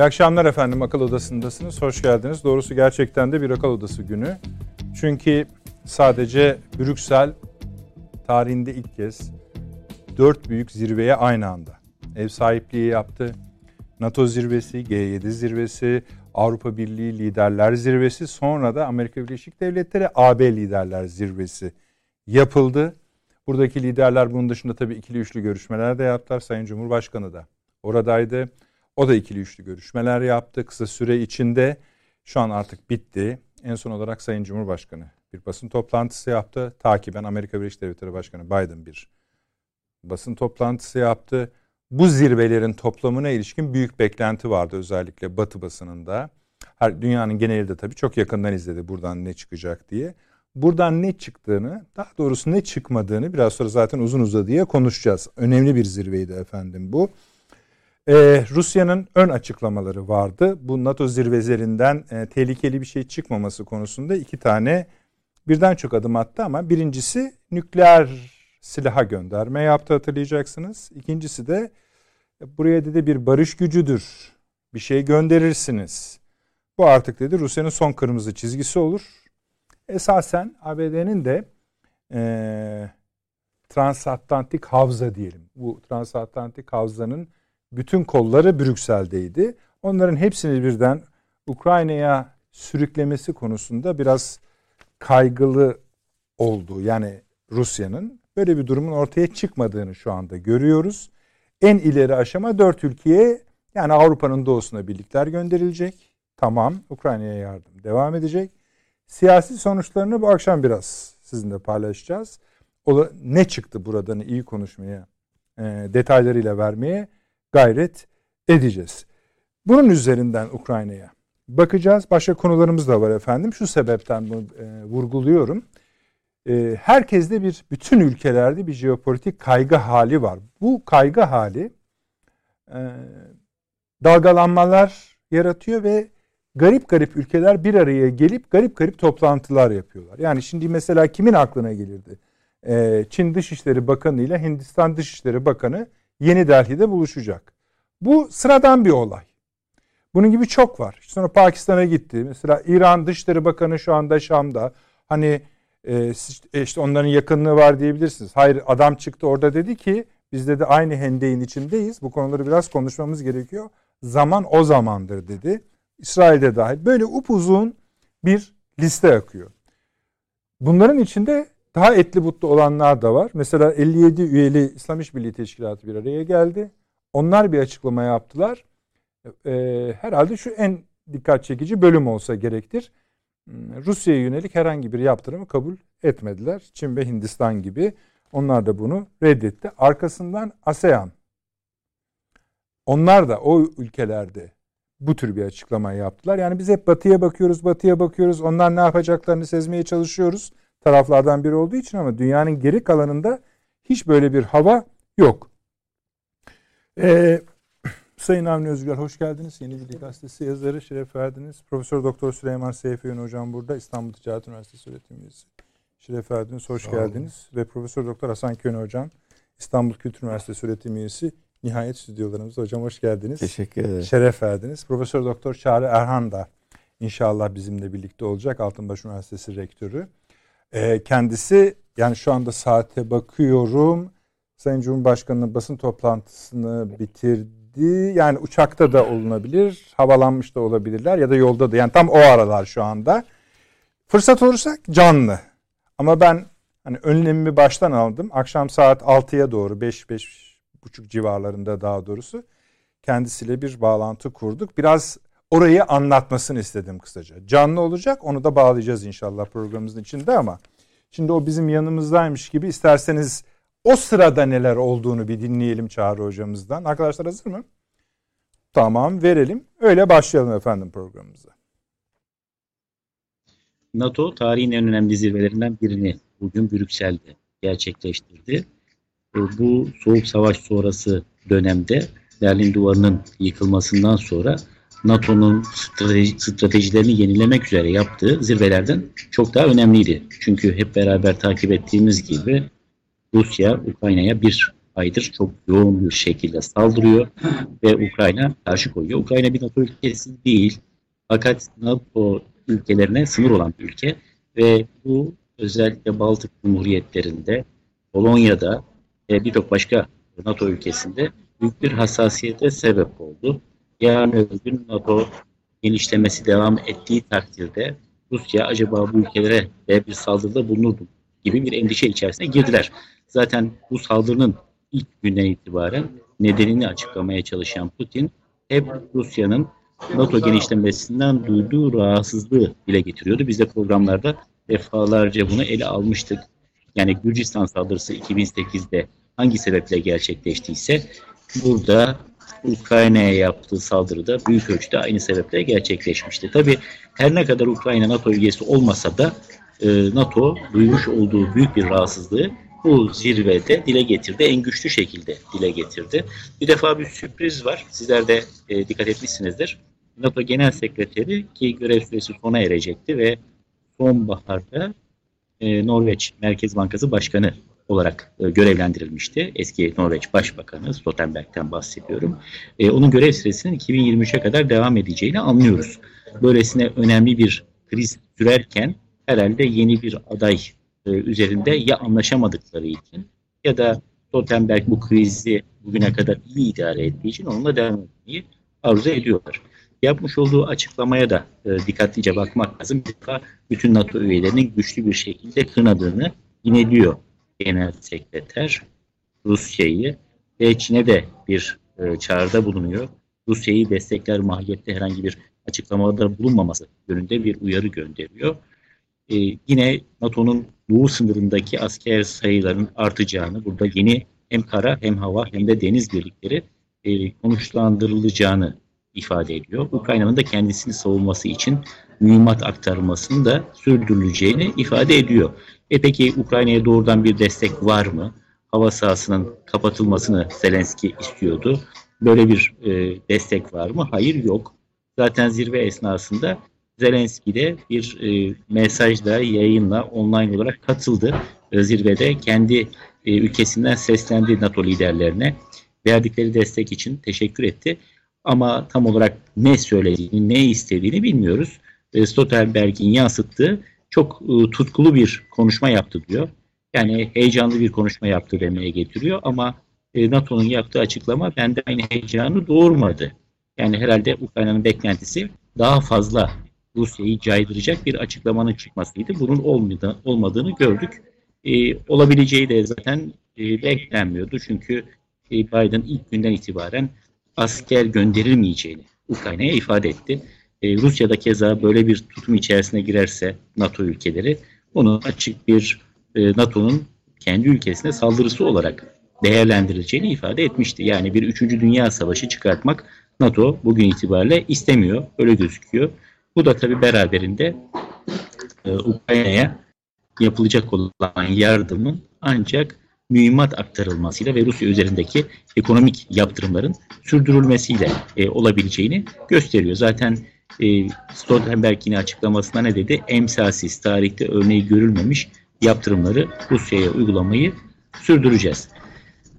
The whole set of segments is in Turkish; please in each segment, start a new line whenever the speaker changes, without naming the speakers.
İyi akşamlar efendim akıl odasındasınız. Hoş geldiniz. Doğrusu gerçekten de bir akıl odası günü. Çünkü sadece Brüksel tarihinde ilk kez dört büyük zirveye aynı anda ev sahipliği yaptı. NATO zirvesi, G7 zirvesi, Avrupa Birliği Liderler Zirvesi, sonra da Amerika Birleşik Devletleri AB Liderler Zirvesi yapıldı. Buradaki liderler bunun dışında tabii ikili üçlü görüşmeler de yaptılar. Sayın Cumhurbaşkanı da oradaydı. O da ikili üçlü görüşmeler yaptı kısa süre içinde. Şu an artık bitti. En son olarak Sayın Cumhurbaşkanı bir basın toplantısı yaptı. Takiben Amerika Birleşik Devletleri Başkanı Biden bir basın toplantısı yaptı. Bu zirvelerin toplamına ilişkin büyük beklenti vardı özellikle Batı basınında. Her dünyanın genelinde tabii çok yakından izledi buradan ne çıkacak diye. Buradan ne çıktığını, daha doğrusu ne çıkmadığını biraz sonra zaten uzun uzadıya konuşacağız. Önemli bir zirveydi efendim bu. Ee, Rusya'nın ön açıklamaları vardı. Bu NATO zirvelerinden e, tehlikeli bir şey çıkmaması konusunda iki tane birden çok adım attı ama birincisi nükleer silaha gönderme yaptı hatırlayacaksınız. İkincisi de e, buraya dedi bir barış gücüdür. Bir şey gönderirsiniz. Bu artık dedi Rusya'nın son kırmızı çizgisi olur. Esasen ABD'nin de e, transatlantik havza diyelim. Bu transatlantik havzanın bütün kolları Brüksel'deydi. Onların hepsini birden Ukrayna'ya sürüklemesi konusunda biraz kaygılı oldu. Yani Rusya'nın böyle bir durumun ortaya çıkmadığını şu anda görüyoruz. En ileri aşama dört ülkeye yani Avrupa'nın doğusuna birlikler gönderilecek. Tamam Ukrayna'ya yardım devam edecek. Siyasi sonuçlarını bu akşam biraz sizinle paylaşacağız. O ne çıktı buradan iyi konuşmaya, e, detaylarıyla vermeye gayret edeceğiz. Bunun üzerinden Ukrayna'ya bakacağız. Başka konularımız da var efendim. Şu sebepten bunu e, vurguluyorum. E, herkeste bir, bütün ülkelerde bir jeopolitik kaygı hali var. Bu kaygı hali e, dalgalanmalar yaratıyor ve garip garip ülkeler bir araya gelip garip garip toplantılar yapıyorlar. Yani şimdi mesela kimin aklına gelirdi? E, Çin Dışişleri Bakanı ile Hindistan Dışişleri Bakanı Yeni Delhi'de buluşacak. Bu sıradan bir olay. Bunun gibi çok var. Sonra Pakistan'a gitti. Mesela İran Dışişleri Bakanı şu anda Şam'da. Hani e, e, işte onların yakınlığı var diyebilirsiniz. Hayır adam çıktı orada dedi ki biz de aynı hendeyin içindeyiz. Bu konuları biraz konuşmamız gerekiyor. Zaman o zamandır dedi. İsrail'de dahil. Böyle upuzun bir liste akıyor. Bunların içinde daha etli butlu olanlar da var. Mesela 57 üyeli İslam İşbirliği Teşkilatı bir araya geldi. Onlar bir açıklama yaptılar. Ee, herhalde şu en dikkat çekici bölüm olsa gerektir. Hmm, Rusya'ya yönelik herhangi bir yaptırımı kabul etmediler. Çin ve Hindistan gibi. Onlar da bunu reddetti. Arkasından ASEAN. Onlar da o ülkelerde bu tür bir açıklama yaptılar. Yani biz hep batıya bakıyoruz, batıya bakıyoruz. Onlar ne yapacaklarını sezmeye çalışıyoruz taraflardan biri olduğu için ama dünyanın geri kalanında hiç böyle bir hava yok. Ee, Sayın Avni Özgür hoş geldiniz. Yeni Bilgi Gazetesi yazarı şeref verdiniz. Profesör Doktor Süleyman Seyfi Yön hocam burada. İstanbul Ticaret Üniversitesi öğretim üyesi. Şeref verdiniz. Hoş Sağ geldiniz. Olun. Ve Profesör Doktor Hasan Kön hocam İstanbul Kültür Üniversitesi öğretim üyesi. Nihayet stüdyolarımızda hocam hoş geldiniz.
Teşekkür ederim.
Şeref verdiniz. Profesör Doktor Çağrı Erhan da inşallah bizimle birlikte olacak. Altınbaş Üniversitesi rektörü. E, kendisi yani şu anda saate bakıyorum. Sayın Cumhurbaşkanı'nın basın toplantısını bitirdi. Yani uçakta da olunabilir, havalanmış da olabilirler ya da yolda da. Yani tam o aralar şu anda. Fırsat olursa canlı. Ama ben hani önlemimi baştan aldım. Akşam saat 6'ya doğru 5 5 buçuk civarlarında daha doğrusu kendisiyle bir bağlantı kurduk. Biraz orayı anlatmasını istedim kısaca. Canlı olacak onu da bağlayacağız inşallah programımızın içinde ama şimdi o bizim yanımızdaymış gibi isterseniz o sırada neler olduğunu bir dinleyelim Çağrı hocamızdan. Arkadaşlar hazır mı? Tamam verelim. Öyle başlayalım efendim programımıza.
NATO tarihin en önemli zirvelerinden birini bugün Brüksel'de gerçekleştirdi. Bu Soğuk Savaş sonrası dönemde Berlin Duvarı'nın yıkılmasından sonra NATO'nun strateji, stratejilerini yenilemek üzere yaptığı zirvelerden çok daha önemliydi. Çünkü hep beraber takip ettiğimiz gibi Rusya Ukrayna'ya bir aydır çok yoğun bir şekilde saldırıyor ve Ukrayna karşı koyuyor. Ukrayna bir NATO ülkesi değil fakat NATO ülkelerine sınır olan bir ülke ve bu özellikle Baltık Cumhuriyetlerinde, Polonya'da ve birçok başka NATO ülkesinde büyük bir hassasiyete sebep oldu. Yarın öbür gün NATO genişlemesi devam ettiği takdirde Rusya acaba bu ülkelere de bir saldırıda bulunur mu gibi bir endişe içerisine girdiler. Zaten bu saldırının ilk günden itibaren nedenini açıklamaya çalışan Putin hep Rusya'nın NATO genişlemesinden duyduğu rahatsızlığı dile getiriyordu. Biz de programlarda defalarca bunu ele almıştık. Yani Gürcistan saldırısı 2008'de hangi sebeple gerçekleştiyse burada Ukrayna'ya yaptığı saldırıda büyük ölçüde aynı sebeple gerçekleşmişti. Tabi her ne kadar Ukrayna NATO üyesi olmasa da e, NATO duymuş olduğu büyük bir rahatsızlığı bu zirvede dile getirdi. En güçlü şekilde dile getirdi. Bir defa bir sürpriz var. Sizler de e, dikkat etmişsinizdir. NATO Genel Sekreteri ki görev süresi sona erecekti ve sonbaharda e, Norveç Merkez Bankası Başkanı olarak e, görevlendirilmişti. Eski Norveç Başbakanı Stoltenberg'ten bahsediyorum. E, onun görev süresinin 2023'e kadar devam edeceğini anlıyoruz. Böylesine önemli bir kriz sürerken herhalde yeni bir aday e, üzerinde ya anlaşamadıkları için ya da Stoltenberg bu krizi bugüne kadar iyi idare ettiği için onunla devam etmeyi arzu ediyorlar. Yapmış olduğu açıklamaya da e, dikkatlice bakmak lazım. Bütün NATO üyelerinin güçlü bir şekilde kınadığını yineliyor Genel Sekreter Rusya'yı ve Çin'e de bir e, çağrıda bulunuyor. Rusya'yı destekler mahiyette herhangi bir açıklamada bulunmaması yönünde bir uyarı gönderiyor. E, yine NATO'nun doğu sınırındaki asker sayılarının artacağını, burada yeni hem kara hem hava hem de deniz birlikleri e, konuşlandırılacağını ifade ediyor. Ukrayna'nın da kendisini savunması için mühimmat aktarılmasını da sürdürüleceğini ifade ediyor. E peki Ukrayna'ya doğrudan bir destek var mı? Hava sahasının kapatılmasını Zelenski istiyordu. Böyle bir e, destek var mı? Hayır yok. Zaten zirve esnasında Zelenski de bir e, mesajla, yayınla online olarak katıldı. E, zirvede kendi e, ülkesinden seslendi NATO liderlerine. Verdikleri destek için teşekkür etti. Ama tam olarak ne söylediğini, ne istediğini bilmiyoruz. E, Stoltenberg'in yansıttığı çok e, tutkulu bir konuşma yaptı diyor. Yani heyecanlı bir konuşma yaptı demeye getiriyor ama e, NATO'nun yaptığı açıklama bende aynı heyecanı doğurmadı. Yani herhalde Ukrayna'nın beklentisi daha fazla Rusya'yı caydıracak bir açıklamanın çıkmasıydı. Bunun olmadı, olmadığını gördük. E, olabileceği de zaten e, beklenmiyordu. Çünkü Biden ilk günden itibaren asker gönderilmeyeceğini Ukrayna'ya ifade etti. E, Rusya keza böyle bir tutum içerisine girerse NATO ülkeleri onu açık bir e, NATO'nun kendi ülkesine saldırısı olarak değerlendirileceğini ifade etmişti. Yani bir 3. Dünya Savaşı çıkartmak NATO bugün itibariyle istemiyor. Öyle gözüküyor. Bu da tabi beraberinde e, Ukrayna'ya yapılacak olan yardımın ancak mühimmat aktarılmasıyla ve Rusya üzerindeki ekonomik yaptırımların sürdürülmesiyle e, olabileceğini gösteriyor. Zaten e, Stoltenberg yine açıklamasında ne dedi? Emsalsiz, tarihte örneği görülmemiş yaptırımları Rusya'ya uygulamayı sürdüreceğiz.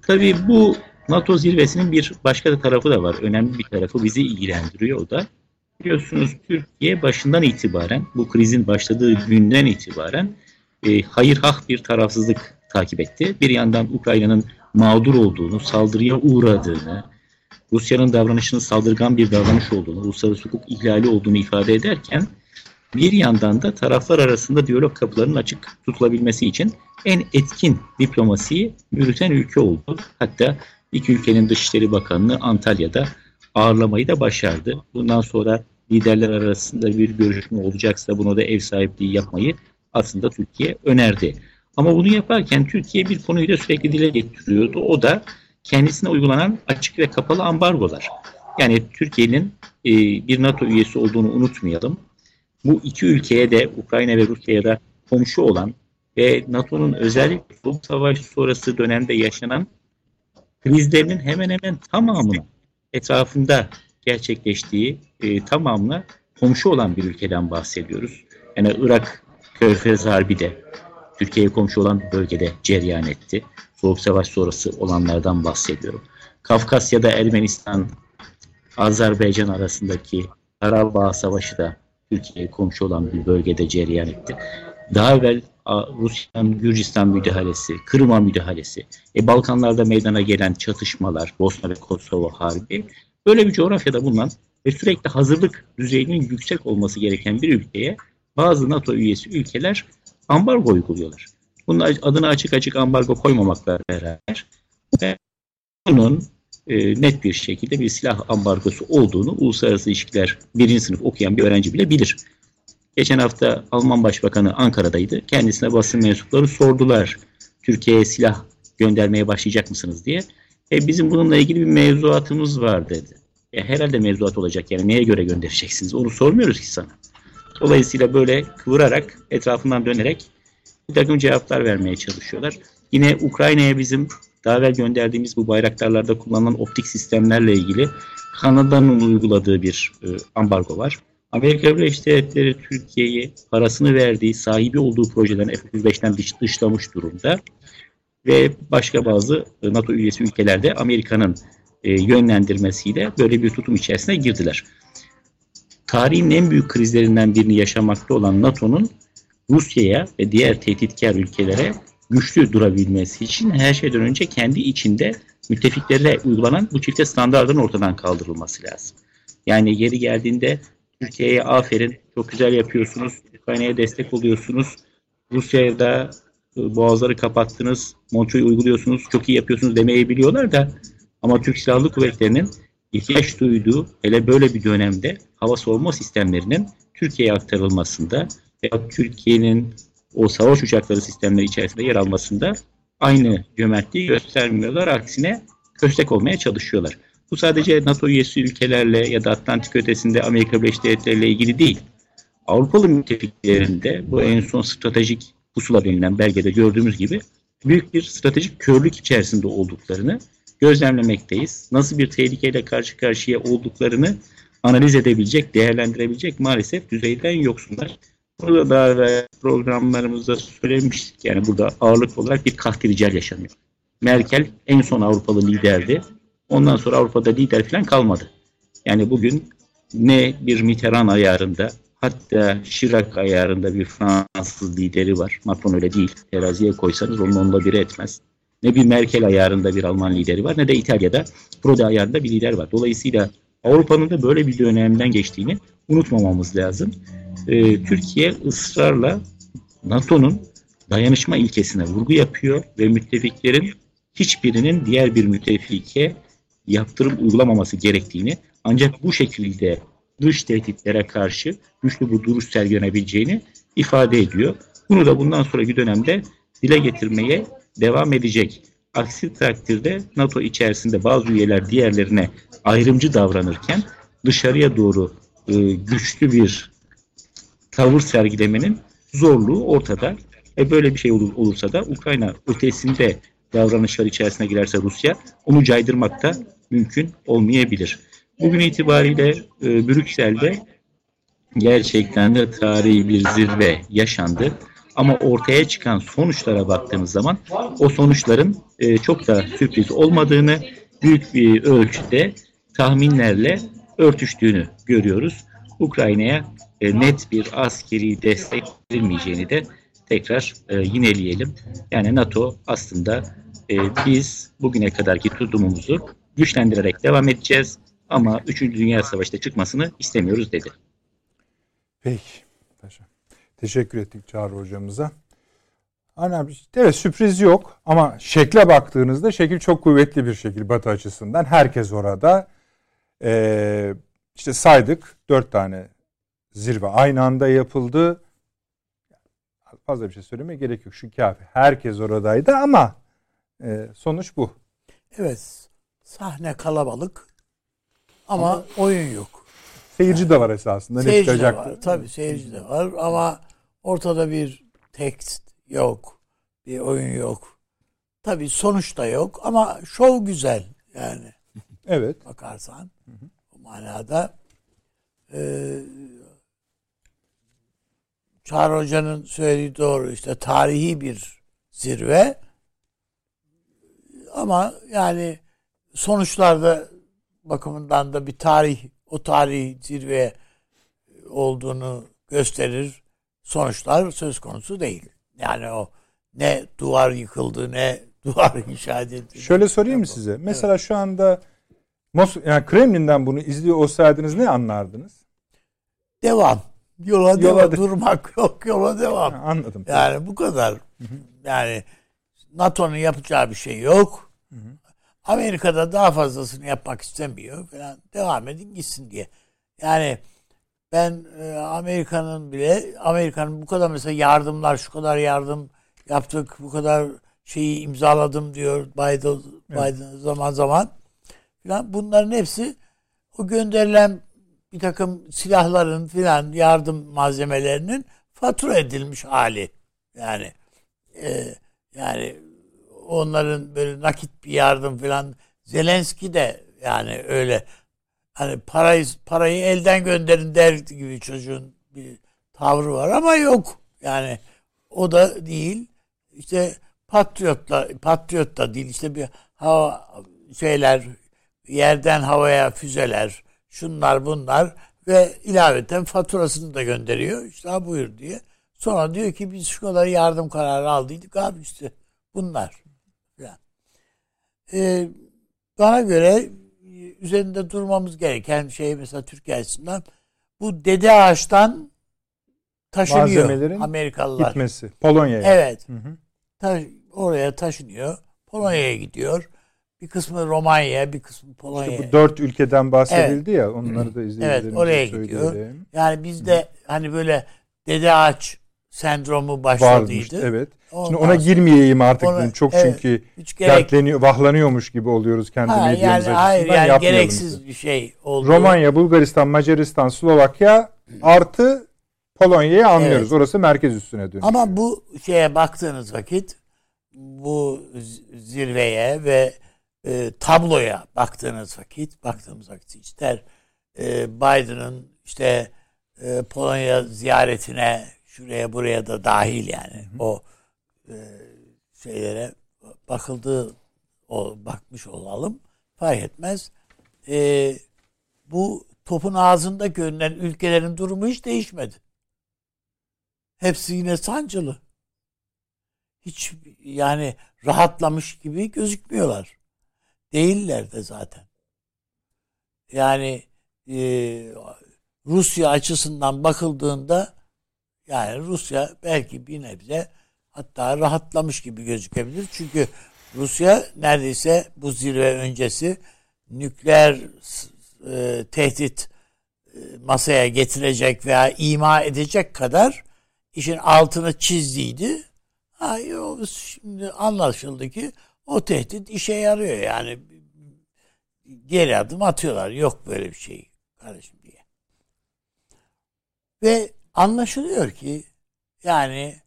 Tabii bu NATO zirvesinin bir başka da tarafı da var. Önemli bir tarafı bizi ilgilendiriyor o da. Biliyorsunuz Türkiye başından itibaren, bu krizin başladığı günden itibaren e, hayır hak bir tarafsızlık takip etti. Bir yandan Ukrayna'nın mağdur olduğunu, saldırıya uğradığını, Rusya'nın davranışının saldırgan bir davranış olduğunu, uluslararası hukuk ihlali olduğunu ifade ederken bir yandan da taraflar arasında diyalog kapılarının açık tutulabilmesi için en etkin diplomasiyi yürüten ülke oldu. Hatta iki ülkenin Dışişleri Bakanlığı Antalya'da ağırlamayı da başardı. Bundan sonra liderler arasında bir görüşme olacaksa bunu da ev sahipliği yapmayı aslında Türkiye önerdi. Ama bunu yaparken Türkiye bir konuyu da sürekli dile getiriyordu. O da kendisine uygulanan açık ve kapalı ambargolar. Yani Türkiye'nin e, bir NATO üyesi olduğunu unutmayalım. Bu iki ülkeye de Ukrayna ve Rusya'ya da komşu olan ve NATO'nun özellikle Soğuk Savaş sonrası dönemde yaşanan krizlerinin hemen hemen tamamını etrafında gerçekleştiği e, tamamına komşu olan bir ülkeden bahsediyoruz. Yani Irak Körfez Harbi de, Türkiye'ye komşu olan bölgede cereyan etti. Soğuk Savaş sonrası olanlardan bahsediyorum. Kafkasya'da Ermenistan, Azerbaycan arasındaki Karabağ Savaşı da Türkiye'ye komşu olan bir bölgede cereyan etti. Daha evvel Rusya'nın Gürcistan müdahalesi, Kırım'a müdahalesi, e, Balkanlarda meydana gelen çatışmalar, Bosna ve Kosova Harbi, böyle bir coğrafyada bulunan ve sürekli hazırlık düzeyinin yüksek olması gereken bir ülkeye bazı NATO üyesi ülkeler ambargo uyguluyorlar. Bunun adına açık açık ambargo koymamakla beraber ve bunun e, net bir şekilde bir silah ambargosu olduğunu uluslararası ilişkiler birinci sınıf okuyan bir öğrenci bile bilir. Geçen hafta Alman Başbakanı Ankara'daydı. Kendisine basın mensupları sordular. Türkiye'ye silah göndermeye başlayacak mısınız diye. E, bizim bununla ilgili bir mevzuatımız var dedi. E, herhalde mevzuat olacak yani neye göre göndereceksiniz onu sormuyoruz ki sana. Dolayısıyla böyle kıvırarak etrafından dönerek bir takım cevaplar vermeye çalışıyorlar. Yine Ukrayna'ya bizim daha evvel gönderdiğimiz bu bayraktarlarda kullanılan optik sistemlerle ilgili Kanada'nın uyguladığı bir e, ambargo var. Amerika Birleşik Devletleri Türkiye'yi parasını verdiği, sahibi olduğu projelerin F-35'ten dış, dışlamış durumda. Ve başka bazı e, NATO üyesi ülkelerde Amerika'nın e, yönlendirmesiyle böyle bir tutum içerisine girdiler. Tarihin en büyük krizlerinden birini yaşamakta olan NATO'nun Rusya'ya ve diğer tehditkar ülkelere güçlü durabilmesi için her şeyden önce kendi içinde müttefiklerle uygulanan bu çifte standartın ortadan kaldırılması lazım. Yani geri geldiğinde Türkiye'ye aferin, çok güzel yapıyorsunuz, Ukrayna'ya destek oluyorsunuz, Rusya'ya da e, boğazları kapattınız, Montreux'u uyguluyorsunuz, çok iyi yapıyorsunuz demeyi biliyorlar da ama Türk Silahlı Kuvvetleri'nin ihtiyaç duyduğu hele böyle bir dönemde hava savunma sistemlerinin Türkiye'ye aktarılmasında veya Türkiye'nin o savaş uçakları sistemleri içerisinde yer almasında aynı cömertliği göstermiyorlar. Aksine köstek olmaya çalışıyorlar. Bu sadece NATO üyesi ülkelerle ya da Atlantik ötesinde Amerika Birleşik Devletleri ile ilgili değil. Avrupalı müttefiklerinde bu en son stratejik pusula denilen belgede gördüğümüz gibi büyük bir stratejik körlük içerisinde olduklarını gözlemlemekteyiz. Nasıl bir tehlikeyle karşı karşıya olduklarını analiz edebilecek, değerlendirebilecek maalesef düzeyden yoksunlar. Burada daha evvel programlarımızda söylemiştik. Yani burada ağırlık olarak bir kahtiricel yaşanıyor. Merkel en son Avrupalı liderdi. Ondan sonra Avrupa'da lider falan kalmadı. Yani bugün ne bir Mitterrand ayarında hatta Chirac ayarında bir Fransız lideri var. Macron öyle değil. Teraziye koysanız onun onda biri etmez. Ne bir Merkel ayarında bir Alman lideri var ne de İtalya'da Prodi ayarında bir lider var. Dolayısıyla Avrupa'nın da böyle bir dönemden geçtiğini unutmamamız lazım. Ee, Türkiye ısrarla NATO'nun dayanışma ilkesine vurgu yapıyor ve müttefiklerin hiçbirinin diğer bir müttefike yaptırım uygulamaması gerektiğini ancak bu şekilde dış tehditlere karşı güçlü bir duruş sergilenebileceğini ifade ediyor. Bunu da bundan sonraki dönemde dile getirmeye devam edecek. Aksi takdirde NATO içerisinde bazı üyeler diğerlerine ayrımcı davranırken dışarıya doğru e, güçlü bir tavır sergilemenin zorluğu ortada. E böyle bir şey olur, olursa da Ukrayna ötesinde davranışlar içerisine girerse Rusya onu caydırmak da mümkün olmayabilir. Bugün itibariyle e, Brüksel'de gerçekten de tarihi bir zirve yaşandı. Ama ortaya çıkan sonuçlara baktığımız zaman o sonuçların e, çok da sürpriz olmadığını, büyük bir ölçüde tahminlerle örtüştüğünü görüyoruz. Ukrayna'ya e, net bir askeri destek verilmeyeceğini de tekrar e, yineleyelim. Yani NATO aslında e, biz bugüne kadarki tutumumuzu güçlendirerek devam edeceğiz ama 3. Dünya Savaşı'da çıkmasını istemiyoruz dedi.
Peki. Teşekkür ettik Çağrı hocamıza. Hani evet sürpriz yok ama şekle baktığınızda şekil çok kuvvetli bir şekil Batı açısından. Herkes orada. Ee, işte saydık dört tane zirve aynı anda yapıldı. Fazla bir şey söylemeye gerek yok. Şu kafi. Herkes oradaydı ama e, sonuç bu.
Evet. Sahne kalabalık ama, oyun yok.
Seyirci yani, de var esasında.
Seyirci ne de var. Tabii seyirci de var ama ortada bir tekst yok. Bir oyun yok. Tabii sonuç da yok ama şov güzel yani.
Evet.
Bakarsan. Bu manada e, Çağrı Hoca'nın söylediği doğru. işte tarihi bir zirve. Ama yani sonuçlarda bakımından da bir tarih, o tarih zirve olduğunu gösterir. Sonuçlar söz konusu değil. Yani o ne duvar yıkıldı ne duvar inşa edildi.
Şöyle sorayım mı size? Mesela şu anda Mos yani Kremlin'den bunu izliyor olsaydınız ne anlardınız?
Devam. Yola,
Yola
devam.
de-
Durmak yok. Yola devam.
Ha, anladım.
Yani bu kadar. Yani NATO'nun yapacağı bir şey yok. Amerika'da daha fazlasını yapmak istemiyor falan. Devam edin gitsin diye. Yani ben e, Amerika'nın bile Amerika'nın bu kadar mesela yardımlar şu kadar yardım yaptık bu kadar şeyi imzaladım diyor Biden, Biden zaman zaman falan bunların hepsi o gönderilen bir takım silahların filan yardım malzemelerinin fatura edilmiş hali. Yani e, yani onların böyle nakit bir yardım filan. Zelenski de yani öyle hani parayı parayı elden gönderin der gibi çocuğun bir tavrı var ama yok. Yani o da değil. İşte patriotla patriot da değil işte bir hava şeyler yerden havaya füzeler şunlar bunlar ve ilaveten faturasını da gönderiyor. İşte buyur diye. Sonra diyor ki biz şu kadar yardım kararı aldıydık abi işte bunlar. Yani. Ee, bana göre üzerinde durmamız gereken şey mesela Türkiye açısından bu dede ağaçtan taşınıyor
Malzemelerin
Amerikalılar.
Gitmesi. Polonya'ya.
Evet.
Hı hı.
Ta- oraya taşınıyor. Polonya'ya gidiyor. Bir kısmı Romanya'ya, bir kısmı Polonya'ya.
İşte bu dört ülkeden bahsedildi ya onları da izleyicilerimize
Evet, oraya gidiyor. Yani bizde hani böyle dede ağaç sendromu
Varmış.
başladıydı.
Evet. Şimdi
Ondan
ona girmeyeyim artık.
Ona-
çok
evet,
çünkü
gerek
dertleniyor, vahlanıyormuş gibi oluyoruz kendi
ha, yani
medyamız
hayır
açısından.
yani
Yapmayalım
gereksiz bir şey oldu.
Romanya, Bulgaristan, Macaristan, Slovakya artı Polonya'yı anlıyoruz.
Evet.
Orası merkez üstüne dönüyor.
Ama bu şeye baktığınız vakit bu zirveye ve e, tabloya baktığınız vakit baktığımız vakit ister e, Biden'ın işte e, Polonya ziyaretine şuraya buraya da dahil yani o e, şeylere bakıldığı o bakmış olalım fark etmez. E, bu topun ağzında görünen ülkelerin durumu hiç değişmedi. Hepsi yine sancılı. Hiç yani rahatlamış gibi gözükmüyorlar. Değiller de zaten. Yani e, Rusya açısından bakıldığında yani Rusya belki bir nebze hatta rahatlamış gibi gözükebilir. Çünkü Rusya neredeyse bu zirve öncesi nükleer e, tehdit e, masaya getirecek veya ima edecek kadar işin altını çizdiydi. Ha, şimdi anlaşıldı ki o tehdit işe yarıyor yani. Geri adım atıyorlar. Yok böyle bir şey kardeşim diye. Ve anlaşılıyor ki yani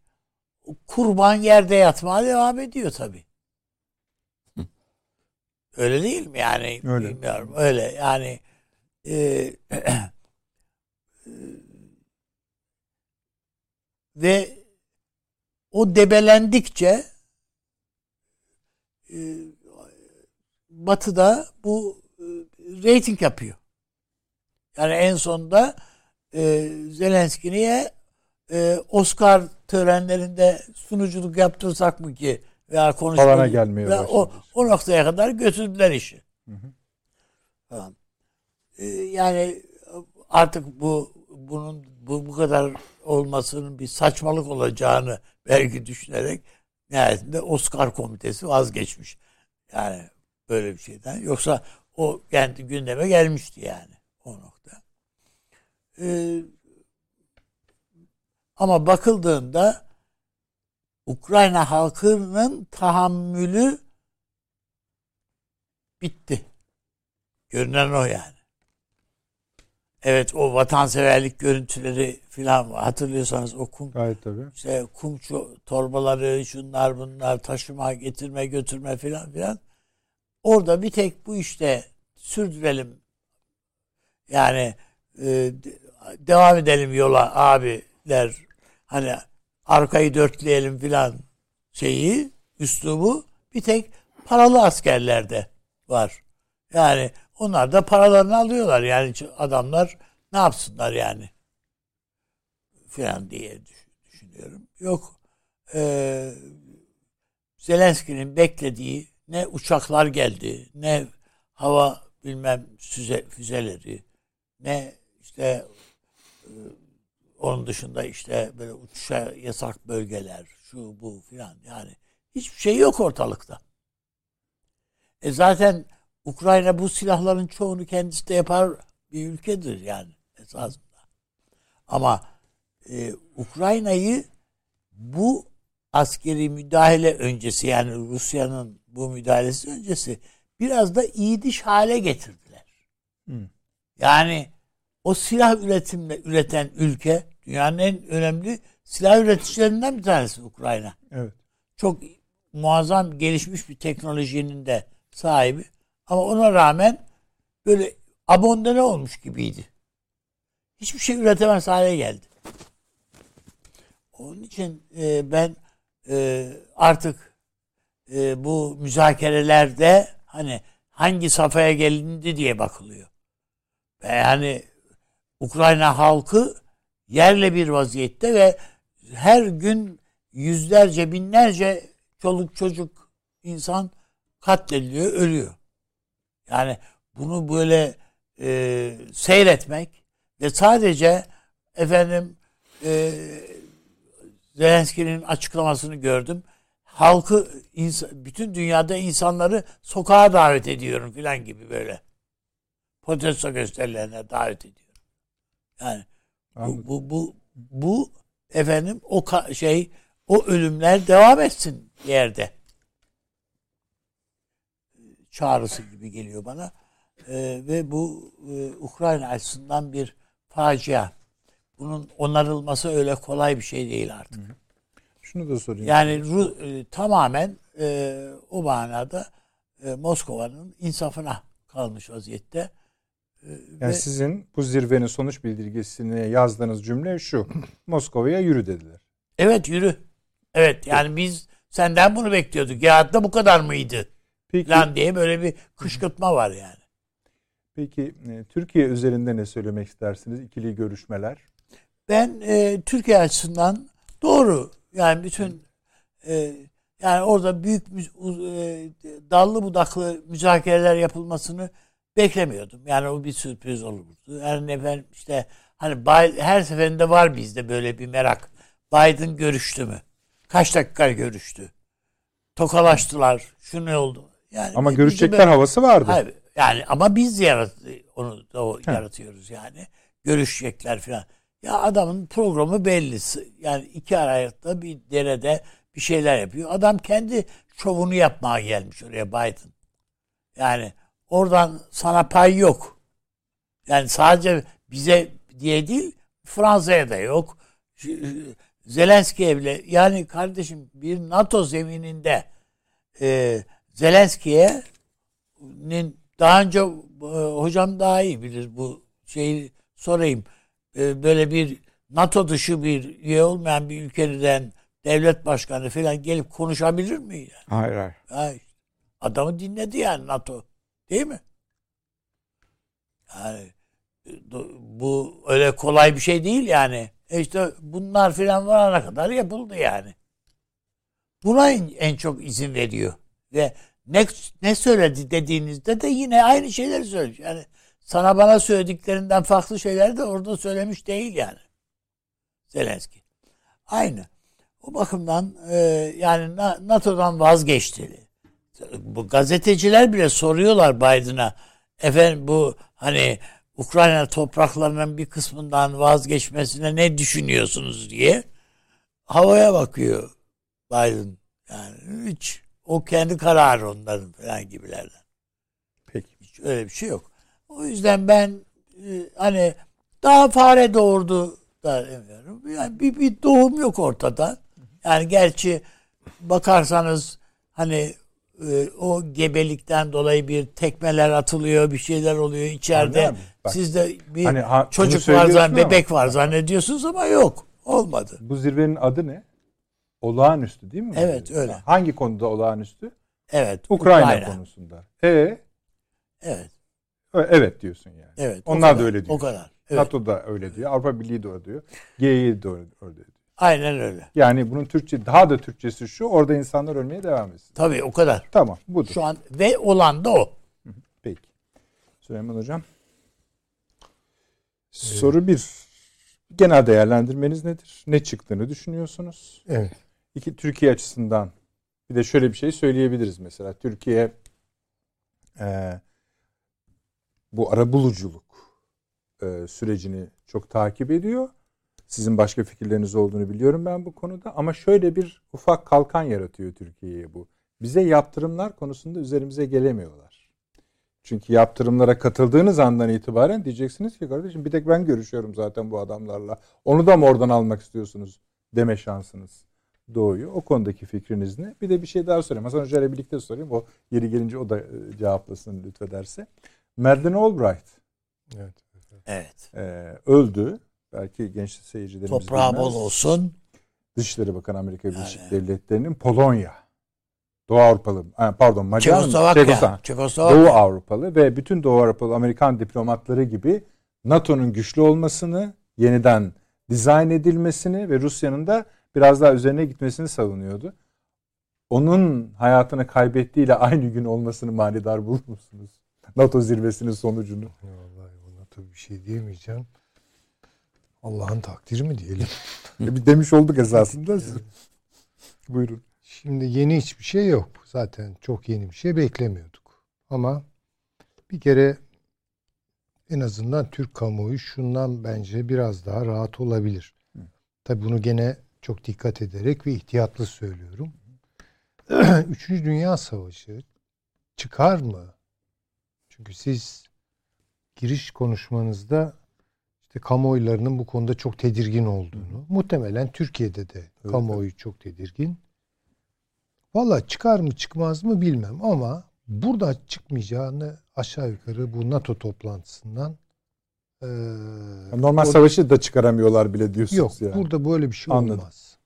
kurban yerde yatmaya devam ediyor tabii. Öyle değil mi? Yani
Öyle.
bilmiyorum. Öyle yani e, ve o debelendikçe e, Batı'da bu e, reyting yapıyor. Yani en sonunda e, Zelenski'ye e, Oscar törenlerinde sunuculuk yaptırsak mı ki veya konuşma
Falana gelmeye
Ve o, o noktaya kadar götürdüler işi.
Hı hı.
Falan. E, yani artık bu bunun bu, bu kadar olmasının bir saçmalık olacağını belki düşünerek nihayetinde Oscar komitesi vazgeçmiş. Yani böyle bir şeyden. Yoksa o kendi gündeme gelmişti yani o nokta. Ee, ama bakıldığında Ukrayna halkının tahammülü bitti. Görünen o yani. Evet o vatanseverlik görüntüleri filan. Hatırlıyorsanız o kum
Gayet tabii.
işte kum torbaları şunlar bunlar taşıma getirme götürme filan filan. Orada bir tek bu işte sürdürelim. Yani e, de- devam edelim yola abiler hani arkayı dörtleyelim filan şeyi, üslubu bir tek paralı askerlerde var. Yani onlar da paralarını alıyorlar. Yani adamlar ne yapsınlar yani? Filan diye düşünüyorum. Yok. Ee, Zelenski'nin beklediği ne uçaklar geldi, ne hava bilmem füze, füzeleri, ne işte e, onun dışında işte böyle uçuşa yasak bölgeler, şu bu filan yani hiçbir şey yok ortalıkta. E zaten Ukrayna bu silahların çoğunu kendisi de yapar bir ülkedir yani esasında. Ama e, Ukrayna'yı bu askeri müdahale öncesi yani Rusya'nın bu müdahalesi öncesi biraz da iyi diş hale getirdiler. Hmm. Yani o silah üretimle üreten ülke dünyanın en önemli silah üreticilerinden bir tanesi Ukrayna.
Evet.
Çok muazzam gelişmiş bir teknolojinin de sahibi. Ama ona rağmen böyle abonde olmuş gibiydi. Hiçbir şey üretemez hale geldi. Onun için e, ben e, artık e, bu müzakerelerde hani hangi safhaya gelindi diye bakılıyor. Ve yani Ukrayna halkı yerle bir vaziyette ve her gün yüzlerce binlerce çoluk çocuk insan katlediliyor, ölüyor. Yani bunu böyle e, seyretmek ve sadece efendim e, Zelenski'nin açıklamasını gördüm. Halkı, bütün dünyada insanları sokağa davet ediyorum filan gibi böyle. Protesto gösterilerine davet ediyorum. Yani bu, bu, bu, bu efendim o şey o ölümler devam etsin yerde çağrısı gibi geliyor bana. Ee, ve bu e, Ukrayna açısından bir facia. Bunun onarılması öyle kolay bir şey değil artık.
Şunu da sorayım.
Yani Ru, e, tamamen e, o manada e, Moskova'nın insafına kalmış vaziyette.
E, yani ve, sizin bu zirvenin sonuç bildirgesine yazdığınız cümle şu. Moskova'ya yürü dediler.
Evet yürü. Evet yani biz senden bunu bekliyorduk. Ya da bu kadar mıydı? Peki, Lan diye böyle bir kışkırtma var yani.
Peki e, Türkiye üzerinde ne söylemek istersiniz? İkili görüşmeler.
Ben e, Türkiye açısından doğru. Yani bütün e, yani orada büyük e, dallı budaklı müzakereler yapılmasını beklemiyordum. Yani o bir sürpriz olurdu. Yani efendim işte hani her seferinde var bizde böyle bir merak. Biden görüştü mü? Kaç dakika görüştü? Tokalaştılar. Şu ne oldu?
Yani ama görüşecekler böyle, havası vardı.
Hayır, yani ama biz yarat onu da o yaratıyoruz yani. Görüşecekler falan. Ya adamın programı belli. Yani iki ayakta bir derede bir şeyler yapıyor. Adam kendi şovunu yapmaya gelmiş oraya Biden. Yani oradan sana pay yok. Yani sadece bize diye değil Fransa'ya da yok. Zelenski'ye bile yani kardeşim bir NATO zemininde e, Zelenski'ye'nin daha önce e, hocam daha iyi bilir bu şeyi sorayım. E, böyle bir NATO dışı bir üye olmayan bir ülkeden devlet başkanı falan gelip konuşabilir mi? Yani?
Hayır hayır.
hayır. Adamı dinledi yani NATO. Değil mi? Yani e, bu öyle kolay bir şey değil yani. E işte bunlar filan varana kadar yapıldı yani. Buna en, çok izin veriyor. Ve ne, ne söyledi dediğinizde de yine aynı şeyleri söylüyor. Yani sana bana söylediklerinden farklı şeyler de orada söylemiş değil yani. Zelenski. Aynı. O bakımdan e, yani NATO'dan vazgeçti. Bu gazeteciler bile soruyorlar Biden'a. Efendim bu hani Ukrayna topraklarının bir kısmından vazgeçmesine ne düşünüyorsunuz diye havaya bakıyor Biden. Yani hiç o kendi kararı onların falan gibilerden.
Peki.
Hiç öyle bir şey yok. O yüzden ben e, hani daha fare doğurdu da demiyorum. Yani bir, bir doğum yok ortada. Yani gerçi bakarsanız hani e, o gebelikten dolayı bir tekmeler atılıyor, bir şeyler oluyor içeride. Sizde bir hani, ha, çocuk var zan, bebek var zannediyorsunuz ama yok. Olmadı.
Bu zirvenin adı ne? Olağanüstü değil mi?
Evet, öyle.
Hangi konuda olağanüstü?
Evet.
Ukrayna, konusunda. E
Evet.
evet diyorsun yani.
Evet.
Onlar da
kadar,
öyle diyor.
O kadar. Evet.
NATO da öyle diyor. Avrupa Birliği de öyle diyor. G7 de öyle diyor.
Aynen öyle.
Yani bunun Türkçe daha da Türkçesi şu. Orada insanlar ölmeye devam etsin.
Tabii o kadar.
Tamam budur.
Şu an ve olan da o.
Peki. Süleyman Hocam. Soru bir. Genel değerlendirmeniz nedir? Ne çıktığını düşünüyorsunuz?
Evet.
İki Türkiye açısından bir de şöyle bir şey söyleyebiliriz mesela. Türkiye e, bu arabuluculuk e, sürecini çok takip ediyor. Sizin başka fikirleriniz olduğunu biliyorum ben bu konuda ama şöyle bir ufak kalkan yaratıyor Türkiye'ye bu. Bize yaptırımlar konusunda üzerimize gelemiyorlar. Çünkü yaptırımlara katıldığınız andan itibaren diyeceksiniz ki kardeşim bir tek ben görüşüyorum zaten bu adamlarla. Onu da mı oradan almak istiyorsunuz deme şansınız doğuyor. O konudaki fikriniz ne? Bir de bir şey daha sorayım. Hasan Hoca ile birlikte sorayım. O yeri gelince o da e, cevaplasın lütfederse. Madeleine Albright
Evet.
Evet.
e, öldü. Belki genç seyircilerimiz
Toprağı
bilmez.
bol olsun.
Dışişleri Bakanı Amerika Birleşik
Yani.
Devletleri'nin Polonya, Doğu Avrupalı, pardon Macar,
Çekoslovakya.
Çekoslovakya,
Çekoslovakya.
Doğu Avrupalı ve bütün Doğu Avrupalı Amerikan diplomatları gibi NATO'nun güçlü olmasını, yeniden dizayn edilmesini ve Rusya'nın da biraz daha üzerine gitmesini savunuyordu. Onun hayatını kaybettiğiyle aynı gün olmasını manidar bulur musunuz? NATO zirvesinin sonucunu.
Vallahi buna tabii bir şey diyemeyeceğim. Allah'ın takdiri mi diyelim?
Bir demiş olduk esasında. Buyurun.
Şimdi yeni hiçbir şey yok. Zaten çok yeni bir şey beklemiyorduk. Ama bir kere en azından Türk kamuoyu şundan bence biraz daha rahat olabilir. Tabii bunu gene çok dikkat ederek ve ihtiyatlı söylüyorum. Üçüncü Dünya Savaşı çıkar mı? Çünkü siz giriş konuşmanızda işte kamuoylarının bu konuda çok tedirgin olduğunu, muhtemelen Türkiye'de de
Evet,
kamuoyu çok tedirgin. Valla çıkar mı çıkmaz mı bilmem ama burada çıkmayacağını aşağı yukarı bu NATO toplantısından eee,
Normal
o-
savaşı da çıkaramıyorlar bile diyorsunuz
Yok
yani.
burada böyle bir şey
Anladım.
olmaz.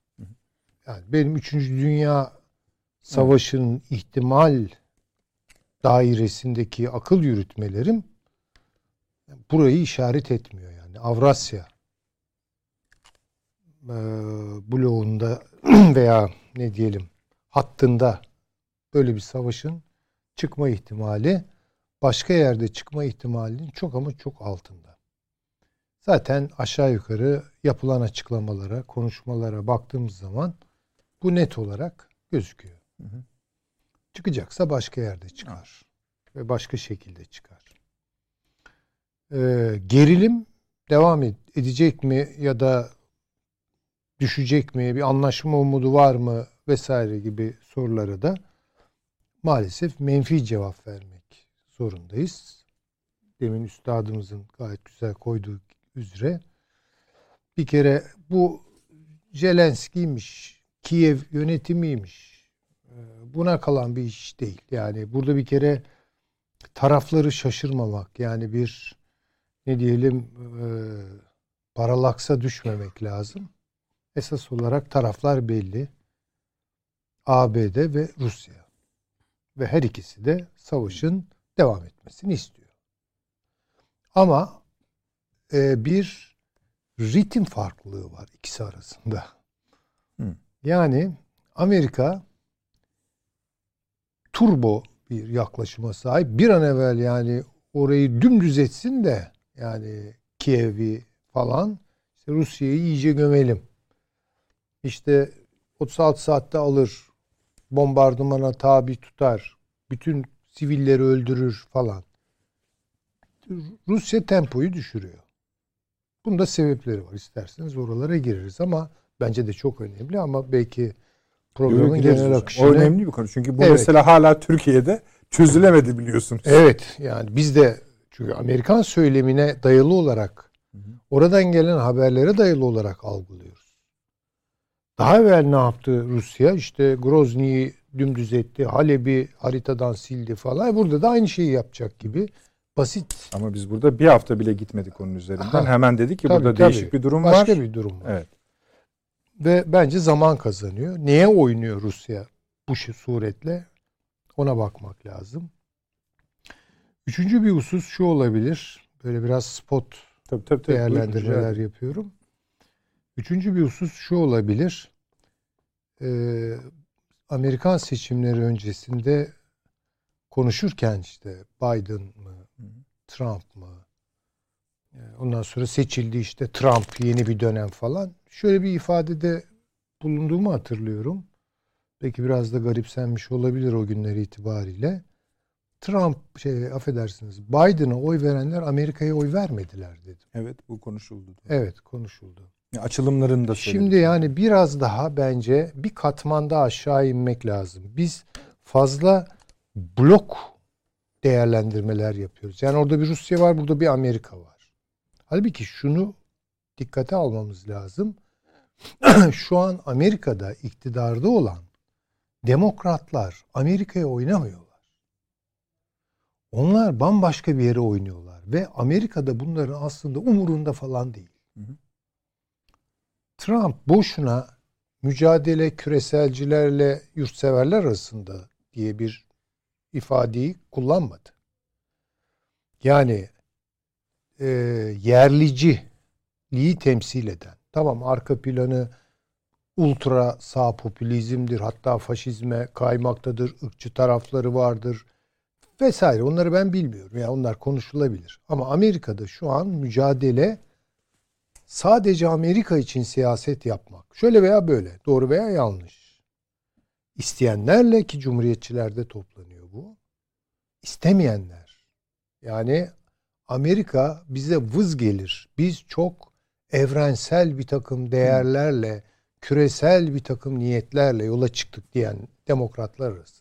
Yani benim 3. Dünya Savaşı'nın ihtimal dairesindeki akıl yürütmelerim burayı işaret etmiyor yani. Avrasya eee, bloğunda veya ne diyelim hattında böyle bir savaşın çıkma ihtimali başka yerde çıkma ihtimalinin çok ama çok altında. Zaten aşağı yukarı yapılan açıklamalara, konuşmalara baktığımız zaman bu net olarak gözüküyor.
Hı hı.
Çıkacaksa başka yerde çıkar. Ve başka şekilde çıkar. Ee, gerilim devam ed- edecek mi ya da düşecek mi, bir anlaşma umudu var mı vesaire gibi sorulara da maalesef menfi cevap vermek zorundayız. Demin üstadımızın gayet güzel koyduğu üzere bir kere bu Zelenski'ymiş, Kiev yönetimiymiş. Ee, Buna kalan bir iş değil. Yani burada bir kere tarafları şaşırmamak yani bir ne diyelim e, paralaksa düşmemek lazım. Esas olarak taraflar belli. ABD ve Rusya. Ve her ikisi de savaşın devam etmesini istiyor. Ama e, bir ritim farklılığı var ikisi arasında.
Hı.
Yani Amerika turbo bir yaklaşıma sahip. Bir an evvel yani orayı dümdüz etsin de yani Kiev'i falan işte Rusya'yı iyice gömelim. İşte 36 saatte alır, bombardımana tabi tutar, bütün sivilleri öldürür falan. Rusya tempoyu düşürüyor. Bunda sebepleri var. İsterseniz oralara gireriz ama bence de çok önemli ama belki programın genel akışını
O önemli bir konu. Çünkü bu
Evet.
mesela hala Türkiye'de çözülemedi biliyorsunuz.
Evet yani biz de çünkü Amerikan söylemine dayalı olarak oradan gelen haberlere dayalı olarak algılıyoruz. Daha evvel ne yaptı Rusya? İşte Grozny'yi dümdüz etti, Halep'i haritadan sildi falan. Burada da aynı şeyi yapacak gibi basit.
Ama biz burada bir hafta bile gitmedik onun üzerinden.
Ha.
Hemen dedik ki
Tabii,
burada
tabii.
değişik bir durum
Başka
var.
bir durum var.
Evet.
ve bence zaman kazanıyor. Neye oynuyor Rusya bu suretle? Ona bakmak lazım. Üçüncü bir husus şu olabilir. Böyle biraz spot
tabii, tabii, tabii,
değerlendirmeler buyurun, yapıyorum. Üçüncü bir husus şu olabilir. Ee, Amerikan seçimleri öncesinde konuşurken işte Biden mı, Trump mı, ondan sonra seçildi işte Trump yeni bir dönem falan. Şöyle bir ifadede bulunduğumu hatırlıyorum. Belki biraz da garipsenmiş olabilir o günler itibariyle. Trump şey affedersiniz Biden'a oy verenler Amerika'ya oy vermediler dedim.
Evet bu konuşuldu.
Evet konuşuldu.
Açılımlarını da
söyledim. Şimdi yani biraz daha bence bir katmanda aşağı inmek lazım. Biz fazla blok değerlendirmeler yapıyoruz. Yani orada bir Rusya var, burada bir Amerika var. Halbuki şunu dikkate almamız lazım. Şu an Amerika'da iktidarda olan demokratlar Amerika'ya oynamıyorlar. Onlar bambaşka bir yere oynuyorlar ve Amerika'da bunların aslında umurunda falan değil. Hı hı. Trump boşuna mücadele küreselcilerle yurtseverler arasında diye bir ifadeyi kullanmadı. Yani e, yerliciliği temsil eden, tamam arka planı ultra sağ popülizmdir, hatta faşizme kaymaktadır, ırkçı tarafları vardır vesaire. Onları ben bilmiyorum. Yani onlar konuşulabilir. Ama Amerika'da şu an mücadele sadece Amerika için siyaset yapmak. Şöyle veya böyle, doğru veya yanlış. İsteyenlerle ki cumhuriyetçilerde toplanıyor bu. İstemeyenler. Yani Amerika bize vız gelir. Biz çok evrensel bir takım değerlerle, küresel bir takım niyetlerle yola çıktık diyen demokratlar arasında.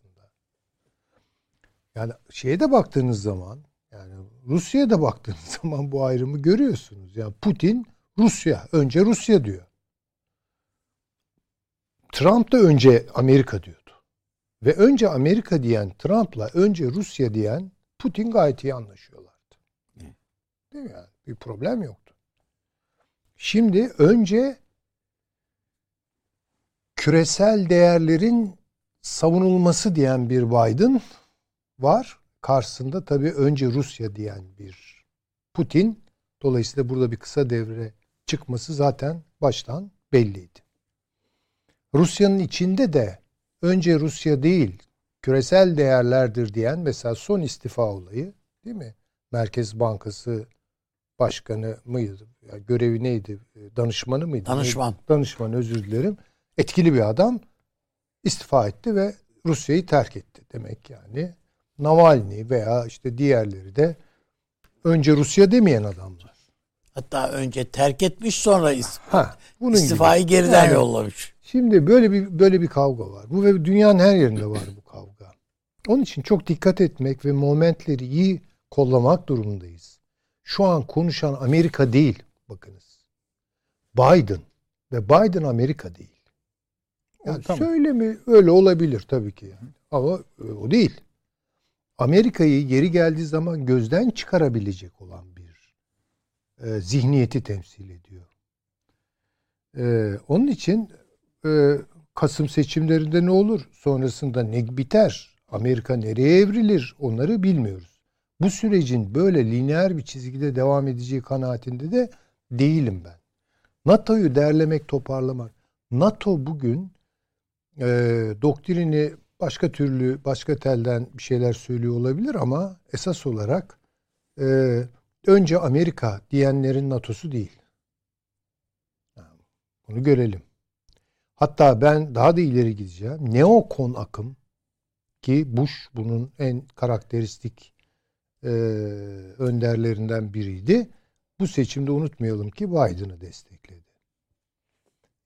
Yani şeye de baktığınız zaman, yani Rusya'ya da baktığınız zaman bu ayrımı görüyorsunuz. Yani Putin Rusya, önce Rusya diyor. Trump da önce Amerika diyordu. Ve önce Amerika diyen Trump'la önce Rusya diyen Putin gayet iyi anlaşıyorlardı. Değil mi yani? Bir problem yoktu. Şimdi önce küresel değerlerin savunulması diyen bir Biden var. Karşısında tabii önce Rusya diyen bir Putin. Dolayısıyla burada bir kısa devre çıkması zaten baştan belliydi. Rusya'nın içinde de önce Rusya değil küresel değerlerdir diyen mesela son istifa olayı değil mi? Merkez Bankası Başkanı mıydı? Yani görevi neydi? Danışmanı mıydı?
Danışman.
Danışman özür dilerim. Etkili bir adam istifa etti ve Rusya'yı terk etti demek yani. Navalny veya işte diğerleri de önce Rusya demeyen adamlar.
Hatta önce terk etmiş sonra
ha,
bunun istifayı gibi. geriden yani, yollamış.
Şimdi böyle bir böyle bir kavga var. Bu ve dünyanın her yerinde var bu kavga. Onun için çok dikkat etmek ve momentleri iyi kollamak durumundayız. Şu an konuşan Amerika değil bakınız. Biden ve Biden Amerika değil. Yani tamam. söylemi öyle olabilir tabii ki yani. Ama o değil. Amerika'yı yeri geldiği zaman gözden çıkarabilecek olan bir e, zihniyeti temsil ediyor. E, onun için e, Kasım seçimlerinde ne olur? Sonrasında ne biter? Amerika nereye evrilir? Onları bilmiyoruz. Bu sürecin böyle lineer bir çizgide devam edeceği kanaatinde de değilim ben. NATO'yu derlemek, toparlamak. NATO bugün e, doktrini başka türlü, başka telden bir şeyler söylüyor olabilir ama esas olarak e, önce Amerika diyenlerin NATO'su değil. Bunu görelim. Hatta ben daha da ileri gideceğim. Neokon akım ki Bush bunun en karakteristik e, önderlerinden biriydi. Bu seçimde unutmayalım ki Biden'ı destekledi.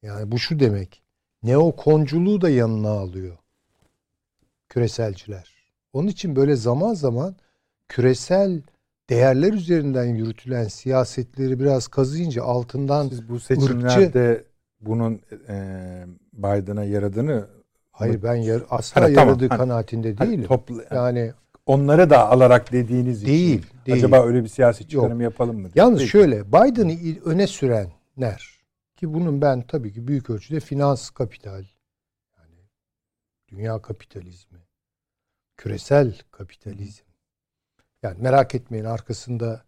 Yani bu şu demek. Neokonculuğu da yanına alıyor. Küreselciler. Onun için böyle zaman zaman küresel değerler üzerinden yürütülen siyasetleri biraz kazıyınca altından
Siz bu seçimlerde ırkçı, bunun e, Biden'a yaradığını
Hayır ben yar, asla ha, yaradığı tamam. kanaatinde hani değilim.
Topla, yani onları da alarak dediğiniz
değil,
için.
Değil.
Acaba öyle bir siyasi çıkarım Yok. yapalım mı?
Yalnız Peki. şöyle Biden'ı öne sürenler ki bunun ben tabii ki büyük ölçüde finans kapital yani dünya kapitalizmi, küresel kapitalizm. Yani merak etmeyin arkasında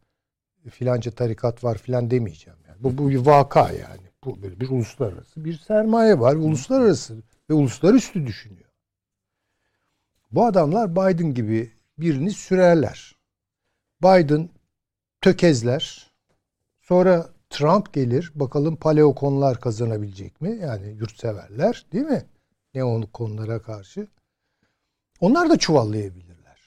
filanca tarikat var filan demeyeceğim. Yani bu, bu bir vaka yani. Bu böyle bir uluslararası bir sermaye var. Uluslararası ve uluslararası düşünüyor. Bu adamlar Biden gibi birini sürerler. Biden tökezler. Sonra Trump gelir. Bakalım paleokonlar kazanabilecek mi? Yani yurtseverler değil mi? Neon konulara karşı. Onlar da çuvallayabilirler.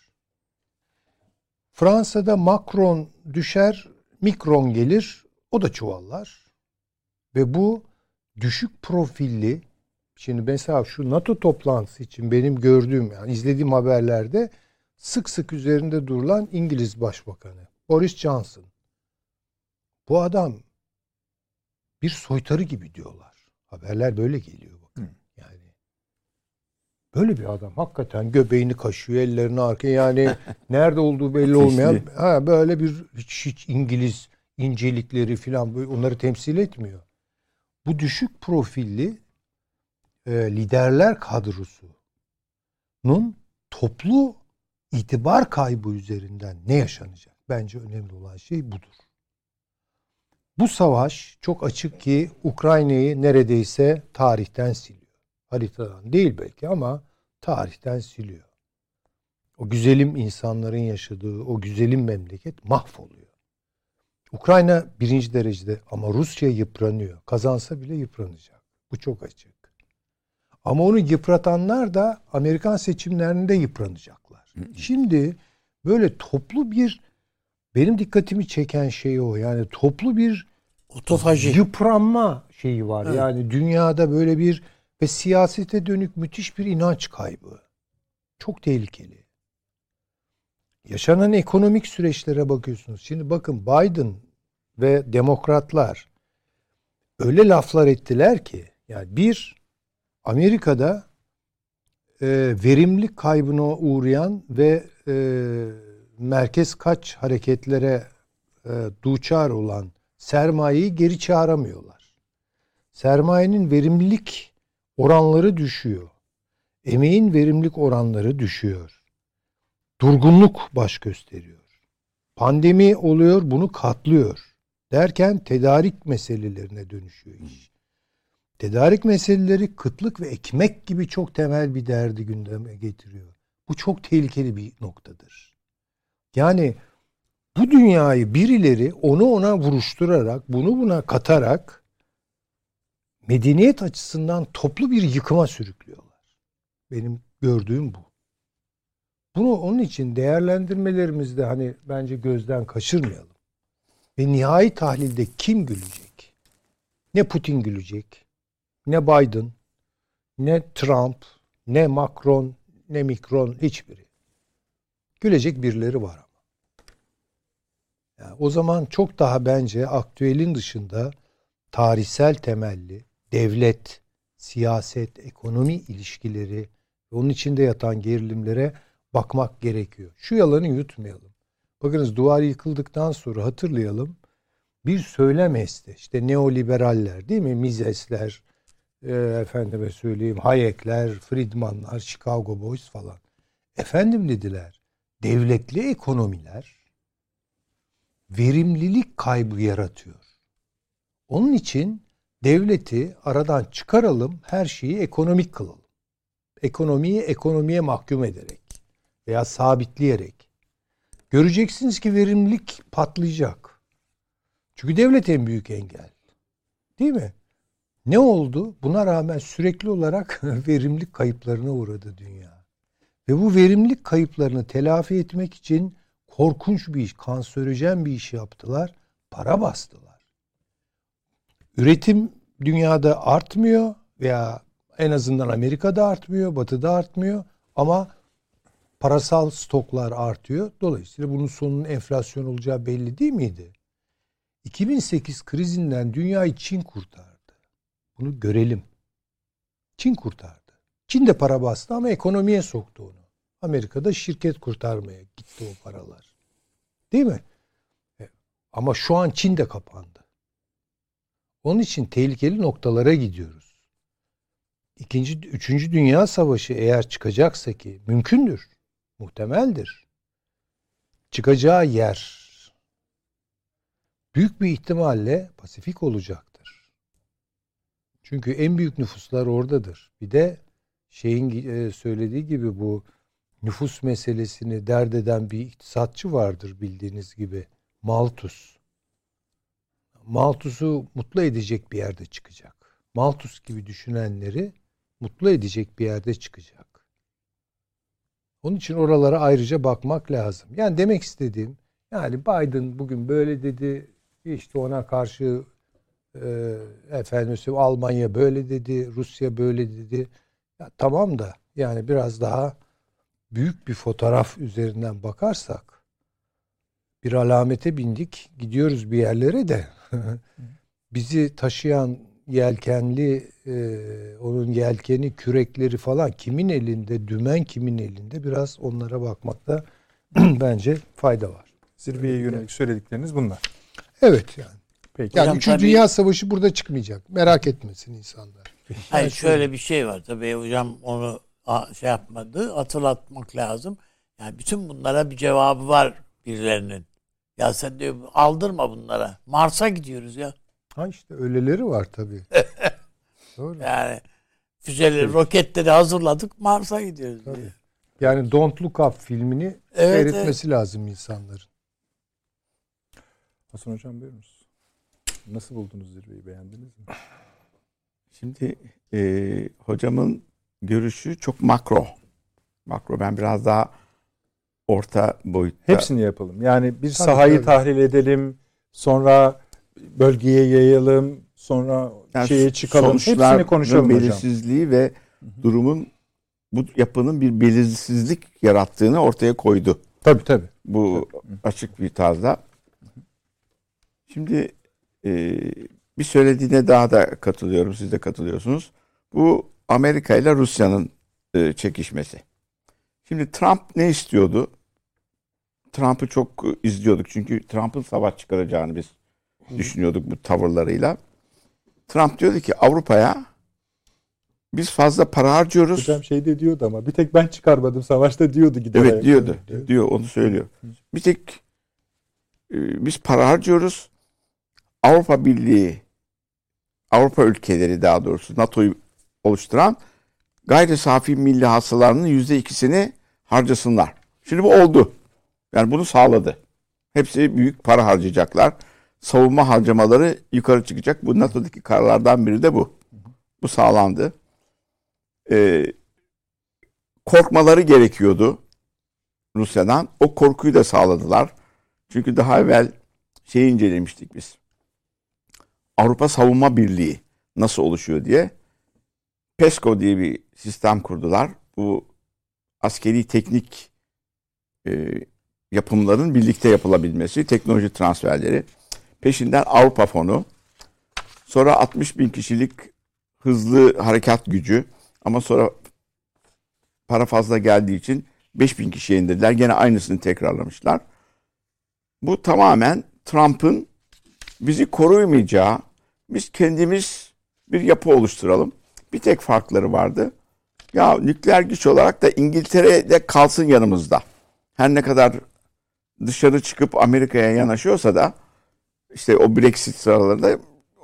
Fransa'da Macron düşer, Mikron gelir. O da çuvallar. Ve bu düşük profilli şimdi mesela şu NATO toplantısı için benim gördüğüm yani izlediğim haberlerde sık sık üzerinde durulan İngiliz Başbakanı Boris Johnson. Bu adam bir soytarı gibi diyorlar. Haberler böyle geliyor böyle bir adam hakikaten göbeğini kaşıyor, ellerini arkaya yani nerede olduğu belli olmayan ha böyle bir hiç, hiç İngiliz incelikleri falan onları temsil etmiyor. Bu düşük profilli e, liderler kadrosunun toplu itibar kaybı üzerinden ne yaşanacak? Bence önemli olan şey budur. Bu savaş çok açık ki Ukrayna'yı neredeyse tarihten siliyor. Haritadan değil belki ama tarihten siliyor. O güzelim insanların yaşadığı o güzelim memleket mahvoluyor. Ukrayna birinci derecede ama Rusya yıpranıyor. Kazansa bile yıpranacak. Bu çok açık. Ama onu yıpratanlar da Amerikan seçimlerinde yıpranacaklar. Şimdi böyle toplu bir benim dikkatimi çeken şey o. Yani toplu bir
otofaji
yıpranma şeyi var. Evet. Yani dünyada böyle bir ve siyasete dönük müthiş bir inanç kaybı. Çok tehlikeli. Yaşanan ekonomik süreçlere bakıyorsunuz. Şimdi bakın Biden ve demokratlar öyle laflar ettiler ki yani bir Amerika'da e, verimlilik kaybına uğrayan ve e, merkez kaç hareketlere e, duçar olan sermayeyi geri çağıramıyorlar. Sermayenin verimlilik oranları düşüyor. Emeğin verimlilik oranları düşüyor. Durgunluk baş gösteriyor. Pandemi oluyor, bunu katlıyor. Derken tedarik meselelerine dönüşüyor iş. Tedarik meseleleri kıtlık ve ekmek gibi çok temel bir derdi gündeme getiriyor. Bu çok tehlikeli bir noktadır. Yani bu dünyayı birileri onu ona vuruşturarak, bunu buna katarak medeniyet açısından toplu bir yıkıma sürüklüyorlar. Benim gördüğüm bu. Bunu onun için değerlendirmelerimizde hani bence gözden kaçırmayalım. Ve nihai tahlilde kim gülecek? Ne Putin gülecek, ne Biden, ne Trump, ne Macron, ne Mikron hiçbiri. Gülecek birileri var ama. Yani o zaman çok daha bence aktüelin dışında tarihsel temelli devlet, siyaset, ekonomi ilişkileri ve onun içinde yatan gerilimlere bakmak gerekiyor. Şu yalanı yutmayalım. Bakınız duvar yıkıldıktan sonra hatırlayalım. Bir söylem esti. İşte neoliberaller değil mi? Misesler, e, efendime söyleyeyim Hayekler, Friedmanlar, Chicago Boys falan. Efendim dediler. Devletli ekonomiler verimlilik kaybı yaratıyor. Onun için devleti aradan çıkaralım, her şeyi ekonomik kılalım. Ekonomiyi ekonomiye mahkum ederek veya sabitleyerek. Göreceksiniz ki verimlilik patlayacak. Çünkü devlet en büyük engel. Değil mi? Ne oldu? Buna rağmen sürekli olarak verimlilik kayıplarına uğradı dünya. Ve bu verimlilik kayıplarını telafi etmek için korkunç bir iş, kanserojen bir iş yaptılar. Para bastılar. Üretim dünyada artmıyor veya en azından Amerika'da artmıyor, Batı'da artmıyor ama parasal stoklar artıyor. Dolayısıyla bunun sonunun enflasyon olacağı belli değil miydi? 2008 krizinden dünyayı Çin kurtardı. Bunu görelim. Çin kurtardı. Çin de para bastı ama ekonomiye soktu onu. Amerika'da şirket kurtarmaya gitti o paralar. Değil mi? E, ama şu an Çin de kapandı. Onun için tehlikeli noktalara gidiyoruz. İkinci, üçüncü Dünya Savaşı eğer çıkacaksa ki mümkündür, muhtemeldir. Çıkacağı yer büyük bir ihtimalle Pasifik olacaktır. Çünkü en büyük nüfuslar oradadır. Bir de şeyin e, söylediği gibi bu nüfus meselesini dert eden bir iktisatçı vardır bildiğiniz gibi. Malthus. Malthus'u mutlu edecek bir yerde çıkacak. Malthus gibi düşünenleri mutlu edecek bir yerde çıkacak. Onun için oralara ayrıca bakmak lazım. Yani demek istediğim yani Biden bugün böyle dedi işte ona karşı e, efendim Almanya böyle dedi, Rusya böyle dedi. Ya tamam da yani biraz daha büyük bir fotoğraf üzerinden bakarsak bir alamete bindik, gidiyoruz bir yerlere de bizi taşıyan yelkenli e, onun yelkeni kürekleri falan kimin elinde dümen kimin elinde biraz onlara bakmakta bence fayda var.
Zirveye yönelik söyledikleriniz bunlar.
Evet yani. Peki. Yani Hocam, 3. Dünya Savaşı burada çıkmayacak. Merak etmesin insanlar.
Hayır yani şöyle bir şey var tabii hocam onu şey yapmadı. Hatırlatmak lazım. Yani bütün bunlara bir cevabı var birilerinin. Ya sen diyor aldırma bunlara. Mars'a gidiyoruz ya.
Ha işte öyleleri var tabii.
Doğru. Yani füzeleri, evet. roketleri hazırladık Mars'a gidiyoruz. Tabii. Diye.
Yani Don't Look Up filmini evet, seyretmesi evet. lazım insanların.
Hasan Hocam buyurunuz. Nasıl buldunuz zirveyi? Beğendiniz mi?
Şimdi e, hocamın görüşü çok makro. Makro. Ben biraz daha orta boyutta.
Hepsini yapalım. Yani bir tabii, sahayı tabii. tahlil edelim. Sonra bölgeye yayalım. Sonra yani şeye çıkalım. Hepsini konuşalım
belirsizliği hocam. ve durumun bu yapının bir belirsizlik yarattığını ortaya koydu.
Tabii tabii.
Bu açık bir tarzda. Şimdi e, bir söylediğine daha da katılıyorum. Siz de katılıyorsunuz. Bu Amerika ile Rusya'nın e, çekişmesi. Şimdi Trump ne istiyordu? Trump'ı çok izliyorduk. Çünkü Trump'ın savaş çıkaracağını biz düşünüyorduk bu tavırlarıyla. Trump diyordu ki Avrupa'ya biz fazla para harcıyoruz.
Hocam şey de diyordu ama bir tek ben çıkarmadım savaşta diyordu giderek.
Evet diyordu. Diyor. diyor onu söylüyor. Bir tek e, biz para harcıyoruz. Avrupa Birliği Avrupa ülkeleri daha doğrusu NATO'yu oluşturan gayri safi milli hasılarının yüzde ikisini harcasınlar. Şimdi bu oldu. Yani bunu sağladı. Hepsi büyük para harcayacaklar. Savunma harcamaları yukarı çıkacak. Bu NATO'daki kararlardan biri de bu. Bu sağlandı. Ee, korkmaları gerekiyordu Rusya'dan. O korkuyu da sağladılar. Çünkü daha evvel şey incelemiştik biz. Avrupa Savunma Birliği nasıl oluşuyor diye. PESCO diye bir sistem kurdular. Bu askeri teknik e, yapımların birlikte yapılabilmesi, teknoloji transferleri. Peşinden Avrupa Fonu. Sonra 60 bin kişilik hızlı harekat gücü. Ama sonra para fazla geldiği için 5 bin kişiye indirdiler. Gene aynısını tekrarlamışlar. Bu tamamen Trump'ın bizi koruyamayacağı, biz kendimiz bir yapı oluşturalım. Bir tek farkları vardı. Ya nükleer güç olarak da İngiltere'de kalsın yanımızda. Her ne kadar dışarı çıkıp Amerika'ya yanaşıyorsa da işte o Brexit sıralarında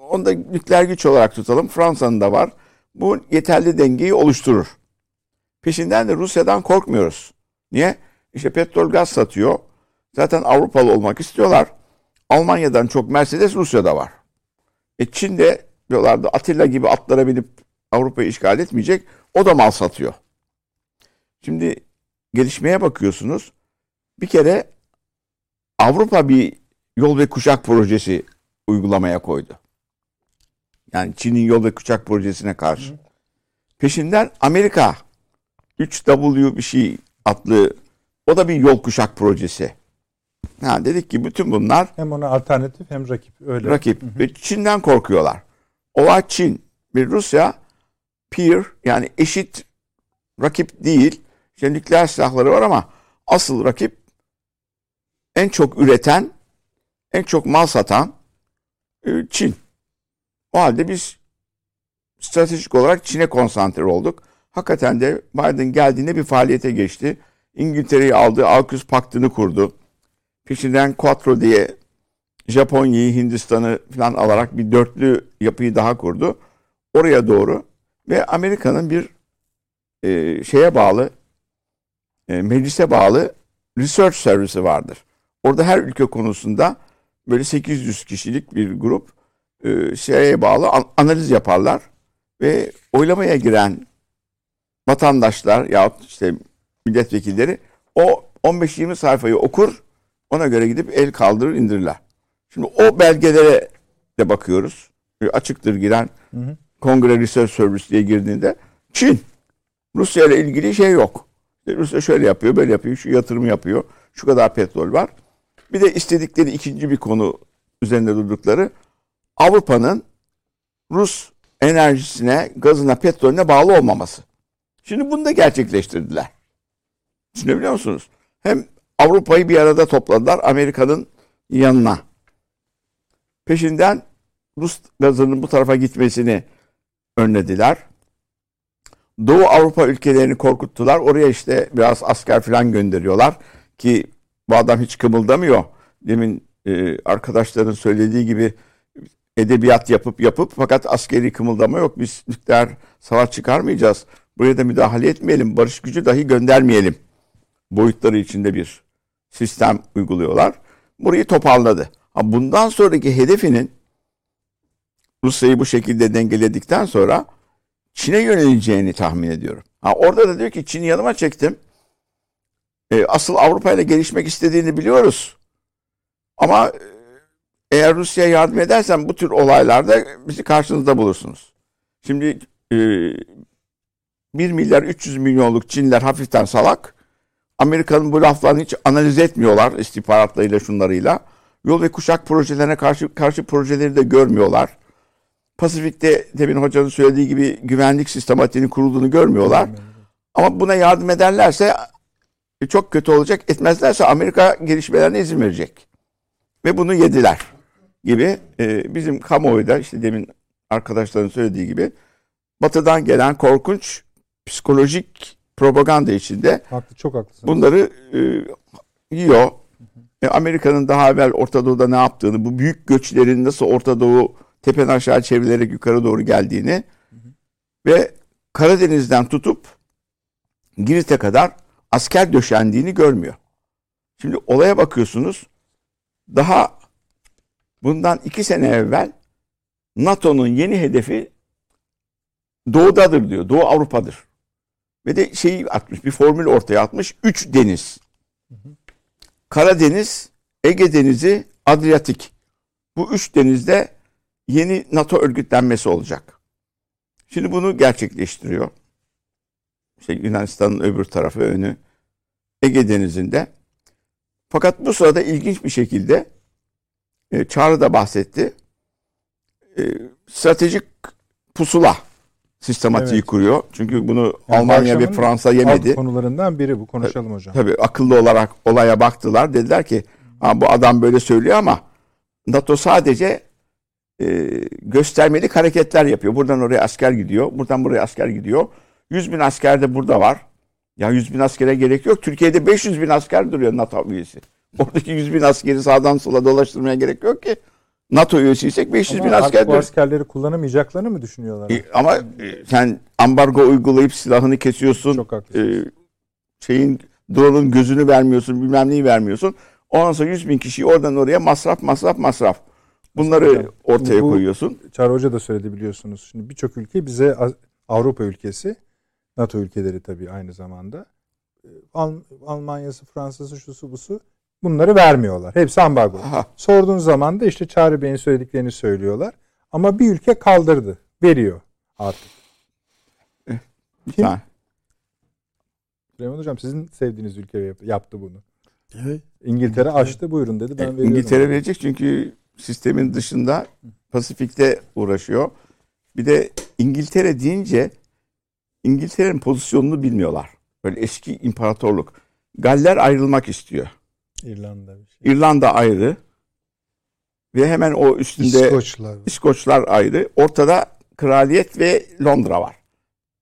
onu da nükleer güç olarak tutalım. Fransa'nın da var. Bu yeterli dengeyi oluşturur. Peşinden de Rusya'dan korkmuyoruz. Niye? İşte petrol gaz satıyor. Zaten Avrupalı olmak istiyorlar. Almanya'dan çok Mercedes Rusya'da var. E Çin de diyorlardı Atilla gibi atlara binip Avrupa'yı işgal etmeyecek. O da mal satıyor. Şimdi gelişmeye bakıyorsunuz. Bir kere Avrupa bir yol ve kuşak projesi uygulamaya koydu. Yani Çin'in yol ve kuşak projesine karşı. Peşinden Amerika 3W bir şey adlı o da bir yol kuşak projesi. Ha, dedik ki bütün bunlar
hem ona alternatif hem rakip öyle.
Rakip hı hı. Çin'den korkuyorlar. Ola Çin ve Rusya peer yani eşit rakip değil. İşte nükleer silahları var ama asıl rakip en çok üreten, en çok mal satan e, Çin. O halde biz stratejik olarak Çin'e konsantre olduk. Hakikaten de Biden geldiğinde bir faaliyete geçti. İngiltere'yi aldı, AUKUS paktını kurdu. Peşinden Quattro diye Japonya'yı, Hindistan'ı falan alarak bir dörtlü yapıyı daha kurdu. Oraya doğru ve Amerika'nın bir e, şeye bağlı, e, meclise bağlı research servisi vardır. Orada her ülke konusunda böyle 800 kişilik bir grup e, şeye bağlı an- analiz yaparlar ve oylamaya giren vatandaşlar yahut işte milletvekilleri o 15-20 sayfayı okur ona göre gidip el kaldırır indirirler. Şimdi o belgelere de bakıyoruz. E, Açıktır giren
Hı hı.
Kongre Research Service diye girdiğinde Çin Rusya ile ilgili şey yok. Rusya şöyle yapıyor, böyle yapıyor, şu yatırım yapıyor, şu kadar petrol var. Bir de istedikleri ikinci bir konu üzerinde durdukları Avrupa'nın Rus enerjisine, gazına, petrolüne bağlı olmaması. Şimdi bunu da gerçekleştirdiler. Düşünebiliyor musunuz? Hem Avrupa'yı bir arada topladılar Amerika'nın yanına. Peşinden Rus gazının bu tarafa gitmesini önlediler. Doğu Avrupa ülkelerini korkuttular. Oraya işte biraz asker falan gönderiyorlar ki bu adam hiç kımıldamıyor. Demin e, arkadaşların söylediği gibi edebiyat yapıp yapıp fakat askeri kımıldama yok. Biz nükleer savaş çıkarmayacağız. Buraya da müdahale etmeyelim. Barış gücü dahi göndermeyelim. Boyutları içinde bir sistem uyguluyorlar. Burayı toparladı. Ha bundan sonraki hedefinin Rusya'yı bu şekilde dengeledikten sonra Çin'e yöneleceğini tahmin ediyorum. Ha orada da diyor ki Çin'i yanıma çektim. E, asıl Avrupa ile gelişmek istediğini biliyoruz. Ama e, eğer Rusya'ya yardım edersen bu tür olaylarda bizi karşınızda bulursunuz. Şimdi e, 1 milyar 300 milyonluk Çinliler hafiften salak. Amerika'nın bu laflarını hiç analiz etmiyorlar istihbaratlarıyla şunlarıyla. Yol ve kuşak projelerine karşı karşı projeleri de görmüyorlar. Pasifik'te demin hocanın söylediği gibi güvenlik sistematiğinin kurulduğunu görmüyorlar. Ama buna yardım ederlerse e, çok kötü olacak. Etmezlerse Amerika gelişmelerine izin verecek. Ve bunu yediler gibi e, bizim kamuoyu da işte demin arkadaşların söylediği gibi batıdan gelen korkunç psikolojik propaganda içinde
Haklı, çok haklısın.
bunları e, yiyor. E, Amerika'nın daha evvel Orta Doğu'da ne yaptığını, bu büyük göçlerin nasıl Orta Doğu tepeden aşağı çevrilerek yukarı doğru geldiğini ve Karadeniz'den tutup Girit'e kadar asker döşendiğini görmüyor. Şimdi olaya bakıyorsunuz. Daha bundan iki sene evvel NATO'nun yeni hedefi doğudadır diyor. Doğu Avrupa'dır. Ve de şeyi atmış, bir formül ortaya atmış. Üç deniz. Karadeniz, Ege Denizi, Adriyatik. Bu üç denizde yeni NATO örgütlenmesi olacak. Şimdi bunu gerçekleştiriyor. İşte Yunanistan'ın öbür tarafı önü Ege Denizi'nde. Fakat bu sırada ilginç bir şekilde e, Çağrı da bahsetti. E, stratejik pusula sistematiği
Evet.
kuruyor. Çünkü bunu
Yani
Almanya ve Fransa
Alt
yemedi.
konularından biri bu. Konuşalım hocam.
Tabii akıllı olarak olaya baktılar. Dediler ki bu adam böyle söylüyor ama NATO sadece e, göstermelik hareketler yapıyor. Buradan oraya asker gidiyor. Buradan buraya asker gidiyor. 100 bin asker de burada var. Ya 100 bin askere gerek yok. Türkiye'de 500 bin asker duruyor NATO üyesi. Oradaki 100 bin askeri sağdan sola dolaştırmaya gerek yok ki. NATO üyesiysek 500 bin
Ama
asker
artık bu
duruyor.
askerleri kullanamayacaklarını mı düşünüyorlar?
E, Ama e, sen ambargo uygulayıp silahını kesiyorsun.
Çok haklısınız.
E, şeyin drone'un gözünü vermiyorsun, bilmem neyi vermiyorsun. Ondan sonra 100 bin kişiyi oradan oraya masraf, masraf, masraf. Bunları
Hocam,
ortaya
bu-
koyuyorsun.
Çağrı Hoca da söyledi biliyorsunuz. Şimdi birçok ülke bize Avrupa ülkesi, NATO ülkeleri tabii aynı zamanda. Ee, Al- Almanya'sı, Fransa'sı, şusu busu bunları vermiyorlar. Hepsi ambargo.
Aha.
Sorduğun zaman da işte Çağrı Bey'in söylediklerini söylüyorlar. Ama bir ülke kaldırdı. Veriyor artık.
Bir
Kim?
tane.
Süleyman Hocam sizin sevdiğiniz ülke yap- yaptı bunu.
Evet.
İngiltere açtı buyurun dedi. Ben
E,
veriyorum.
İngiltere verecek çünkü sistemin dışında Pasifik'te uğraşıyor. Bir de İngiltere deyince İngiltere'nin pozisyonunu bilmiyorlar. Böyle eski imparatorluk. Galler ayrılmak istiyor.
İrlanda bir şey.
İrlanda ayrı ve hemen o üstünde
İskoçlar.
İskoçlar ayrı. Ortada kraliyet ve Londra var.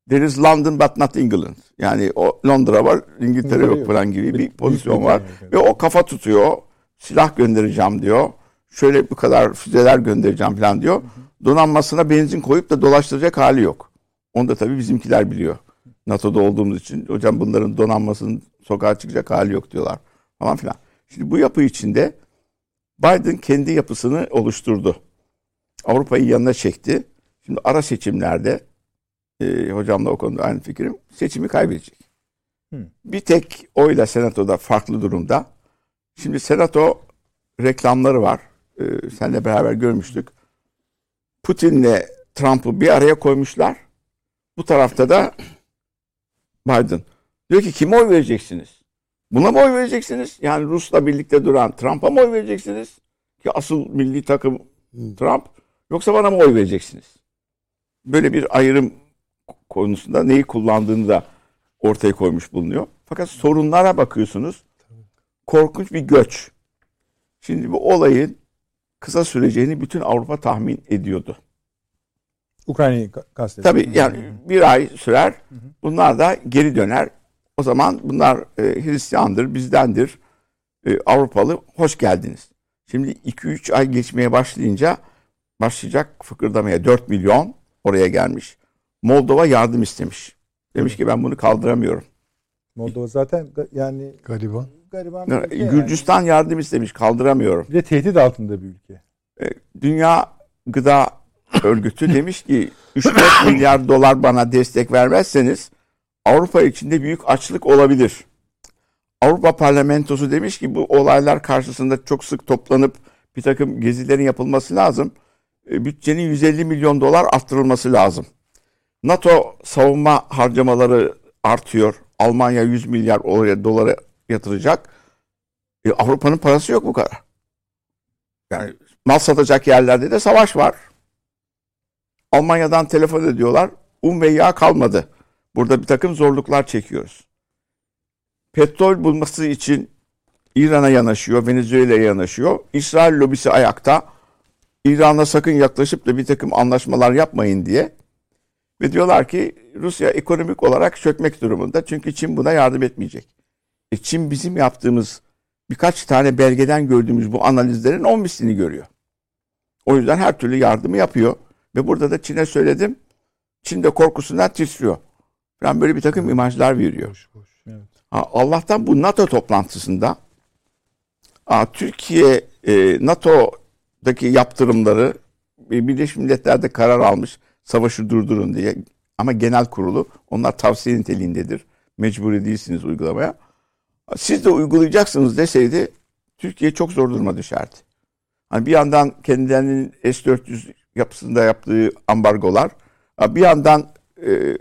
There is London but not England. Yani o Londra var, İngiltere yok falan gibi bir pozisyon var. Ve o kafa tutuyor. Silah göndereceğim diyor. Şöyle bu kadar füzeler göndereceğim falan diyor. Donanmasına benzin koyup da dolaştıracak hali yok. Onu da tabii bizimkiler biliyor. NATO'da olduğumuz için hocam bunların donanmasının sokağa çıkacak hali yok diyorlar falan filan. Şimdi bu yapı içinde Biden kendi yapısını oluşturdu. Avrupa'yı yanına çekti. Şimdi ara seçimlerde e, hocamla o konuda aynı fikrim. Seçimi kaybedecek.
Hı.
Bir tek oyla senatoda farklı durumda. Şimdi senato reklamları var. E, seninle beraber görmüştük. Putin'le Trump'ı bir araya koymuşlar. Bu tarafta da Biden. Diyor ki kime oy vereceksiniz? Buna mı oy vereceksiniz? Yani Rus'la birlikte duran Trump'a mı oy vereceksiniz? Ki asıl milli takım Trump. Yoksa bana mı oy vereceksiniz? Böyle bir ayrım konusunda neyi kullandığını da ortaya koymuş bulunuyor. Fakat sorunlara bakıyorsunuz. Korkunç bir göç. Şimdi bu olayın kısa süreceğini bütün Avrupa tahmin ediyordu.
Ukrayna'yı ka- kastediyorum.
Tabii yani bir ay sürer. Bunlar da geri döner. O zaman bunlar e, Hristiyandır, bizdendir. E, Avrupalı hoş geldiniz. Şimdi 2-3 ay geçmeye başlayınca başlayacak fıkırdamaya 4 milyon oraya gelmiş. Moldova yardım istemiş. Demiş ki ben bunu kaldıramıyorum.
Moldova zaten yani
Galiba.
gariban bir ülke yani.
Gürcistan yardım istemiş kaldıramıyorum.
Bir de tehdit altında bir ülke.
E, Dünya Gıda Örgütü demiş ki 3-4 milyar dolar bana destek vermezseniz Avrupa içinde büyük açlık olabilir. Avrupa Parlamentosu demiş ki bu olaylar karşısında çok sık toplanıp bir takım gezilerin yapılması lazım. E, Bütçenin 150 milyon dolar arttırılması lazım. NATO savunma harcamaları artıyor. Almanya 100 milyar oraya dolara yatıracak. E, Avrupa'nın parası yok bu kadar. Yani mal satacak yerlerde de savaş var. Almanya'dan telefon ediyorlar. Un ve yağ kalmadı. Burada bir takım zorluklar çekiyoruz. Petrol bulması için İran'a yanaşıyor, Venezuela'ya yanaşıyor. İsrail lobisi ayakta. İran'la sakın yaklaşıp da bir takım anlaşmalar yapmayın diye. Ve diyorlar ki Rusya ekonomik olarak çökmek durumunda. Çünkü Çin buna yardım etmeyecek. E Çin bizim yaptığımız birkaç tane belgeden gördüğümüz bu analizlerin on mislini görüyor. O yüzden her türlü yardımı yapıyor. Ve burada da Çin'e söyledim. Çin de korkusundan titriyor. Ben böyle bir takım imajlar veriyor.
Boş boş.
Evet.
Ha, Allah'tan bu NATO toplantısında ha, Türkiye e, NATO'daki yaptırımları e, Birleşmiş Milletler'de karar almış savaşı durdurun diye ama genel kurulu onlar tavsiye niteliğindedir. Mecburi değilsiniz uygulamaya. Siz de uygulayacaksınız deseydi Türkiye çok zor duruma düşerdi. Hani bir yandan kendilerinin S-400 yapısında yaptığı ambargolar, bir yandan e,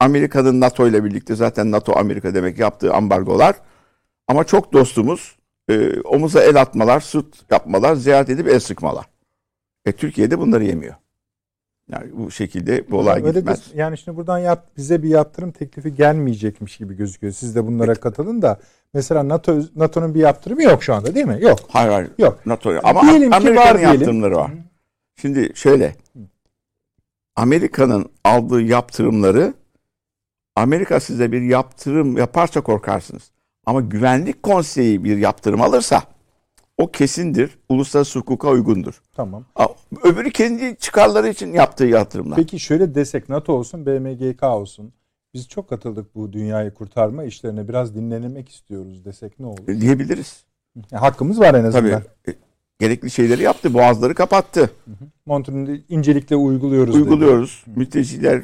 Amerika'nın NATO ile birlikte zaten NATO Amerika demek yaptığı ambargolar ama çok dostumuz e, omuza el atmalar, sırt yapmalar, ziyaret edip el sıkmalar. E Türkiye'de bunları yemiyor. Yani bu şekilde bu olay
Öyle
gitmez.
bir- yani şimdi buradan yap, bize bir yaptırım teklifi gelmeyecekmiş gibi gözüküyor. Siz de bunlara katılın da mesela NATO NATO'nun bir yaptırımı yok şu anda değil mi? Yok.
Hayır hayır.
Yok.
NATO ama
Diyelim ki
Amerika'nın yaptırımları var. Şimdi şöyle. Amerika'nın aldığı yaptırımları Amerika size bir yaptırım yaparsa korkarsınız. Ama Güvenlik Konseyi bir yaptırım alırsa o kesindir. Uluslararası hukuka uygundur.
Tamam.
Öbürü kendi çıkarları için yaptığı yatırımlar.
Peki şöyle desek NATO olsun BMGK olsun. Biz çok katıldık bu dünyayı kurtarma işlerine. Biraz dinlenemek istiyoruz desek ne olur?
diyebiliriz.
Yani hakkımız var en
Tabii.
azından.
E, Gerekli şeyleri yaptı. Boğazları kapattı.
Montreux'u incelikle uyguluyoruz. dedi.
Uyguluyoruz. Mülteciler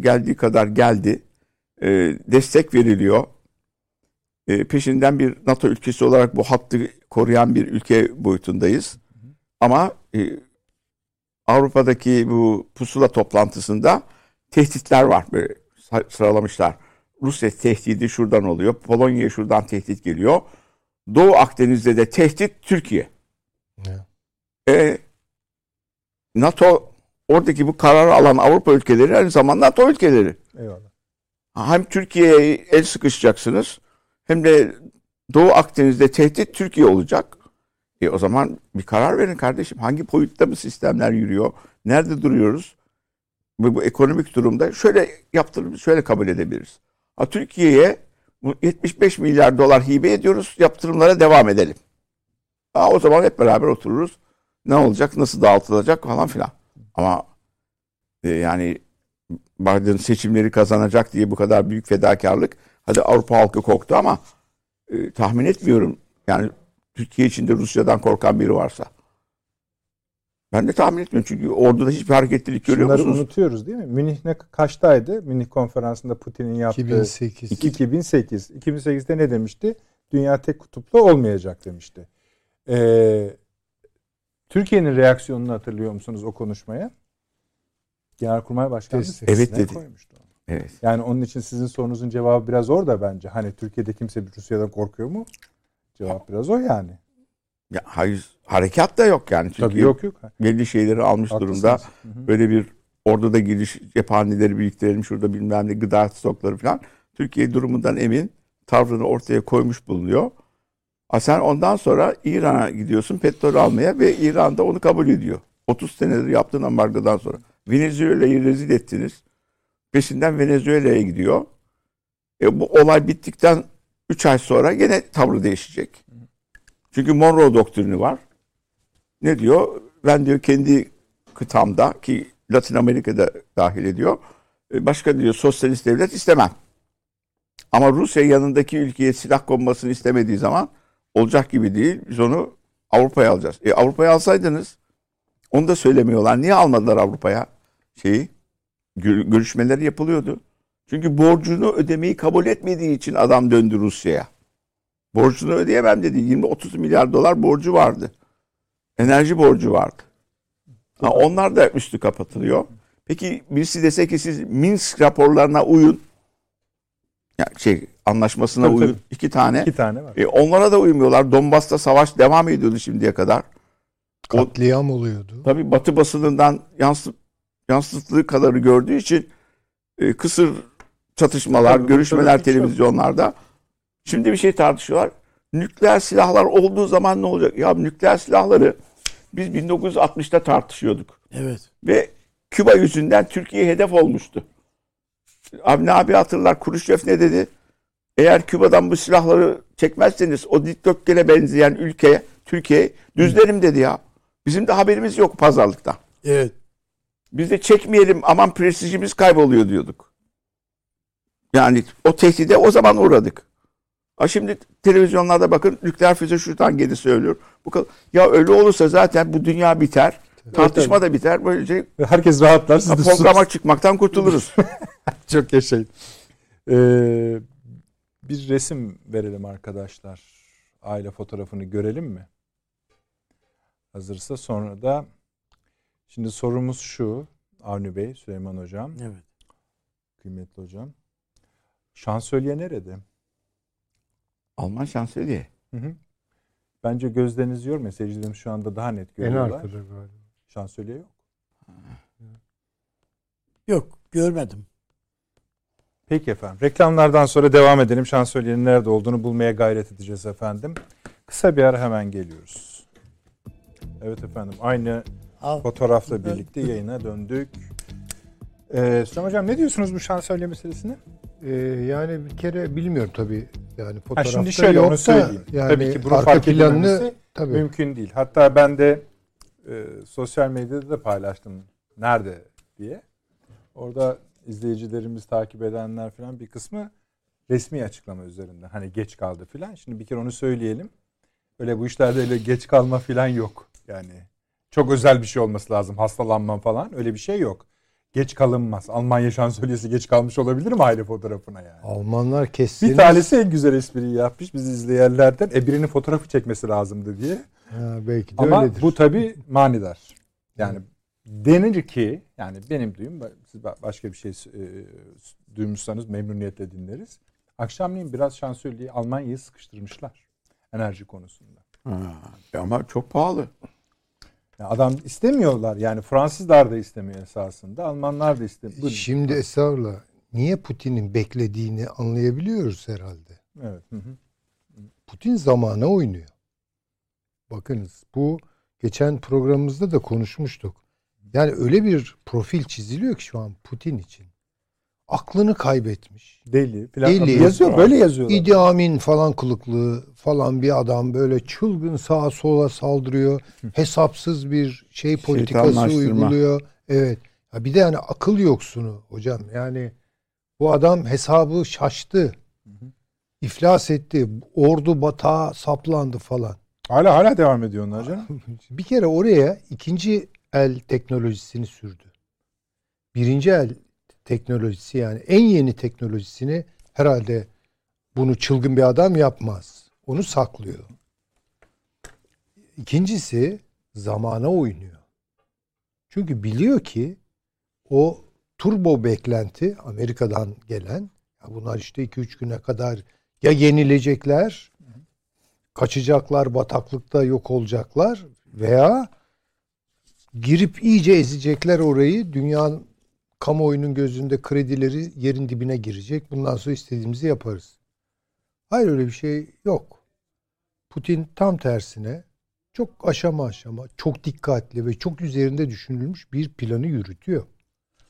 geldiği kadar geldi. E, destek veriliyor. E, peşinden bir NATO ülkesi olarak bu hattı koruyan bir ülke boyutundayız. Ama e, Avrupa'daki bu pusula toplantısında tehditler var. Böyle sıralamışlar. Rusya tehdidi şuradan oluyor. Polonya'ya şuradan tehdit geliyor. Doğu Akdeniz'de de tehdit Türkiye. E, NATO oradaki bu kararı alan Avrupa ülkeleri aynı zamanda NATO ülkeleri.
Eyvallah.
Hem Türkiye'ye el sıkışacaksınız hem de Doğu Akdeniz'de tehdit Türkiye olacak. E o zaman bir karar verin kardeşim. Hangi boyutta bu sistemler yürüyor? Nerede duruyoruz? Bu, bu ekonomik durumda şöyle yaptırım şöyle kabul edebiliriz. Ha, Türkiye'ye 75 milyar dolar hibe ediyoruz. Yaptırımlara devam edelim. Ha, o zaman hep beraber otururuz. Ne olacak? Nasıl dağıtılacak falan filan. Ama e, yani Biden seçimleri kazanacak diye bu kadar büyük fedakarlık. Hadi Avrupa halkı korktu ama e, tahmin etmiyorum. Yani Türkiye içinde Rusya'dan korkan biri varsa. Ben de tahmin etmiyorum çünkü orduda hiçbir hareketlilik görüyor
Şunları
musunuz?
unutuyoruz değil mi? Münih ne kaçtaydı? Münih konferansında Putin'in yaptığı
2008.
2008. 2008'de ne demişti? Dünya tek kutuplu olmayacak demişti. Ee, Türkiye'nin reaksiyonunu hatırlıyor musunuz o konuşmaya? Genelkurmay Başkanı
Evet
dedi.
koymuştu.
Evet.
Yani onun için sizin sorunuzun cevabı biraz orada bence. Hani Türkiye'de kimse bir Rusya'dan korkuyor mu? Cevap biraz o yani.
Ya, hayır, harekat da yok yani. Çünkü
Tabii yok yok.
belli şeyleri almış
Haklısınız.
durumda.
Hı hı.
Böyle bir orada da giriş cephaneleri biriktirelim şurada bilmem ne gıda stokları falan. Türkiye durumundan emin tavrını ortaya koymuş bulunuyor. Sen ondan sonra İran'a gidiyorsun petrol almaya ve İran da onu kabul ediyor. 30 senedir yaptığın ambargodan sonra. Venezuela'yı rezil ettiniz. Peşinden Venezuela'ya gidiyor. E, bu olay bittikten 3 ay sonra gene tavrı değişecek. Çünkü Monroe doktrini var. Ne diyor? Ben diyor kendi kıtamda ki Latin Amerika'da dahil ediyor. e, Başka diyor sosyalist devlet istemem. Ama Rusya yanındaki ülkeye silah konmasını istemediği zaman olacak gibi değil. Biz onu Avrupa'ya alacağız. E Avrupa'ya alsaydınız onu da söylemiyorlar. Niye almadılar Avrupa'ya şeyi? Gör- Görüşmeleri yapılıyordu. Çünkü borcunu ödemeyi kabul etmediği için adam döndü Rusya'ya. Borcunu ödeyemem dedi. 20-30 milyar dolar borcu vardı. Enerji borcu vardı. Ha, onlar da üstü kapatılıyor. Peki birisi dese ki siz Minsk raporlarına uyun. Ya şey anlaşmasına
Tabii,
uyun.
tabii.
İki tane.
İki tane var.
E, onlara da uymuyorlar. Donbas'ta savaş devam ediyordu şimdiye kadar. O,
Katliam oluyordu.
tabii Batı basınından yansıt, yansıttığı kadarı gördüğü için e, kısır çatışmalar,
Tabii,
görüşmeler
tabii, çok.
televizyonlarda. Şimdi bir şey tartışıyorlar. Nükleer silahlar olduğu zaman ne olacak? Ya nükleer silahları biz 1960'ta tartışıyorduk.
Evet.
Ve Küba yüzünden Türkiye hedef olmuştu. Avni abi hatırlar Kuruşev ne dedi? Eğer Küba'dan bu silahları çekmezseniz o dikdörtgene benzeyen ülkeye, Türkiye düzlerim dedi ya. Bizim de haberimiz yok pazarlıktan.
Evet.
Biz de çekmeyelim aman prestijimiz kayboluyor diyorduk. Yani o tehdide o zaman uğradık. Ha şimdi televizyonlarda bakın nükleer füze şuradan geri söylüyor. Bu kadar. Ya öyle olursa zaten bu dünya biter. Tartışma da biter. Böylece
Herkes rahatlar. Siz
programa çıkmaktan kurtuluruz.
Çok yaşayın. Ee, bir resim verelim arkadaşlar. Aile fotoğrafını görelim mi? Hazırsa sonra da şimdi sorumuz şu. Avni Bey, Süleyman Hocam,
Evet.
kıymetli hocam. Şansölye nerede?
Alman şansölye.
Hı hı. Bence gözleriniz yormuyor. Seyircilerimiz şu anda daha net
En
görüyorlar.
arkada galiba.
Şansölye yok.
Yok görmedim.
Peki efendim. Reklamlardan sonra devam edelim. Şansölyenin nerede olduğunu bulmaya gayret edeceğiz efendim. Kısa bir ara hemen geliyoruz. Evet efendim. Aynı
Al.
fotoğrafla birlikte yayına döndük. Ee, Süleyman Hocam ne diyorsunuz bu şansölye meselesine?
Ee, yani bir kere bilmiyorum tabii. Yani
Ha,
fotoğrafta
şimdi şöyle
yok
onu söyleyeyim.
Yani
Tabii ki bunu
arka
fark
planını
edilmemesi
tabii.
mümkün değil. Hatta ben de e, sosyal medyada da paylaştım. Nerede diye. Orada izleyicilerimiz takip edenler falan bir kısmı resmi açıklama üzerinden. Hani geç kaldı falan. Şimdi bir kere onu söyleyelim. Öyle bu işlerde öyle geç kalma falan yok. Yani çok özel bir şey olması lazım. Hastalanma falan öyle bir şey yok. Geç kalınmaz. Almanya şansölyesi geç kalmış olabilir mi aile fotoğrafına yani?
Almanlar kestiniz.
Bir tanesi en güzel espriyi yapmış biz izleyenlerden. E birinin fotoğrafı çekmesi lazımdı diye.
Ha, belki de
Ama
öyledir.
bu tabii manidar. Yani denir ki yani benim duyum siz ba- başka bir şey e, duymuşsanız memnuniyetle dinleriz. Akşamleyin biraz şansölyeyi Almanya'yı sıkıştırmışlar enerji konusunda.
Ha, ama çok pahalı.
Adam istemiyorlar yani Fransızlar da istemiyor esasında Almanlar da istemiyor.
Şimdi estağfurullah. Niye Putin'in beklediğini anlayabiliyoruz herhalde.
Evet. Hı hı.
Putin zamana oynuyor. bakınız bu geçen programımızda da konuşmuştuk. Yani öyle bir profil çiziliyor ki şu an Putin için. Aklını kaybetmiş.
Deli falan.
Deli.
Yazıyor böyle yazıyorlar.
İdi Amin falan kılıklı falan bir adam böyle çılgın sağa sola saldırıyor. Hesapsız bir şey politikası uyguluyor. Evet. Ya bir de yani akıl yoksunu hocam. Yani bu adam hesabı şaştı. İflas etti. Ordu batağa saplandı falan.
Hala hala devam ediyor onlar canım.
Bir kere oraya ikinci el teknolojisini sürdü. Birinci el teknolojisi yani en yeni teknolojisini herhalde bunu çılgın bir adam yapmaz. Onu saklıyor. İkincisi zamana oynuyor. Çünkü biliyor ki o turbo beklenti Amerika'dan gelen ya bunlar işte 2-3 güne kadar ya yenilecekler kaçacaklar bataklıkta yok olacaklar veya girip iyice ezecekler orayı dünyanın kamuoyunun gözünde kredileri yerin dibine girecek. Bundan sonra istediğimizi yaparız. Hayır öyle bir şey yok. Putin tam tersine çok aşama aşama, çok dikkatli ve çok üzerinde düşünülmüş bir planı yürütüyor.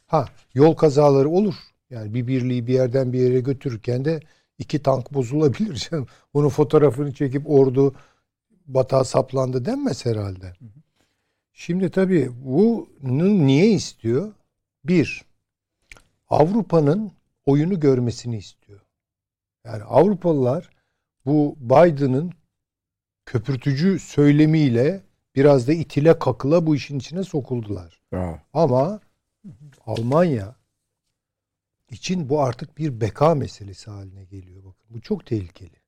Ha yol kazaları olur. Yani bir birliği bir yerden bir yere götürürken de iki tank bozulabilir canım. Onun fotoğrafını çekip ordu batağa saplandı denmez herhalde. Şimdi tabii bunu niye istiyor? Bir, Avrupa'nın oyunu görmesini istiyor. Yani Avrupalılar bu Biden'ın köpürtücü söylemiyle biraz da itile kakıla bu işin içine sokuldular.
Bravo.
Ama Almanya için bu artık bir beka meselesi haline geliyor. Bakın bu çok tehlikeli.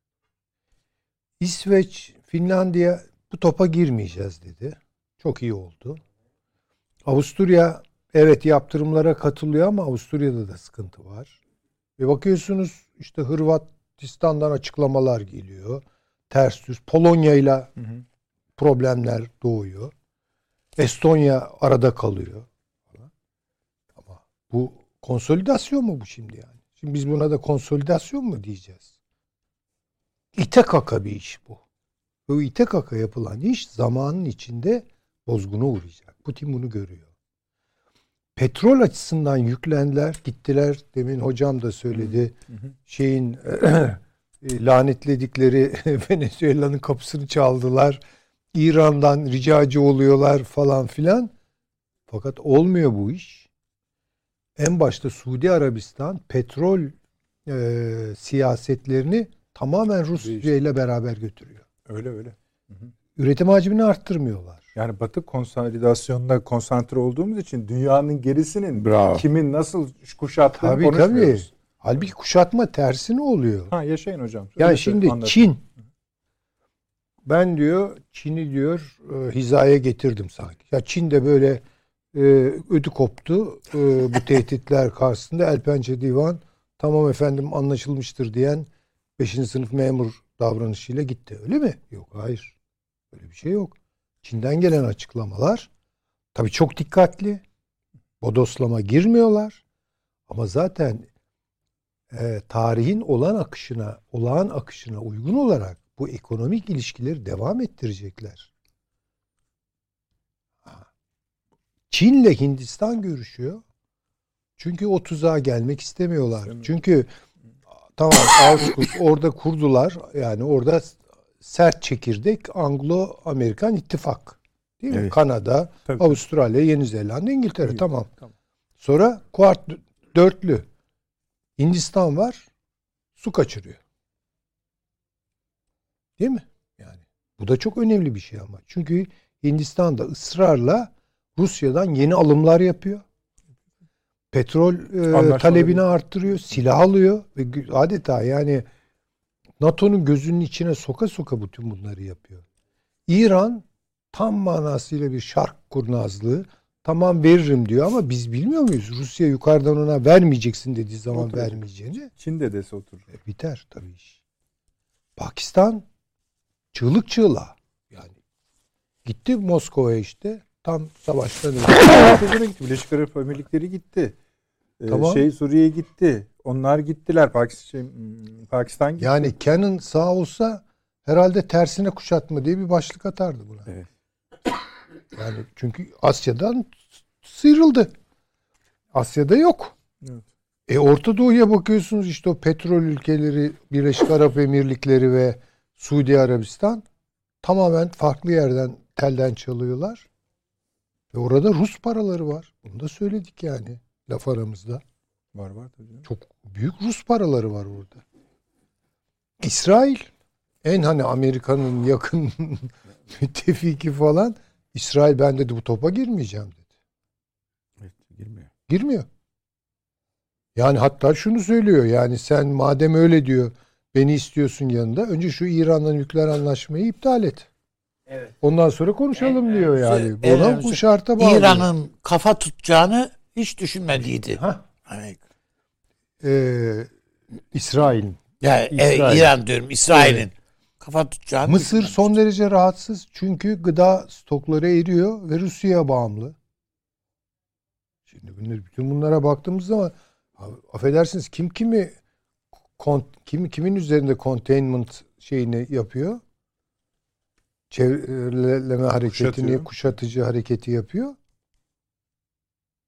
İsveç, Finlandiya bu topa girmeyeceğiz dedi. Çok iyi oldu. Avusturya evet yaptırımlara katılıyor ama Avusturya'da da sıkıntı var. Ve bakıyorsunuz işte Hırvatistan'dan açıklamalar geliyor. Ters düz. Polonya ile problemler doğuyor. Estonya arada kalıyor. Ama bu konsolidasyon mu bu şimdi yani? Şimdi biz buna da konsolidasyon mu diyeceğiz? İte kaka bir iş bu. Bu ite kaka yapılan iş zamanın içinde bozguna uğrayacak. Putin bunu görüyor. Petrol açısından yüklendiler, gittiler. Demin hocam da söyledi. Şeyin e, lanetledikleri Venezuela'nın kapısını çaldılar. İran'dan ricacı oluyorlar falan filan. Fakat olmuyor bu iş. En başta Suudi Arabistan petrol e, siyasetlerini tamamen Rusya ile beraber götürüyor.
Öyle öyle.
Üretim hacmini arttırmıyorlar.
Yani Batı konsolidasyonunda konsantre olduğumuz için dünyanın gerisinin
Bravo.
kimin nasıl kuşattığını
Tabii tabii.
konuşmuyoruz.
Halbuki kuşatma tersine oluyor.
Ha yaşayın hocam.
Yani
Öyle
şimdi
anlatın.
Çin ben diyor Çin'i diyor e, hizaya getirdim sanki. Ya Çin de böyle e, ödü koptu e, bu tehditler karşısında el pençe divan tamam efendim anlaşılmıştır diyen 5. sınıf memur davranışıyla gitti. Öyle mi? Yok hayır. Öyle bir şey yok. Çin'den gelen açıklamalar tabii çok dikkatli. Bodoslama girmiyorlar. Ama zaten e, tarihin olan akışına, olağan akışına uygun olarak bu ekonomik ilişkileri devam ettirecekler. Çin'le Hindistan görüşüyor. Çünkü o tuzağa gelmek istemiyorlar.
İstemiyor.
Çünkü tamam AUKUS orada kurdular. Yani orada sert çekirdek Anglo-Amerikan ittifak. Değil mi?
Evet.
Kanada,
Tabii.
Avustralya, Yeni Zelanda, İngiltere.
İyi,
Tamam.
tamam.
Sonra kuart dörtlü. Hindistan var. Su kaçırıyor. Değil mi? Yani bu da çok önemli bir şey ama. Çünkü Hindistan da ısrarla Rusya'dan yeni alımlar yapıyor. Petrol e, talebini arttırıyor, silah alıyor ve adeta yani NATO'nun gözünün içine soka soka bütün bunları yapıyor. İran tam manasıyla bir şark kurnazlığı tamam veririm diyor ama biz bilmiyor muyuz? Rusya yukarıdan ona vermeyeceksin dediği zaman
Otur.
vermeyeceğini
Çin dedesi oturur.
e, biter tabii iş. Pakistan çığlık çığlığa yani gitti Moskova'ya işte tam savaştan önce.
Birleşik Arap Emirlikleri gitti. Ee,
Tamam.
Şey Suriye'ye gitti. Onlar gittiler. Pakistan, şey, hmm, Pakistan gitti.
Yani Canon sağ olsa herhalde tersine kuşatma diye bir başlık atardı buna.
Evet.
Yani çünkü Asya'dan sıyrıldı. Asya'da yok.
Evet.
E Orta Doğu'ya bakıyorsunuz işte o petrol ülkeleri, Birleşik Arap Emirlikleri ve Suudi Arabistan tamamen farklı yerden telden çalıyorlar. Ve orada Rus paraları var. Bunu da söyledik yani laf aramızda.
Var var tabii.
Çok büyük Rus paraları var orada. İsrail en hani Amerika'nın yakın müttefiki falan İsrail ben dedi bu topa girmeyeceğim dedi.
Evet, girmiyor.
Girmiyor. Yani hatta şunu söylüyor yani sen madem öyle diyor beni istiyorsun yanında önce şu İran'la nükleer anlaşmayı iptal et.
Evet.
Ondan sonra konuşalım
En
diyor yani.
en
Buna
önemlisi
bu şarta bağlı.
İran'ın kafa tutacağını hiç düşünmediydi.
Hah.
Hani,
Ee, İsrail'in.
ya, evet,
İsrail.
İran diyorum İsrail'in kafa tutacağını
Mısır son derece rahatsız çünkü gıda stokları eriyor ve Rusya'ya bağımlı. Şimdi bunlar, bütün bunlara baktığımız zaman affedersiniz kim kimi kon- kim kimin üzerinde containment şeyini yapıyor? Çevreleme hareketini,
Kuşatıyor.
kuşatıcı hareketi yapıyor.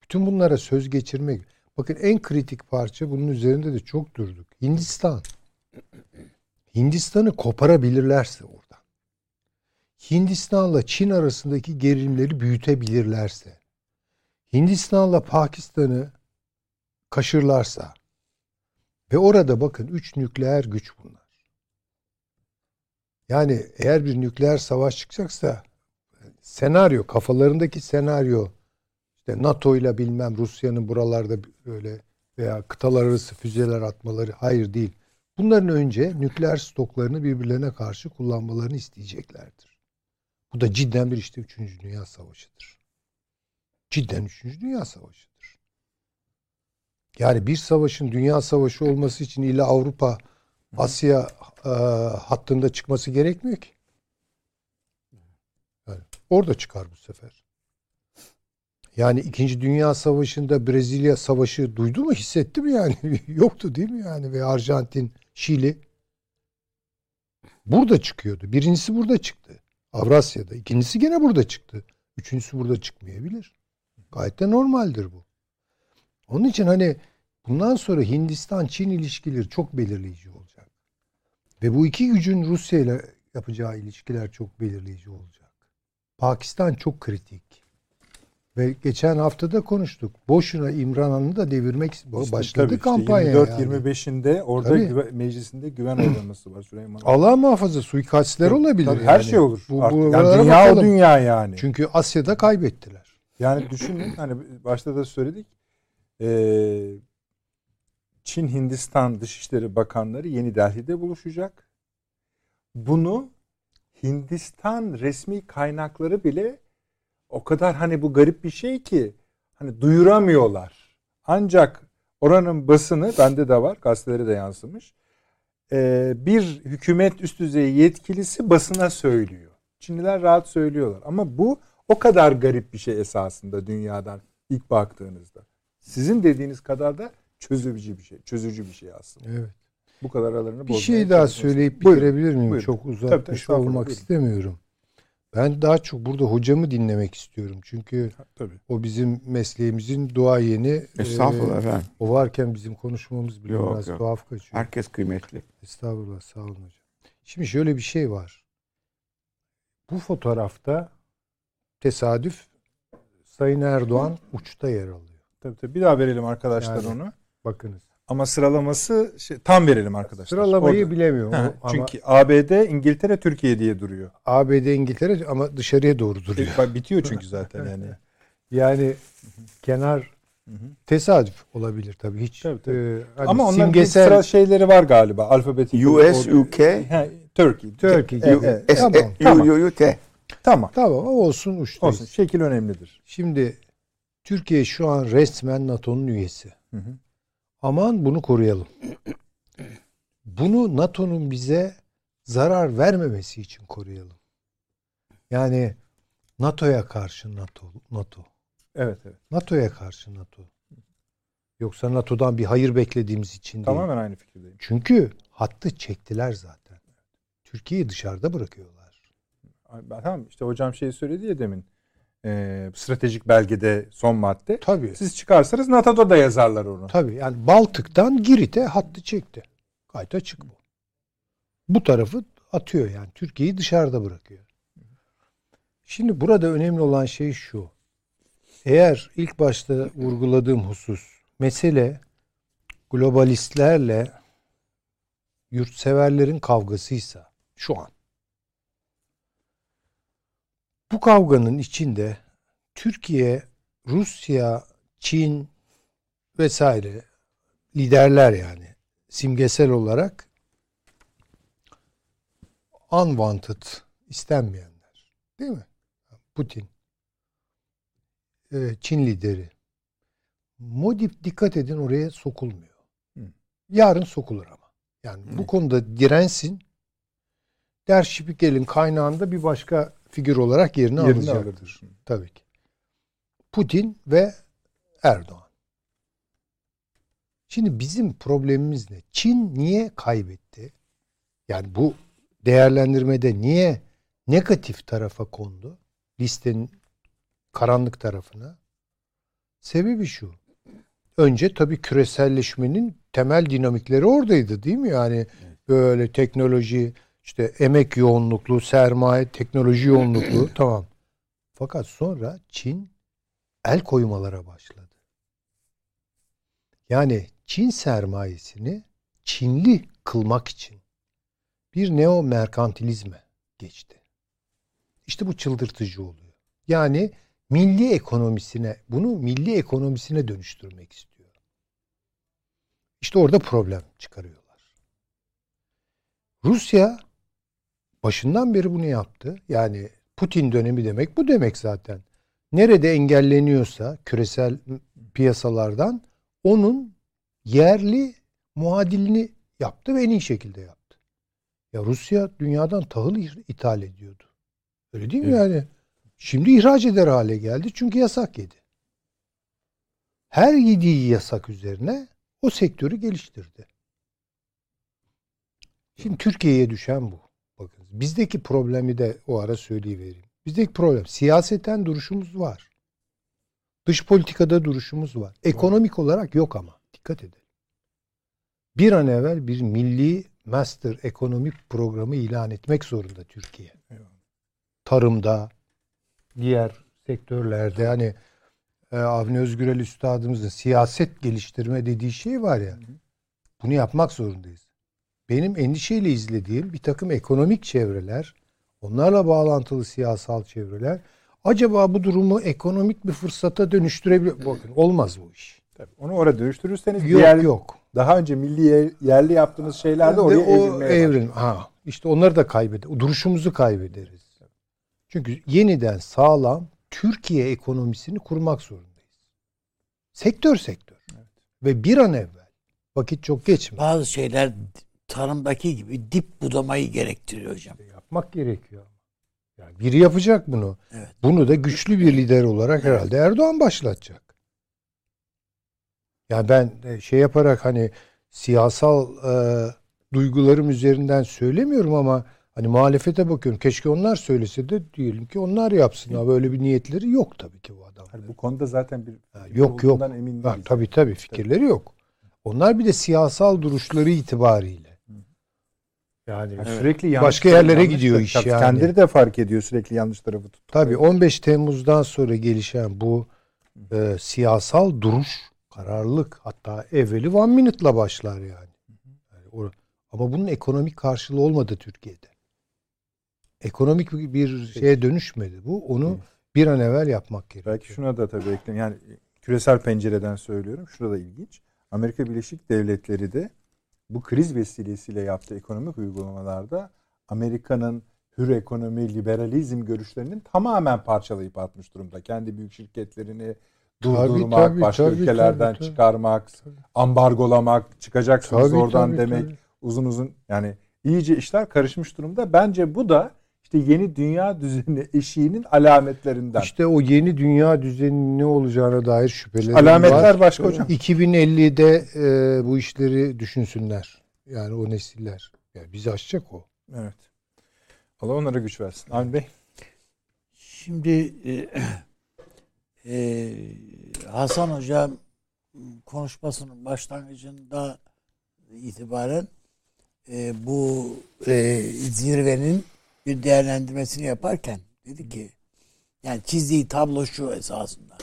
Bütün bunlara söz geçirmek. Bakın en kritik parça bunun üzerinde de çok durduk. Hindistan. Hindistan'ı koparabilirlerse oradan. Hindistan'la Çin arasındaki gerilimleri büyütebilirlerse. Hindistan'la Pakistan'ı kaşırlarsa ve orada bakın üç nükleer güç bunlar. Yani eğer bir nükleer savaş çıkacaksa senaryo kafalarındaki senaryo işte NATO ile bilmem Rusya'nın buralarda böyle veya kıtalar arası füzeler atmaları hayır değil. Bunların önce nükleer stoklarını birbirlerine karşı kullanmalarını isteyeceklerdir. Bu da cidden bir işte 3. Dünya Savaşı'dır. Cidden 3. Dünya Savaşı'dır. Yani bir savaşın dünya savaşı olması için illa Avrupa, Asya e, hattında çıkması gerekmiyor ki. Yani orada çıkar bu sefer. Yani İkinci Dünya Savaşı'nda Brezilya Savaşı duydu mu hissetti mi yani? Yoktu değil mi yani? Ve Arjantin, Şili. Burada çıkıyordu. Birincisi burada çıktı. Avrasya'da. İkincisi gene burada çıktı. Üçüncüsü burada çıkmayabilir. Gayet de normaldir bu. Onun için hani bundan sonra Hindistan-Çin ilişkileri çok belirleyici olacak. Ve bu iki gücün Rusya ile yapacağı ilişkiler çok belirleyici olacak. Pakistan çok kritik. Ve geçen haftada konuştuk. Boşuna İmran Han'ı da devirmek
İşte
başladı
tabii işte
kampanya yani.
24-25'inde orada
Tabii.
güve- meclisinde güven oylaması var Süleyman.
Allah muhafaza suikastler
Tabii,
olabilir.
tabii,
yani.
Her şey olur.
Bu,
Artık.
bu-
Yani dünya o
bakalım.
dünya yani.
Çünkü Asya'da kaybettiler.
Yani düşünün hani başta da söyledik. Ee, Çin Hindistan Dışişleri Bakanları Yeni Delhi'de buluşacak. Bunu Hindistan resmi kaynakları bile o kadar hani bu garip bir şey ki hani duyuramıyorlar. Ancak oranın basını bende de var gazetelere de yansımış. Ee, bir hükümet üst düzey yetkilisi basına söylüyor. Çinliler rahat söylüyorlar ama bu o kadar garip bir şey esasında dünyadan ilk baktığınızda. Sizin dediğiniz kadar da çözücü bir şey, çözücü bir şey aslında.
Evet.
Bu kadar aralarını
Bir şey daha söyleyip bitirebilir miyim?
Buyurun.
Çok
Tabii, tabii,
uzatmış
estağfurullah,
olmak
buyurun.
istemiyorum. Ben daha çok burada hocamı dinlemek istiyorum. Çünkü
Ha, Tabii.
o bizim mesleğimizin duayeni.
Estağfurullah
Ee,
efendim.
o varken bizim konuşmamız bile
Yok,
biraz
yok.
tuhaf kaçıyor.
Herkes kıymetli.
Estağfurullah sağ olun hocam. Şimdi şöyle bir şey var. Bu fotoğrafta tesadüf Sayın Erdoğan uçta yer alıyor.
Tabii tabii. Bir daha verelim arkadaşlar
Yani.
onu.
Bakınız.
Ama sıralaması şey, tam verelim arkadaşlar.
Sıralamayı
Orada-
bilemiyorum.
Ha,
ama
Çünkü ABD, İngiltere, Türkiye diye duruyor.
ABD, İngiltere ama dışarıya doğru duruyor.
E, Bitiyor çünkü zaten yani.
Yani kenar
Hı hı.
tesadüf olabilir tabii hiç.
Tabii, tabii.
e, hani
Ama onların
simgesel
sıra şeyleri var galiba. Alfabetik.
US, UK,
Ha, Turkey.
Turkey. Tamam,
E-
tamam.
U- U- U- T.
Tamam.
tamam olsun uçtayız.
Olsun. Şekil önemlidir.
Şimdi Türkiye şu an resmen NATO'nun üyesi.
Hı hı.
Aman bunu koruyalım. Bunu NATO'nun bize zarar vermemesi için koruyalım. Yani NATO'ya karşı NATO, NATO.
Evet evet.
NATO'ya karşı NATO. Yoksa NATO'dan bir hayır beklediğimiz için değil.
Tamamen aynı fikirdeyim.
Çünkü hattı çektiler zaten. Türkiye'yi dışarıda bırakıyorlar.
Tamam işte hocam şey söyledi ya demin. E, stratejik belgede son madde.
Tabii.
Siz çıkarsanız NATO'da da yazarlar onu.
Tabii yani Baltık'tan Girit'e hattı çekti. Gayet açık bu. Bu tarafı atıyor yani. Türkiye'yi dışarıda bırakıyor. Şimdi burada önemli olan şey şu. Eğer ilk başta vurguladığım husus mesele globalistlerle yurtseverlerin kavgasıysa şu an bu kavganın içinde Türkiye, Rusya, Çin vesaire liderler yani simgesel olarak unwanted istenmeyenler değil mi? Putin Çin lideri Modip dikkat edin oraya sokulmuyor. Yarın sokulur ama. Yani bu konuda dirensin. Der Şipikel'in kaynağında bir başka figür olarak yerini,
Yerini
alacaktır. Tabii ki. Putin ve Erdoğan. Şimdi bizim problemimiz ne? Çin niye kaybetti? Yani bu değerlendirmede niye negatif tarafa kondu? Listenin karanlık tarafına. Sebebi şu. Önce tabii küreselleşmenin temel dinamikleri oradaydı değil mi? Yani böyle teknoloji, işte emek yoğunluklu, sermaye, teknoloji yoğunluklu tamam. Fakat sonra Çin el koymalara başladı. Yani Çin sermayesini Çinli kılmak için bir neo merkantilizme geçti. İşte bu çıldırtıcı oluyor. Yani milli ekonomisine, bunu milli ekonomisine dönüştürmek istiyor. İşte orada problem çıkarıyorlar. Rusya başından beri bunu yaptı. Yani Putin dönemi demek bu demek zaten. Nerede engelleniyorsa küresel piyasalardan onun yerli muadilini yaptı ve en iyi şekilde yaptı. Ya Rusya dünyadan tahıl ithal ediyordu. Öyle değil mi evet. yani? Şimdi ihraç eder hale geldi çünkü yasak yedi. Her yediği yasak üzerine o sektörü geliştirdi. Şimdi Türkiye'ye düşen bu. Bizdeki problemi de o ara söyleyivereyim. Bizdeki problem siyaseten duruşumuz var. Dış politikada duruşumuz var. Ekonomik olarak yok ama. Dikkat edelim. Bir an evvel bir milli master ekonomik programı ilan etmek zorunda Türkiye. Tarımda, diğer sektörlerde hani e, Avni Özgürel Üstadımızın siyaset geliştirme dediği şey var ya. Bunu yapmak zorundayız. Benim endişeyle izlediğim bir takım ekonomik çevreler, onlarla bağlantılı siyasal çevreler acaba bu durumu ekonomik bir fırsata dönüştürebilir. Bakın olmaz bu iş.
Tabii, onu oraya dönüştürürseniz
yok
diğer,
yok.
Daha önce milli yerli yaptığınız şeyler de oraya
o evrim. Ha, işte onları da kaybederiz. Duruşumuzu kaybederiz. Çünkü yeniden sağlam Türkiye ekonomisini kurmak zorundayız. Sektör sektör. Evet. Ve bir an evvel vakit çok geçme.
Bazı şeyler tarımdaki gibi dip budamayı gerektiriyor hocam.
Yapmak gerekiyor. Yani biri yapacak bunu.
Evet.
Bunu da güçlü bir lider olarak herhalde Erdoğan başlatacak. Yani ben şey yaparak hani siyasal e, duygularım üzerinden söylemiyorum ama hani muhalefete bakıyorum. Keşke onlar söylese de diyelim ki onlar yapsın. Ama böyle bir niyetleri yok tabii ki bu adam.
Hani bu konuda zaten bir
ha, yok yok.
Emin
ha, tabii tabii fikirleri tabii. yok. Onlar bir de siyasal duruşları itibariyle.
Yani evet. sürekli yanlış
başka yerlere yanlış gidiyor iş yani.
Kendileri de fark ediyor sürekli yanlış tarafı tutup.
Tabii 15 Temmuz'dan sonra gelişen bu e, siyasal duruş, kararlılık hatta evveli one minute'la başlar yani. yani o, ama bunun ekonomik karşılığı olmadı Türkiye'de. Ekonomik bir şeye dönüşmedi bu. Onu bir an evvel yapmak gerekiyor.
Belki şuna da tabii ekleyeyim. Yani küresel pencereden söylüyorum. Şurada da ilginç. Amerika Birleşik Devletleri de bu kriz vesilesiyle yaptığı ekonomik uygulamalarda Amerika'nın hür ekonomi, liberalizm görüşlerinin tamamen parçalayıp atmış durumda. Kendi büyük şirketlerini durdurmak, tabii, tabii, başka tabii, ülkelerden tabii, çıkarmak, tabii. ambargolamak, çıkacaksınız tabii, oradan tabii, demek tabii. uzun uzun yani iyice işler karışmış durumda. Bence bu da işte yeni dünya düzeni eşiğinin alametlerinden.
İşte o yeni dünya düzeninin ne olacağına dair şüphelerim
Alametler var. Alametler başka hocam.
2050'de e, bu işleri düşünsünler. Yani o nesiller. Yani bizi aşacak o.
Evet. Allah onlara güç versin. Avni Bey.
Şimdi e, e, Hasan Hocam konuşmasının başlangıcında itibaren e, bu e, zirvenin bir değerlendirmesini yaparken dedi ki yani çizdiği tablo şu esasında.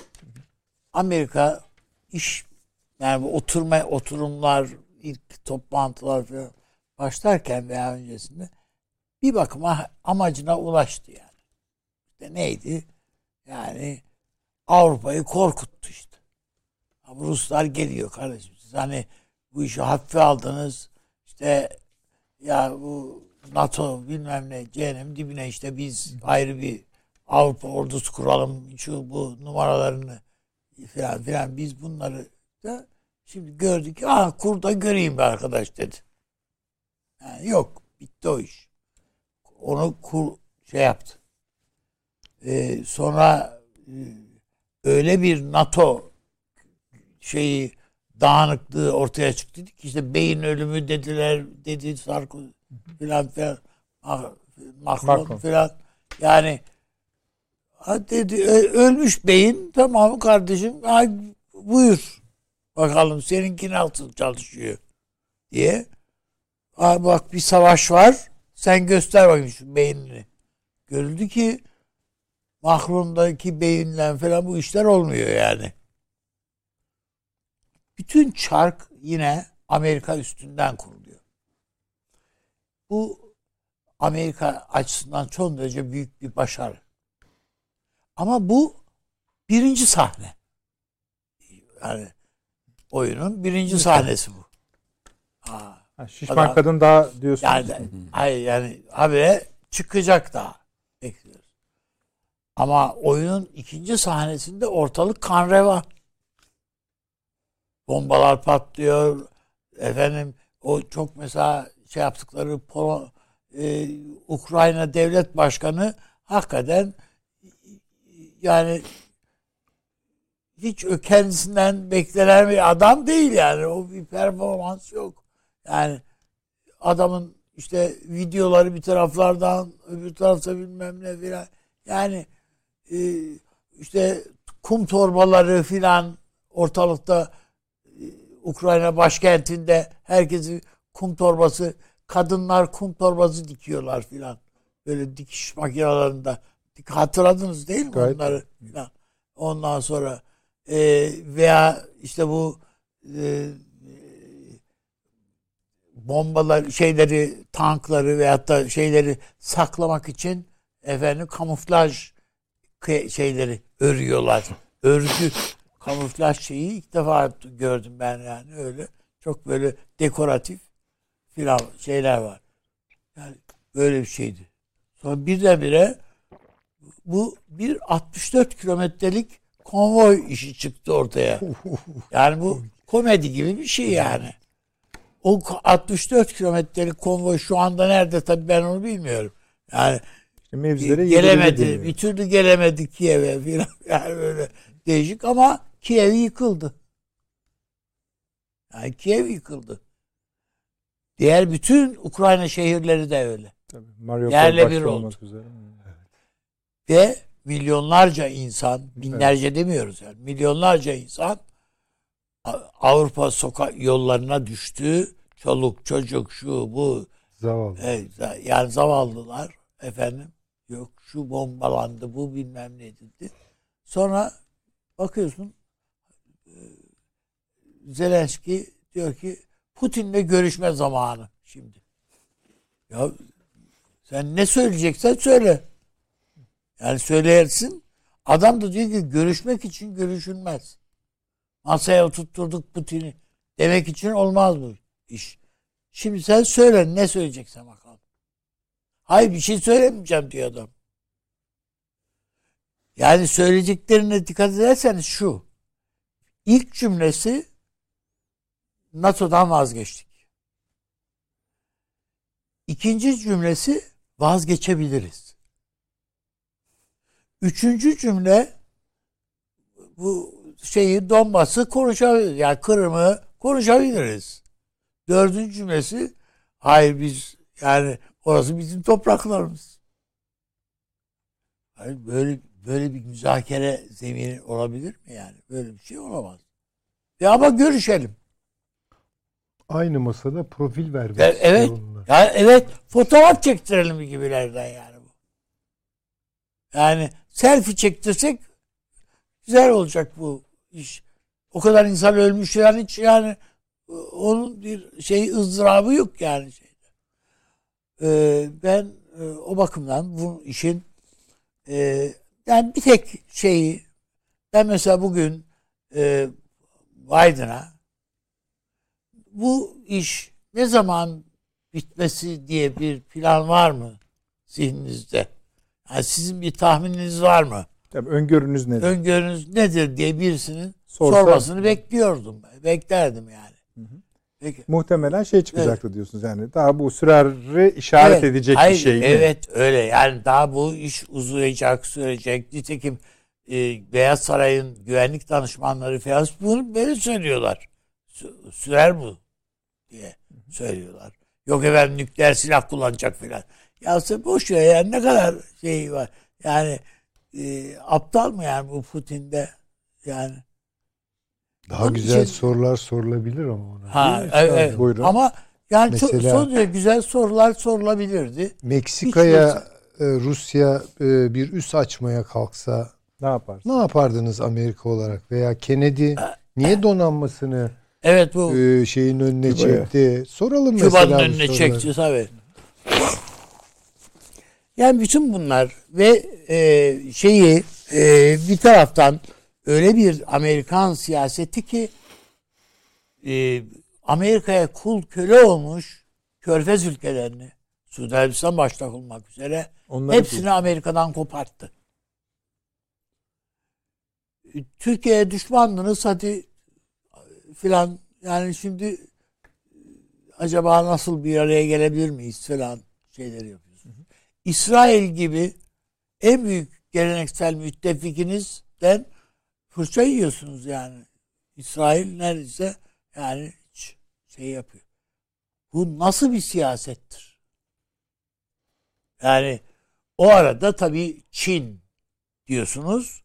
Amerika iş yani bu oturma oturumlar ilk toplantılar falan başlarken veya öncesinde bir bakıma amacına ulaştı yani. İşte neydi? Yani Avrupa'yı korkuttu işte. Ama Ruslar geliyor kardeşim. Siz hani bu işi hafife aldınız. İşte ya bu NATO bilmem ne cehennem dibine işte biz ayrı bir Avrupa ordusu kuralım şu bu numaralarını filan filan biz bunları da şimdi gördük ki ah kur da göreyim be arkadaş dedi. Yani yok bitti o iş. Onu kur şey yaptı. Ee, sonra e, öyle bir NATO şeyi dağınıklığı ortaya çıktı ki işte beyin ölümü dediler dedi Sarkozy filan filan Macron,
Macron.
filan yani dedi "Ö- ölmüş beyin tamam kardeşim ha, buyur bakalım seninki nasıl çalışıyor diye ha, bak bir savaş var sen göster bakayım şu beynini görüldü ki Macron'daki beyinle falan bu işler olmuyor yani. Bütün çark yine Amerika üstünden kuruluyor. Bu Amerika açısından çok derece büyük bir başarı. Ama bu birinci sahne. Yani oyunun birinci sahnesi bu. Ha,
şişman kadın daha diyorsunuz.
yani hayır yani habire çıkacak daha. Bekliyoruz. Ama oyunun ikinci sahnesinde ortalık kan revan. Bombalar patlıyor. Efendim o çok mesela şey yaptıkları Polo, e, Ukrayna devlet başkanı hakikaten yani hiç kendisinden beklenen bir adam değil yani. O bir performans yok. Yani adamın işte videoları bir taraflardan öbür tarafta bilmem ne filan. Yani e, işte kum torbaları filan ortalıkta e, Ukrayna başkentinde herkesi kum torbası kadınlar kum torbası dikiyorlar filan. Böyle dikiş makinelerinde. Hatırladınız değil mi
Gayet.
onları filan. Ondan sonra e, veya işte bu e, bombalar şeyleri tankları veyahut da şeyleri saklamak için efendim kamuflaj şeyleri örüyorlar. Örgü kamuflaj şeyi ilk defa gördüm ben yani öyle. Çok böyle dekoratif filan şeyler var. Yani böyle bir şeydi. Sonra birdenbire bu bir 64 kilometrelik konvoy işi çıktı ortaya. Yani bu komedi gibi bir şey yani. O 64 kilometrelik konvoy şu anda nerede tabii ben onu bilmiyorum. Yani
İşte mevzilere
gelemedi. Bir türlü gelemedi Kiev'e filan. Yani böyle değişik ama Kiev yıkıldı. Yani Kiev yıkıldı. Diğer bütün Ukrayna şehirleri de öyle.
Tabii, Mariupol
Yerle bir
olmak üzere.
Ve milyonlarca insan, binlerce demiyoruz yani, milyonlarca insan Avrupa sokak yollarına düştü. Çoluk, çocuk, şu, bu.
Zavallı.
Evet, yani zavallılar efendim yok şu bombalandı, bu bilmem ne dedi. Sonra bakıyorsun e, Zelenski diyor ki Putin'le görüşme zamanı şimdi. Ya sen ne söyleyeceksen söyle. Yani söylersin. Adam da diyor ki görüşmek için görüşülmez. Masaya oturtturduk Putin'i. Demek için olmaz bu iş. Şimdi sen söyle ne söyleyeceksen bakalım. Hayır bir şey söylemeyeceğim diyor adam. Yani söyleyeceklerine dikkat ederseniz şu. İlk cümlesi NATO'dan vazgeçtik. İkinci cümlesi vazgeçebiliriz. Üçüncü cümle bu şeyi Donbas'ı konuşabiliriz. Yani Kırım'ı konuşabiliriz. Dördüncü cümlesi hayır biz yani orası bizim topraklarımız. Hayır, böyle böyle bir müzakere zemini olabilir mi yani? Böyle bir şey olamaz. Ya ama görüşelim.
Aynı masada profil vermek
E- evet.
istiyor
Ya evet fotoğraf çektirelim gibilerden yani bu. Yani selfie çektirsek güzel olacak bu iş. O kadar insan ölmüş yani hiç yani onun bir şey ızdırabı yok yani şeyde. Ee, ben e, o bakımdan bu işin e, yani bir tek şeyi ben mesela bugün e, Biden'a bu iş ne zaman bitmesi diye bir plan var mı zihninizde? Yani sizin bir tahmininiz var mı?
Tabii öngörünüz nedir?
Öngörünüz nedir diye birisinin
Sorsa-
sormasını bekliyordum. Beklerdim yani. Peki.
Muhtemelen şey çıkacaktı diyorsunuz yani. Daha bu süreri işaret edecek
hayır,
bir şey mi?
Evet öyle yani daha bu iş uzayacak sürecek. Nitekim e, Beyaz Saray'ın güvenlik danışmanları falan bunu böyle söylüyorlar. Sü- Sürer bu diye söylüyorlar. Yok efendim nükleer silah kullanacak falan. Ya sen boş ver yani ne kadar şey var. Yani e, aptal mı yani bu Putin'de yani.
Daha
Onun
güzel
için-
sorular sorulabilir ama ona.
Ha, evet.
Buyurun.
Ama yani çok,
Mesela-
son derece güzel sorular sorulabilirdi.
Meksika'ya e, Rusya e, bir üs açmaya kalksa
Ne yaparsın?
ne yapardınız Amerika olarak veya Kennedy niye donanmasını
Evet bu
e, şeyin önüne
Küba'ya.
çekti? Soralım
Küba'nın
mesela bu
önüne çekti tabii. Yani bütün bunlar ve e, şeyi e, bir taraftan öyle bir Amerikan siyaseti ki e, Amerika'ya kul köle olmuş Körfez ülkelerini Suudi Arabistan başta olmak üzere
Onları
hepsini Amerika'dan koparttı. Türkiye'ye düşmandınız hadi filan yani şimdi e, acaba nasıl bir araya gelebilir miyiz filan şeyleri yapıyorsunuz. İsrail gibi en büyük geleneksel müttefikinizden fırça yiyorsunuz yani. İsrail neredeyse yani şey yapıyor. Bu nasıl bir siyasettir? Yani o arada tabii Çin diyorsunuz.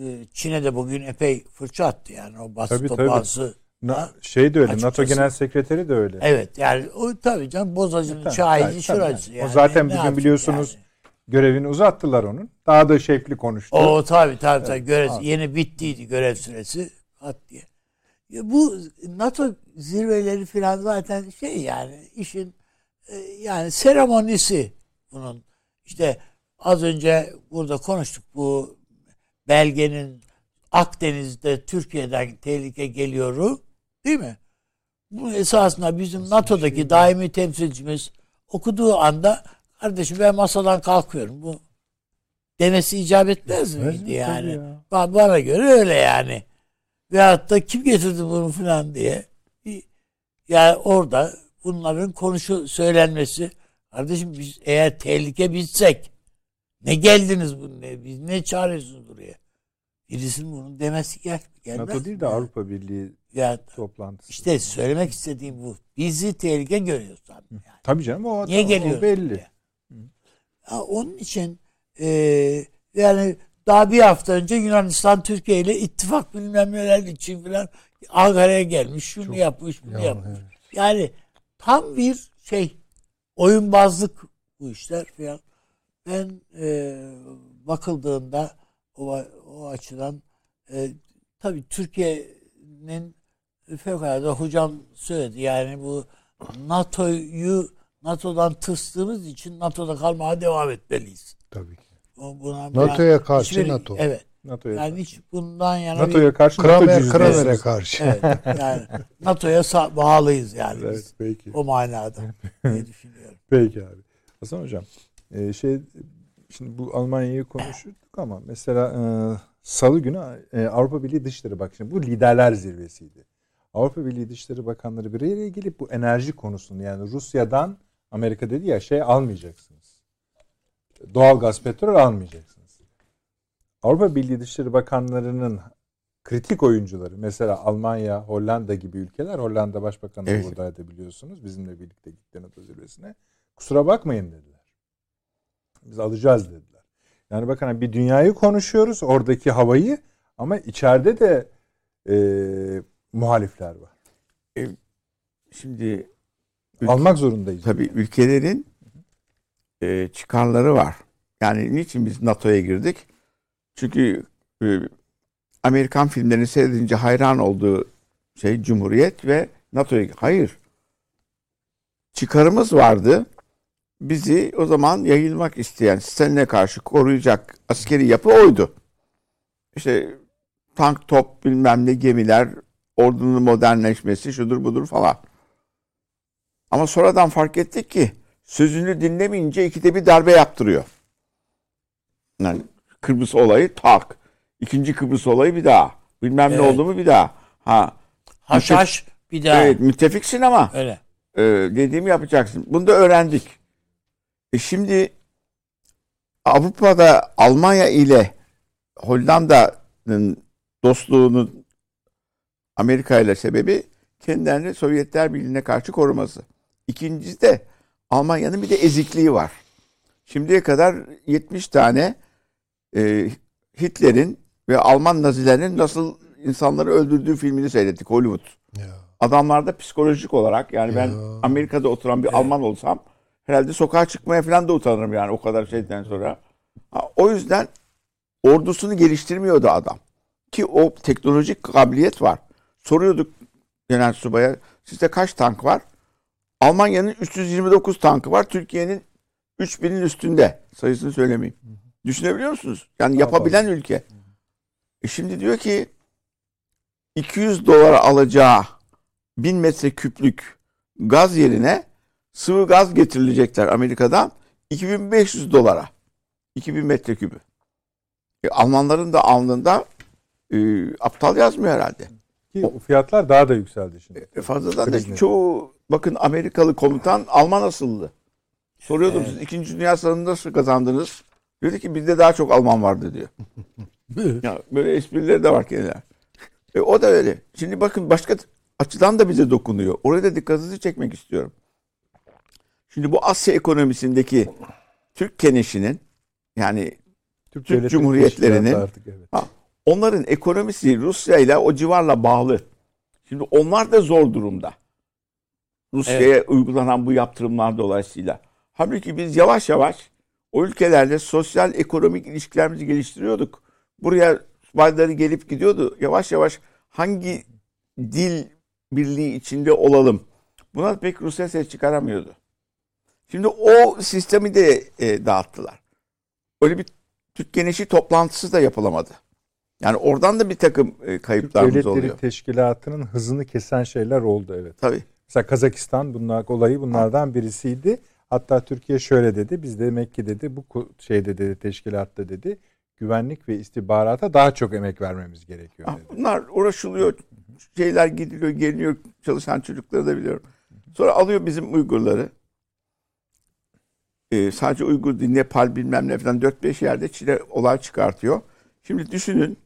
Ee, Çin'e de bugün epey fırça attı yani o basın
Tabii, tabii.
toplantısı.
Na-
Ha?
şey de öyle.
Açıkçası.
NATO Genel Sekreteri de öyle.
Evet yani o tabii canım bozacının
Tabii,
şahidi
tabii,
şuracı.
tabii.
Yani.
O zaten
Ne
bugün biliyorsunuz
yani?
Görevini uzattılar onun. Daha da şevkli konuştu.
O tabii tabii tabii görev
abi.
yeni bittiydi görev süresi hat diye. Ya bu NATO zirveleri falan zaten şey yani işin e, yani seremonisi bunun. İşte az önce burada konuştuk bu belgenin Akdeniz'de Türkiye'den tehlike geliyoru değil mi? Bu esasında bizim NATO'daki daimi temsilcimiz okuduğu anda kardeşim ben masadan kalkıyorum. Bu demesi icap etmez
Etmez
miydi
mi?
yani?
Ya.
Ba- Bana göre öyle yani. Veyahut da kim getirdi bunu falan diye. Yani orada bunların konuşu söylenmesi kardeşim biz eğer tehlike bilsek ne geldiniz bu ne biz ne çağırıyorsunuz buraya? Birisinin bunu demesi gel gelmez.
NATO değil de
mi?
Avrupa Birliği
Ya
toplantısı.
işte söylemek istediğim bu. Bizi tehlike görüyoruz abi. Yani.
Tabii canım o,
Niye
o
geliyor?
belli.
Ya onun için e, yani daha bir hafta önce Yunanistan Türkiye ile ittifak bilmem neler için falan Ankara'ya gelmiş. Şunu yapmış, bunu
Ya,
yapmış.
evet.
Yani tam bir şey oyunbazlık bu işler falan. Ben e, bakıldığında o, o açıdan e, tabii Türkiye'nin fevkalade hocam söyledi yani bu NATO'yu NATO'dan tırstığımız için NATO'da kalmaya devam etmeliyiz.
Tabii ki.
O- Buna,
NATO'ya karşı
hiçbir-
NATO.
Evet.
NATO'ya
Yani hiç bundan yana bir-
NATO'ya karşı NATO
Kramer,
cüzdanı.
Kramer'e karşı.
evet, yani NATO'ya bağlıyız yani
Evet
biz.
peki.
O manada diye düşünüyorum.
Peki abi. Hasan hocam e, şey şimdi bu Almanya'yı konuştuk ama mesela e, Salı günü e, Avrupa Birliği Dışişleri bak şimdi bu liderler zirvesiydi. Avrupa Birliği Dışişleri Bakanları bir araya gelip bu enerji konusunu yani Rusya'dan Amerika dedi ya şey almayacaksınız. Doğal gaz petrol almayacaksınız. Avrupa Birliği Dışişleri Bakanlarının kritik oyuncuları mesela Almanya, Hollanda gibi ülkeler Hollanda Başbakanı da
Evet.
buradaydı biliyorsunuz. Bizimle birlikte gitti NATO zirvesine. Kusura bakmayın dediler. Biz alacağız dediler. Yani bakın hani bir dünyayı konuşuyoruz, oradaki havayı ama içeride de e, muhalifler var.
Şimdi
Almak zorundayız.
tabii ülkelerin e, çıkarları var. Yani niçin biz NATO'ya girdik? Çünkü e, Amerikan filmlerini seyredince hayran olduğu şey Cumhuriyet ve NATO'ya Hayır. Çıkarımız vardı. Bizi o zaman yayılmak isteyen, sistemine karşı koruyacak askeri yapı oydu. İşte tank, top, bilmem ne gemiler, ordunun modernleşmesi, şudur budur falan. Ama sonradan fark ettik ki sözünü dinlemeyince ikide bir darbe yaptırıyor. Yani Kıbrıs olayı tak. İkinci Kıbrıs olayı bir daha. Bilmem ne
Evet.
oldu mu bir daha. Ha
Haşhaş bir daha.
evet müttefiksin ama
Öyle.
e, dediğimi yapacaksın. Bunu da öğrendik. E şimdi Avrupa'da Almanya ile Hollanda'nın dostluğunun Amerika ile sebebi kendilerini Sovyetler Birliği'ne karşı koruması. İkincisi de Almanya'nın bir de ezikliği var. Şimdiye kadar 70 tane e, Hitler'in ve Alman Nazilerinin nasıl insanları öldürdüğü filmini seyrettik Hollywood.
Ya.
Adamlarda psikolojik olarak yani ben
Ya.
Amerika'da oturan bir Alman olsam herhalde sokağa çıkmaya falan da utanırım yani o kadar şeyden sonra. Ha, o yüzden ordusunu geliştirmiyordu adam. Ki o teknolojik kabiliyet var. Soruyorduk genel subaya sizde kaç tank var? Almanya'nın 329 tankı var. Türkiye'nin 3000'in üstünde. Sayısını söylemeyeyim. Düşünebiliyor musunuz? Yani yapabilen ülke. E şimdi diyor ki 200 dolara alacağı 1000 metre küplük gaz yerine sıvı gaz getirilecekler Amerika'dan 2500 dolara. 2000 metrekübü. E, Almanların da alnında e, aptal yazmıyor herhalde.
Ki fiyatlar daha da yükseldi şimdi.
E, fazladan da çoğu bakın Amerikalı komutan Alman asıllı. Soruyordum siz 2. Dünya Savaşı'nda nasıl kazandınız? Dedi ki bizde daha çok Alman vardı diyor. ya böyle esprileri de var kendiler. E, o da öyle. Şimdi bakın başka açıdan da bize dokunuyor. Oraya da dikkatinizi çekmek istiyorum. Şimdi bu Asya ekonomisindeki Türk keneşinin yani Türk
devletleri
Cumhuriyetlerinin-
artık evet.
Ha, onların ekonomisi Rusya ile o civarla bağlı. Şimdi onlar da zor durumda. Rusya'ya uygulanan bu yaptırımlar dolayısıyla. Halbuki biz yavaş yavaş o ülkelerle sosyal ekonomik ilişkilerimizi geliştiriyorduk. Buraya subayları gelip gidiyordu. Yavaş yavaş hangi dil birliği içinde olalım. Buna pek Rusya ses çıkaramıyordu. Şimdi o sistemi de e, dağıttılar. Öyle bir Türk Genişi toplantısı da yapılamadı. Yani oradan da bir takım e,
Türk
kayıplarımız
Devletleri
oluyor.
Teşkilatı'nın hızını kesen şeyler oldu evet.
Tabii.
Mesela Kazakistan bunlar olayı bunlardan birisiydi. Hatta Türkiye şöyle dedi. Biz demek ki dedi bu şeyde dedi teşkilatta dedi güvenlik ve istihbarata daha çok emek vermemiz gerekiyor
Ah,
dedi.
Bunlar uğraşılıyor. Şeyler gidiliyor, geliyor. Çalışan çocukları da biliyorum. Sonra alıyor bizim Uygurları. Ee, sadece Uygur Nepal bilmem ne falan 4-5 yerde Çin'e olay çıkartıyor. Şimdi düşünün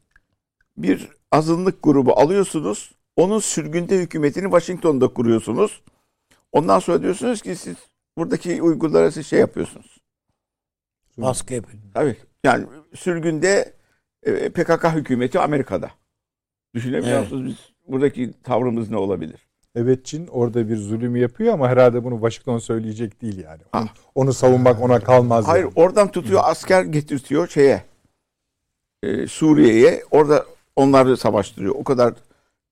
bir azınlık grubu alıyorsunuz. Onun sürgünde hükümetini Washington'da kuruyorsunuz. Ondan sonra diyorsunuz ki siz buradaki Uygurlara siz şey yapıyorsunuz.
Baskı.
Tabii. Yani sürgünde e, PKK hükümeti Amerika'da. Düşünebiliyor
Evet.
musunuz biz buradaki tavrımız ne olabilir?
Evet Çin orada bir zulüm yapıyor ama herhalde bunu Washington söyleyecek değil yani. Onu,
Ha.
onu savunmak ona kalmaz.
Hayır
yani.
oradan tutuyor asker getirtiyor şeye e, Suriye'ye orada onları savaştırıyor. O kadar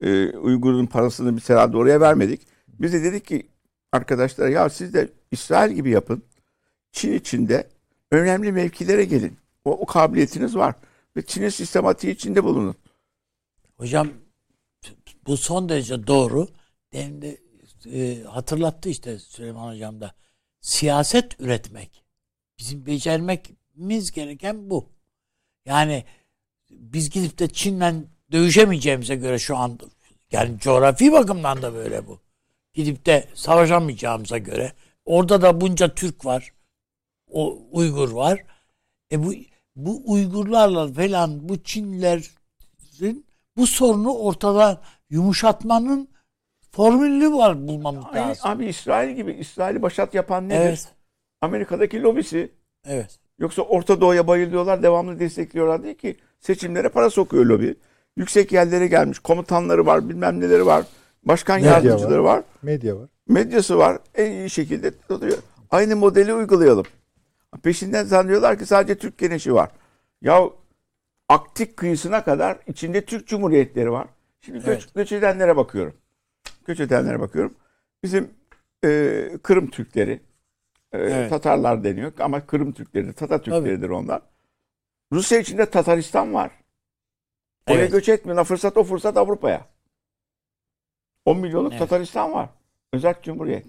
e, Uygur'un parasını biz herhalde oraya vermedik. Biz de dedik ki arkadaşlar ya siz de İsrail gibi yapın. Çin içinde önemli mevkilere gelin. O, o kabiliyetiniz var. Ve Çin'in sistematiği içinde bulunun.
Hocam bu son derece doğru. Demin de e, hatırlattı işte Süleyman Hocam da. Siyaset üretmek. Bizim becermemiz gereken bu. Yani biz gidip de Çin'le dövüşemeyeceğimize göre şu anda yani coğrafi bakımdan da böyle bu. Gidip de savaşamayacağımıza göre orada da bunca Türk var. O Uygur var. E bu bu Uygurlarla falan bu Çinlilerin bu sorunu ortadan yumuşatmanın formülü var bulmamız
Aynı,
lazım.
abi İsrail gibi İsrail'i başat yapan nedir?
Evet.
Amerika'daki lobisi.
Evet.
Yoksa Orta Doğu'ya bayılıyorlar, devamlı destekliyorlar değil ki. Seçimlere para sokuyor lobi. Yüksek yerlere gelmiş, komutanları var, bilmem neleri var. Başkan
Medya
yardımcıları var.
Medya var.
Medyası var. En iyi şekilde tutuyor. Aynı modeli uygulayalım. Peşinden zannediyorlar ki sadece Türk genişi var. Ya Aktik kıyısına kadar içinde Türk Cumhuriyetleri var. Şimdi göç,
Evet.
göç edenlere bakıyorum. Göç edenlere bakıyorum. Bizim e, Kırım Türkleri, e,
Evet.
Tatarlar deniyor ama Kırım Türkleri, Tatar Türkleridir onlar. Rusya içinde Tataristan var. Oraya
Evet.
göç etmiyorlar. Fırsat o fırsat Avrupa'ya. 10 milyonluk
Evet.
Tataristan var. Özel Cumhuriyet.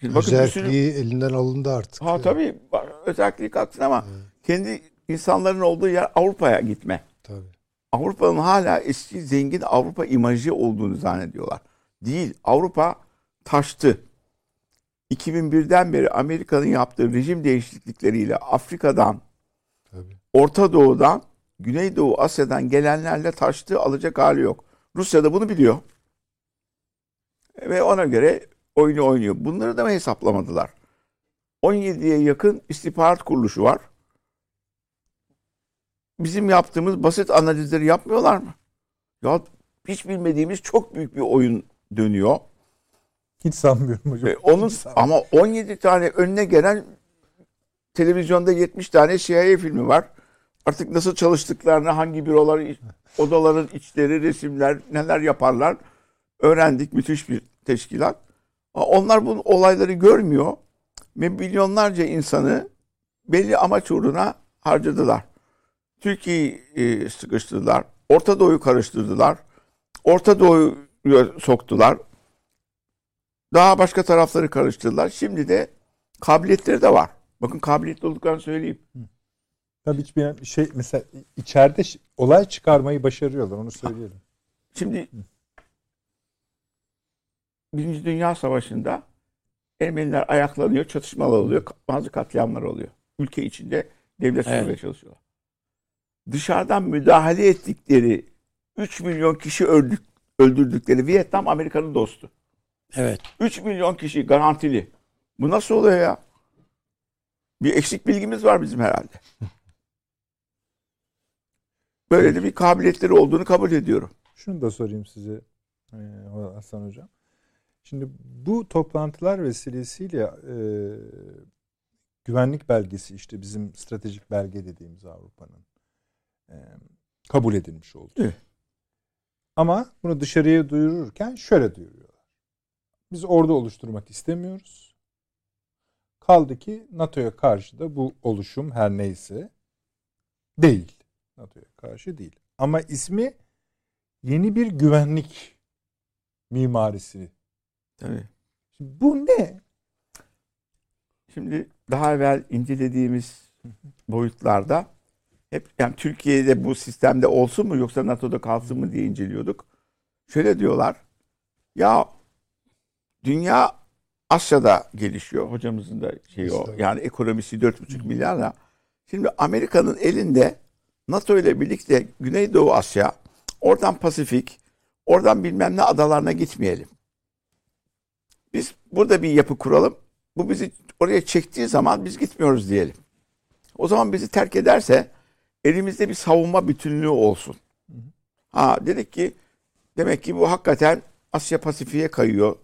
Şimdi bakın bir sürü...
Özelliği elinden alındı artık.
Ha tabii özelliği kalksın ama kendi insanların olduğu yer Avrupa'ya gitme.
Tabii.
Avrupa'nın hala eski zengin Avrupa imajı olduğunu zannediyorlar. Değil. Avrupa taştı. 2001'den beri Amerika'nın yaptığı rejim değişiklikleriyle Afrika'dan,
Tabii.
Orta Doğu'dan, Güneydoğu Asya'dan gelenlerle taştı alacak hali yok. Rusya da bunu biliyor. Ve ona göre oyunu oynuyor. Bunları da mı hesaplamadılar? 17'ye yakın istihbarat kuruluşu var. Bizim yaptığımız basit analizleri yapmıyorlar mı? Ya hiç bilmediğimiz çok büyük bir oyun dönüyor.
Hiç sanmıyorum hocam.
Ve onun ama 17 tane önüne gelen televizyonda 70 tane CIA filmi var. Artık nasıl çalıştıklarını, hangi büroları, odaların içleri, resimler, neler yaparlar öğrendik. Müthiş bir teşkilat. Onlar bu olayları görmüyor ve milyonlarca insanı belli amaç uğruna harcadılar. Türkiye'yi e, sıkıştırdılar. Orta Doğu'yu karıştırdılar. Orta Doğu'yu soktular. Daha başka tarafları karıştırdılar. Şimdi de kabiliyetleri de var. Bakın kabiliyetli olduklarını söyleyeyim.
Tabii hiçbir şey mesela içeride olay çıkarmayı başarıyorlar onu söyleyelim.
Şimdi Birinci Dünya Savaşı'nda Ermeniler ayaklanıyor, çatışmalar oluyor, bazı katliamlar oluyor. Ülke içinde devlet
Evet.
çalışıyorlar. Dışarıdan müdahale ettikleri 3 milyon kişi öldük, öldürdükleri Vietnam Amerika'nın dostu.
Evet.
3 milyon kişi garantili. Bu nasıl oluyor ya? Bir eksik bilgimiz var bizim herhalde. Böyle de bir kabiliyetleri olduğunu kabul ediyorum.
Şunu da sorayım size e, Hasan Hocam. Şimdi bu toplantılar vesilesiyle e, güvenlik belgesi işte bizim stratejik belge dediğimiz Avrupa'nın kabul edilmiş oldu.
Evet.
Ama bunu dışarıya duyururken şöyle duyuruyorlar. Biz ordu oluşturmak istemiyoruz. Kaldı ki NATO'ya karşı da bu oluşum her neyse değil. NATO'ya karşı değil. Ama ismi yeni bir güvenlik mimarisi.
Tabii.
Şimdi bu ne?
Şimdi daha evvel incelediğimiz boyutlarda hep yani Türkiye'de bu sistemde olsun mu yoksa NATO'da kalsın mı diye inceliyorduk. Şöyle diyorlar. Ya dünya Asya'da gelişiyor. Hocamızın da şeyi o. Yani ekonomisi 4,5 milyarla. Şimdi Amerika'nın elinde NATO ile birlikte Güneydoğu Asya, oradan Pasifik, oradan bilmem ne adalarına gitmeyelim. Biz burada bir yapı kuralım. Bu bizi oraya çektiği zaman biz gitmiyoruz diyelim. O zaman bizi terk ederse elimizde bir savunma bütünlüğü olsun. Ha dedik ki demek ki bu hakikaten Asya Pasifik'e kayıyor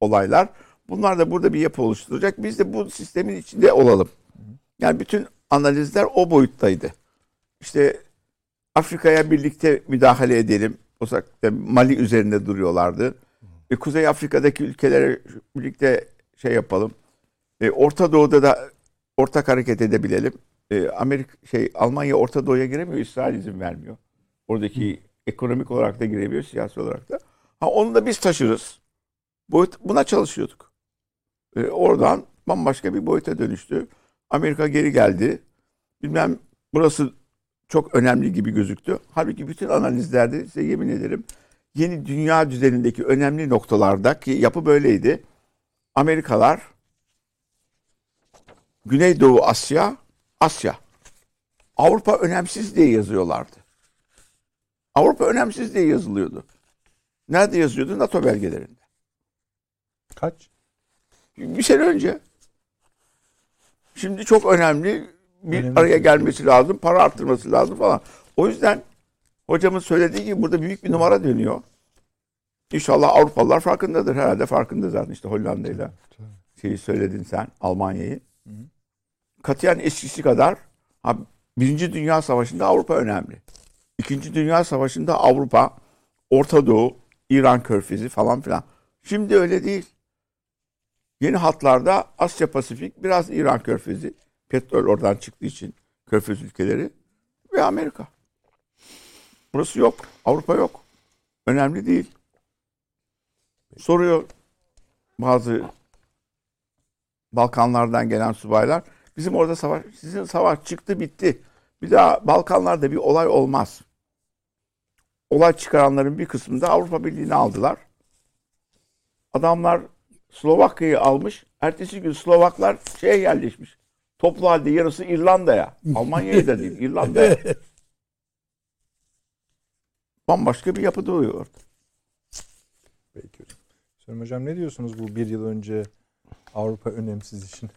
olaylar. Bunlar da burada bir yapı oluşturacak. Biz de bu sistemin içinde olalım. Yani bütün analizler o boyuttaydı. İşte Afrika'ya birlikte müdahale edelim. Zaman Mali üzerinde duruyorlardı. E, Kuzey Afrika'daki ülkelere birlikte şey yapalım. E, Orta Doğu'da da ortak hareket edebilelim. E, Amerika şey Almanya Orta Doğu'ya giremiyor, İsrail izin vermiyor. Oradaki ekonomik olarak da giremiyor, siyasi olarak da. Ha onu da biz taşırız. Boyut, buna çalışıyorduk. E, oradan bambaşka bir boyuta dönüştü. Amerika geri geldi. Bilmem burası çok önemli gibi gözüktü. Halbuki bütün analizlerde size yemin ederim yeni dünya düzenindeki önemli noktalarda ki yapı böyleydi. Amerikalar, Güneydoğu Asya, Asya. Avrupa önemsiz diye yazıyorlardı. Avrupa önemsiz diye yazılıyordu. Nerede yazıyordu? NATO belgelerinde.
Kaç?
Bir sene önce. Şimdi çok önemli bir
Önemli.
araya gelmesi lazım. Para arttırması lazım falan. O yüzden hocamın söylediği gibi burada büyük bir numara dönüyor. İnşallah Avrupalılar farkındadır. Herhalde farkında zaten işte Hollanda'yla şeyi söyledin sen Almanya'yı. Katiyen eskisi kadar ha, Birinci Dünya Savaşı'nda Avrupa önemli. İkinci Dünya Savaşı'nda Avrupa, Orta Doğu, İran Körfezi falan filan. Şimdi öyle değil. Yeni hatlarda Asya Pasifik, biraz İran Körfezi. Petrol oradan çıktığı için Körfez ülkeleri ve Amerika. Burası yok. Avrupa yok. Önemli değil. Soruyor bazı Balkanlardan gelen subaylar. Bizim orada savaş, sizin savaş çıktı bitti. Bir daha Balkanlarda bir olay olmaz. Olay çıkaranların bir kısmını da Avrupa Birliği'ne aldılar. Adamlar Slovakya'yı almış. Ertesi gün Slovaklar şeye yerleşmiş. Toplu halde yarısı İrlanda'ya. Almanya'ya da değil, İrlanda'ya. Bambaşka bir yapı doğuyor orada.
Peki hocam. Hocam ne diyorsunuz bu bir yıl önce Avrupa önemsiz için?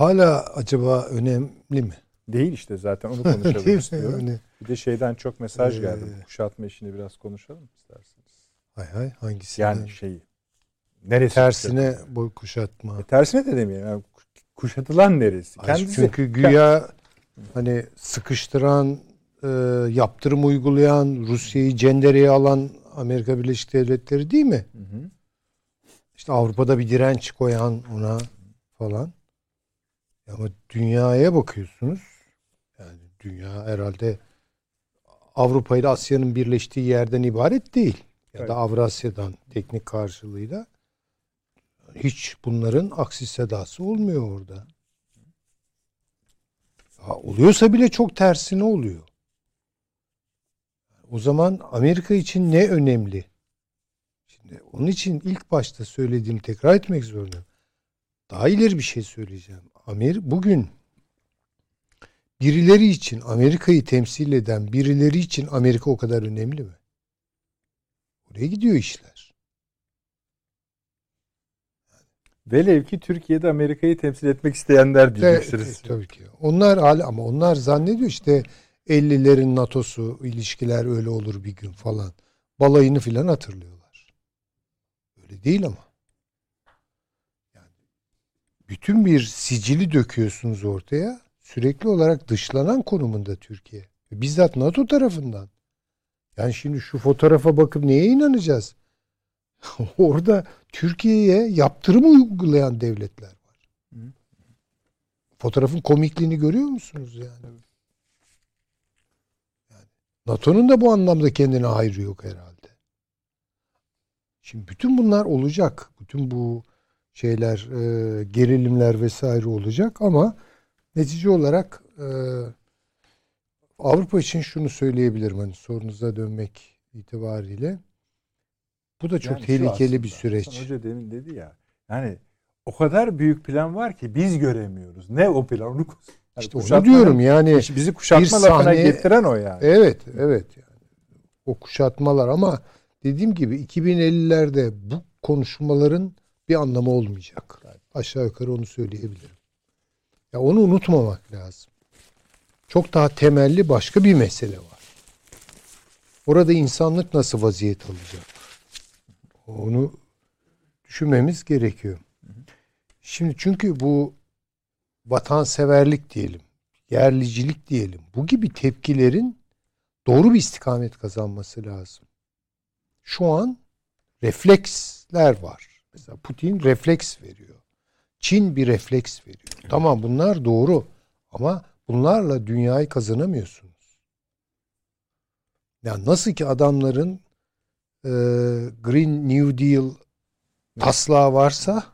Hala acaba önemli mi?
Değil işte zaten onu konuşalım istiyorum. Bir de şeyden çok mesaj
Ee,
geldi. Bu kuşatma işini biraz konuşalım isterseniz.
hay hay hangisi?
Yani şeyi. Neresi?
tersine boy kuşatma.
kuşatma? E, tersine de demeyelim. Yani kuşatılan neresi?
Ay,
Kendisi.
Çünkü güya hani sıkıştıran, e, yaptırım uygulayan, Rusya'yı cendereye alan Amerika Birleşik Devletleri değil mi?
Hı hı.
İşte Avrupa'da bir direnç koyan ona falan. Ama dünyaya bakıyorsunuz. Yani dünya herhalde Avrupa ile Asya'nın birleştiği yerden ibaret değil. Ya
Evet.
da Avrasya'dan teknik karşılığıyla. Hiç bunların aksi sedası olmuyor orada. Ha, oluyorsa bile çok tersine oluyor. O zaman Amerika için ne önemli? Şimdi onun için ilk başta söylediğimi tekrar etmek zorundayım. Daha ileri bir şey söyleyeceğim. Amer bugün birileri için Amerika'yı temsil eden birileri için Amerika o kadar önemli mi? Oraya gidiyor işler.
Velev ki Türkiye'de Amerika'yı temsil etmek isteyenler diyeceksiniz.
Evet, tabii ki. Onlar hala ama onlar zannediyor işte 50'lerin NATO'su ilişkiler öyle olur bir gün falan. Balayını filan hatırlıyorlar. Öyle değil ama. Bütün bir sicili döküyorsunuz ortaya. Sürekli olarak dışlanan konumunda Türkiye. Bizzat NATO tarafından. Yani şimdi şu fotoğrafa bakıp neye inanacağız? Orada Türkiye'ye yaptırım uygulayan devletler var. Fotoğrafın komikliğini görüyor musunuz yani? yani NATO'nun da bu anlamda kendine hayrı yok herhalde. Şimdi bütün bunlar olacak. Bütün bu şeyler, e, gerilimler vesaire olacak ama netice olarak e, Avrupa için şunu söyleyebilirim hani sorunuza dönmek itibariyle. Bu da çok
Yani
tehlikeli bir süreç.
Hoca demin dedi ya. Yani o kadar büyük plan var ki biz göremiyoruz. Ne o plan? Onu, yani
İşte onu diyorum yani.
bizi kuşatma
bir
lafına
sahne-
getiren o yani.
Evet, evet. Yani o kuşatmalar ama dediğim gibi 2050'lerde bu konuşmaların bir anlamı olmayacak. Aşağı yukarı onu söyleyebilirim. Ya onu unutmamak lazım. Çok daha temelli başka bir mesele var. Orada insanlık nasıl vaziyet alacak? Onu düşünmemiz gerekiyor. Şimdi çünkü bu vatanseverlik diyelim, yerlicilik diyelim. Bu gibi tepkilerin doğru bir istikamet kazanması lazım. Şu an refleksler var. Mesela Putin refleks veriyor. Çin bir refleks veriyor. Tamam bunlar doğru ama bunlarla dünyayı kazanamıyorsunuz. Yani nasıl ki adamların e, Green New Deal taslağı varsa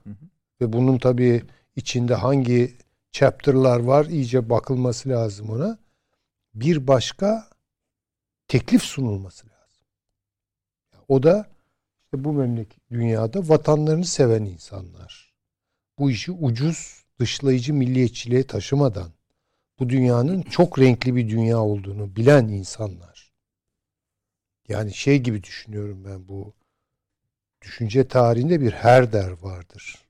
ve bunun tabii içinde hangi chapter'lar var iyice bakılması lazım ona. Bir başka teklif sunulması lazım. O da bu memleket dünyada vatanlarını seven insanlar. Bu işi ucuz dışlayıcı milliyetçiliğe taşımadan bu dünyanın çok renkli bir dünya olduğunu bilen insanlar. Yani şey gibi düşünüyorum ben bu düşünce tarihinde bir Herder vardır.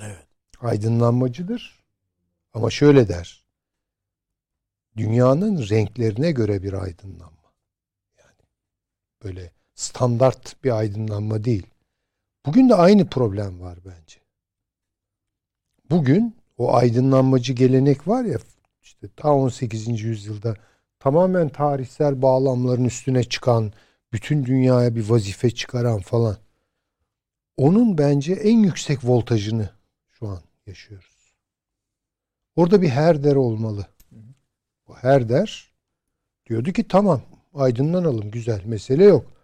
Evet.
aydınlanmacıdır. Ama şöyle der. Dünyanın renklerine göre bir aydınlanma. Yani böyle standart bir aydınlanma değil. Bugün de aynı problem var bence. Bugün o aydınlanmacı gelenek var ya işte ta 18. yüzyılda tamamen tarihsel bağlamların üstüne çıkan, bütün dünyaya bir vazife çıkaran falan. Onun bence en yüksek voltajını şu an yaşıyoruz. Orada bir Herder olmalı. Bu Herder diyordu ki tamam aydınlanalım güzel mesele yok.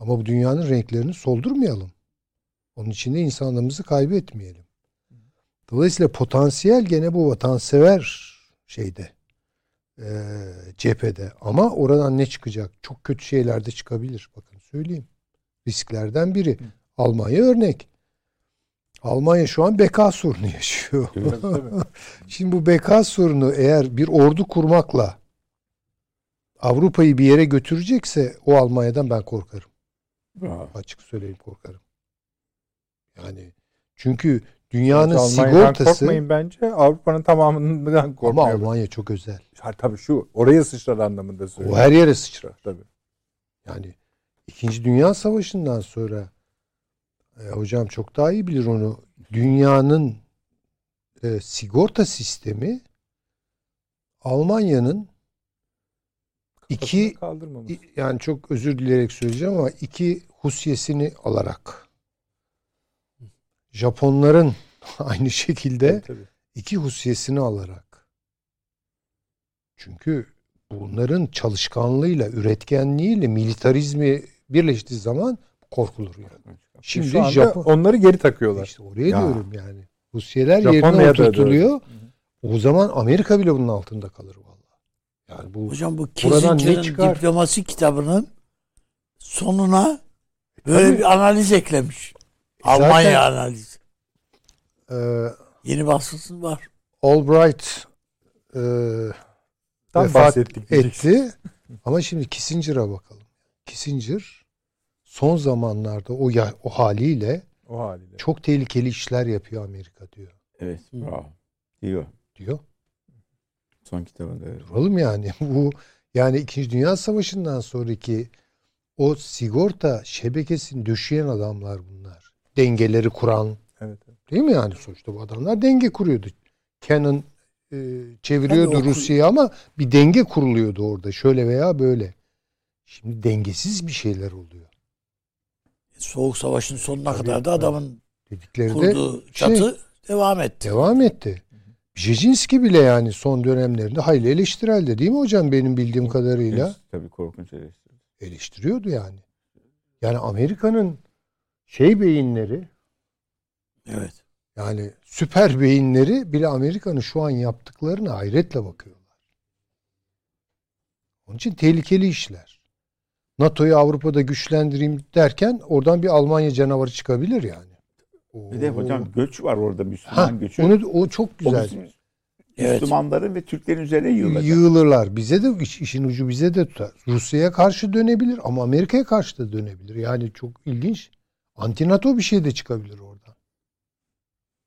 Ama bu dünyanın renklerini soldurmayalım. Onun için de insanlığımızı kaybetmeyelim. Dolayısıyla potansiyel gene bu vatansever şeyde e, cephede ama oradan ne çıkacak? Çok kötü şeyler de çıkabilir. Bakın söyleyeyim. Risklerden biri. Almanya örnek. Almanya şu an beka sorunu yaşıyor. Şimdi bu beka sorunu eğer bir ordu kurmakla Avrupa'yı bir yere götürecekse o Almanya'dan ben korkarım.
Bravo.
Açık söyleyeyim korkarım. Yani çünkü dünyanın
Almanya'dan
sigortası
korkmayın bence. Avrupa'nın tamamından
ama
korkmuyor.
Almanya çok özel.
Ha, tabii şu oraya sıçrar anlamında
O
söylüyorum.
her yere sıçrar.
Tabii.
Yani İkinci Dünya Savaşı'ndan sonra e, hocam çok daha iyi bilir onu. Dünyanın e, sigorta sistemi Almanya'nın iki yani çok özür dileyerek söyleyeceğim ama iki husyesini alarak Japonların aynı şekilde
Tabii,
iki husyesini alarak. Çünkü bunların çalışkanlığıyla, üretkenliğiyle militarizmi birleştiği zaman korkulur yani. Şimdi
Şu anda
Japon
onları geri takıyorlar.
işte oraya
Ya.
diyorum yani. Rusyeler
Japonya'da
yerine oturtuluyor. O zaman Amerika bile bunun altında kalır. Yani bu
Hocam bu Kissinger'ın diplomasi kitabının sonuna böyle
Tabii.
bir analiz eklemiş.
Zaten-
Almanya analizi.
e,
Yeni baskısı var.
Albright e,
Tam
vefat etti. Ama şimdi Kissinger'a bakalım. Kissinger son zamanlarda o ya, o haliyle
O haliyle.
çok tehlikeli işler yapıyor Amerika diyor.
Evet. Bravo. Diyor.
Diyor.
Son kitabında. evet.
Duralım yani. Bu yani 2. Dünya Savaşı'ndan sonraki o sigorta şebekesini döşeyen adamlar bunlar. Dengeleri kuran
Evet. evet.
değil mi yani sonuçta bu adamlar denge kuruyordu. Canon e, çeviriyordu
kur-
Rusya'yı ama bir denge kuruluyordu orada şöyle veya böyle. Şimdi dengesiz bir şeyler oluyor.
Soğuk Savaş'ın sonuna
Tabii,
kadar da adamın
Dedikleri de
kurduğu çatı devam etti.
devam etti. Brzezinski bile yani son dönemlerinde hayli eleştireldi değil mi hocam benim bildiğim kadarıyla?
Tabii korkunç eleştiri.
eleştiriyordu yani. Yani Amerika'nın şey beyinleri
Evet.
yani süper beyinleri bile Amerika'nın şu an yaptıklarına hayretle bakıyorlar. Onun için tehlikeli işler. NATO'yu Avrupa'da güçlendireyim derken oradan bir Almanya canavarı çıkabilir yani. O-
Bir de hocam göç var orada
ha,
Müslüman göçü.
onu o çok
O
güzel.
bizim
Evet.
Müslümanların ve Türklerin üzerine yığılacak.
Yığılırlar. Bize de iş- işin ucu bize de tutar. Rusya'ya karşı dönebilir ama Amerika'ya karşı da dönebilir. Yani çok ilginç. Anti NATO bir şey de çıkabilir oradan.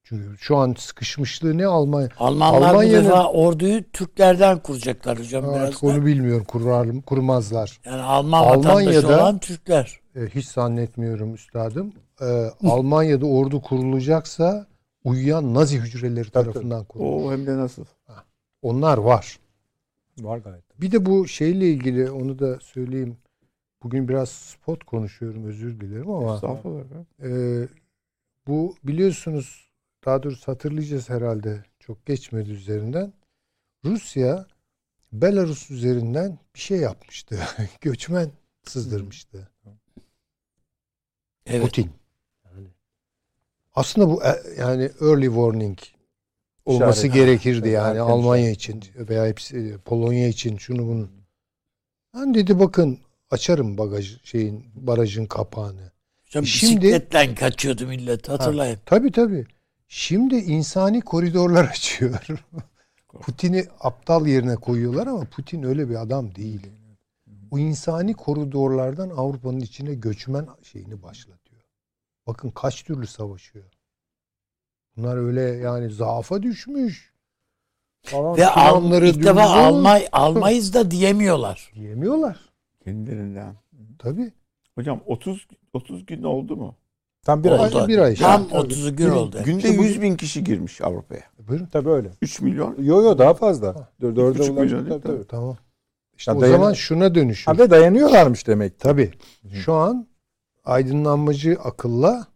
Çünkü şu an sıkışmışlığı ne Almanya?
Almanlar
Almanya'nın-
bu defa orduyu Türklerden kuracaklar hocam
Artık
biraz.
onu bilmiyorum. Kurar, kurmazlar.
Yani Alman vatandaşı
Almanya'da-
olan Türkler.
E, hiç zannetmiyorum üstadım. E, Almanya'da ordu kurulacaksa uyuyan Nazi hücreleri tarafından kurulur.
O hem de nasıl?
Onlar var.
Var gayet.
Bir de bu şeyle ilgili onu da söyleyeyim. Bugün biraz spot konuşuyorum özür dilerim ama
Estağfurullah.
e, bu biliyorsunuz daha doğrusu hatırlayacağız herhalde çok geçmedi üzerinden. Rusya Belarus üzerinden bir şey yapmıştı. Göçmen sızdırmıştı.
Evet.
Putin. Aslında bu e, yani early warning olması
İşaret.
gerekirdi yani
erken
Almanya
işaret.
için veya hepsi Polonya için şunu bunu. Ben dedi bakın açarım bagaj şeyin barajın kapağını.
Hocam
Şimdi-
bisikletle kaçıyordu millet hatırlayın.
Tabii tabii. Şimdi insani koridorlar açıyor. Putin'i aptal yerine koyuyorlar ama Putin öyle bir adam değil. O insani koridorlardan Avrupa'nın içine göçmen şeyini başlatıyor. Bakın kaç türlü savaşıyor. Bunlar öyle yani zaafa düşmüş. Falan
Ve al, ilk defa almay, almayız da diyemiyorlar.
diyemiyorlar.
Kendilerinden.
Tabii.
Hocam 30 30 gün oldu mu?
Tam bir ay.
Oldu.
Bir ay.
Tam
Tabii.
30 gün oldu.
Günde 100 bin kişi girmiş Avrupa'ya.
Buyurun.
Tabii öyle.
3 milyon.
Yo yo daha fazla. Dör, dörde
buçuk
ulaştı.
milyon değil
Tabii, tabii.
Tamam. İşte
Ya
o
dayan-
zaman şuna dönüşür.
Ha, ve dayanıyorlarmış demek.
Tabii. Şu an aydınlanmacı akılla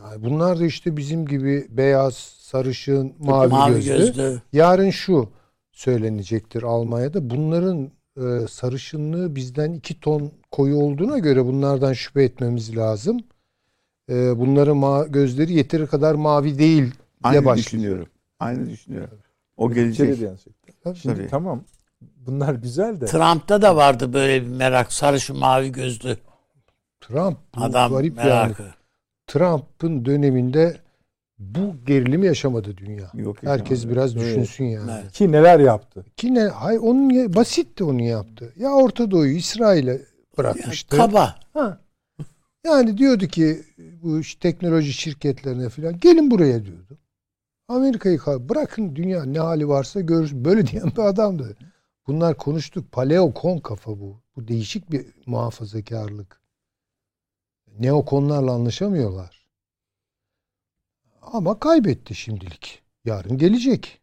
yani bunlar da işte bizim gibi beyaz, sarışın, mavi,
Mavi
gözlü.
gözlü.
Yarın şu söylenecektir Almanya'da. Bunların e, sarışınlığı bizden iki ton koyu olduğuna göre bunlardan şüphe etmemiz lazım. E, bunların ma- gözleri yeteri kadar mavi değil diye
Aynı
başlıyor.
düşünüyorum. Aynı düşünüyorum. O gelecek.
Şimdi
Tabii.
tamam. Bunlar güzel de.
Trump'ta da vardı böyle bir merak. Sarışın mavi gözlü
Trump bu
adam
garip yani.
merakı.
Trump'ın döneminde bu gerilimi yaşamadı dünya.
Yok,
Herkes biraz
Evet.
düşünsün yani.
Evet.
Ki neler yaptı.
Ki ne? Hay onun ya- basitti onu yaptı. Ya Orta Doğu'yu İsrail'e
Yani
bırakmıştı.
kaba.
Ha. Yani diyordu ki bu iş- teknoloji şirketlerine falan gelin buraya diyordu. Amerika'yı kal- bırakın dünya ne hali varsa görürsün. Böyle diyen bir adamdı. Bunlar konuştuk. Paleokon kafa bu. Bu değişik bir muhafazakarlık. Neokonlarla anlaşamıyorlar. Ama kaybetti şimdilik. Yarın gelecek.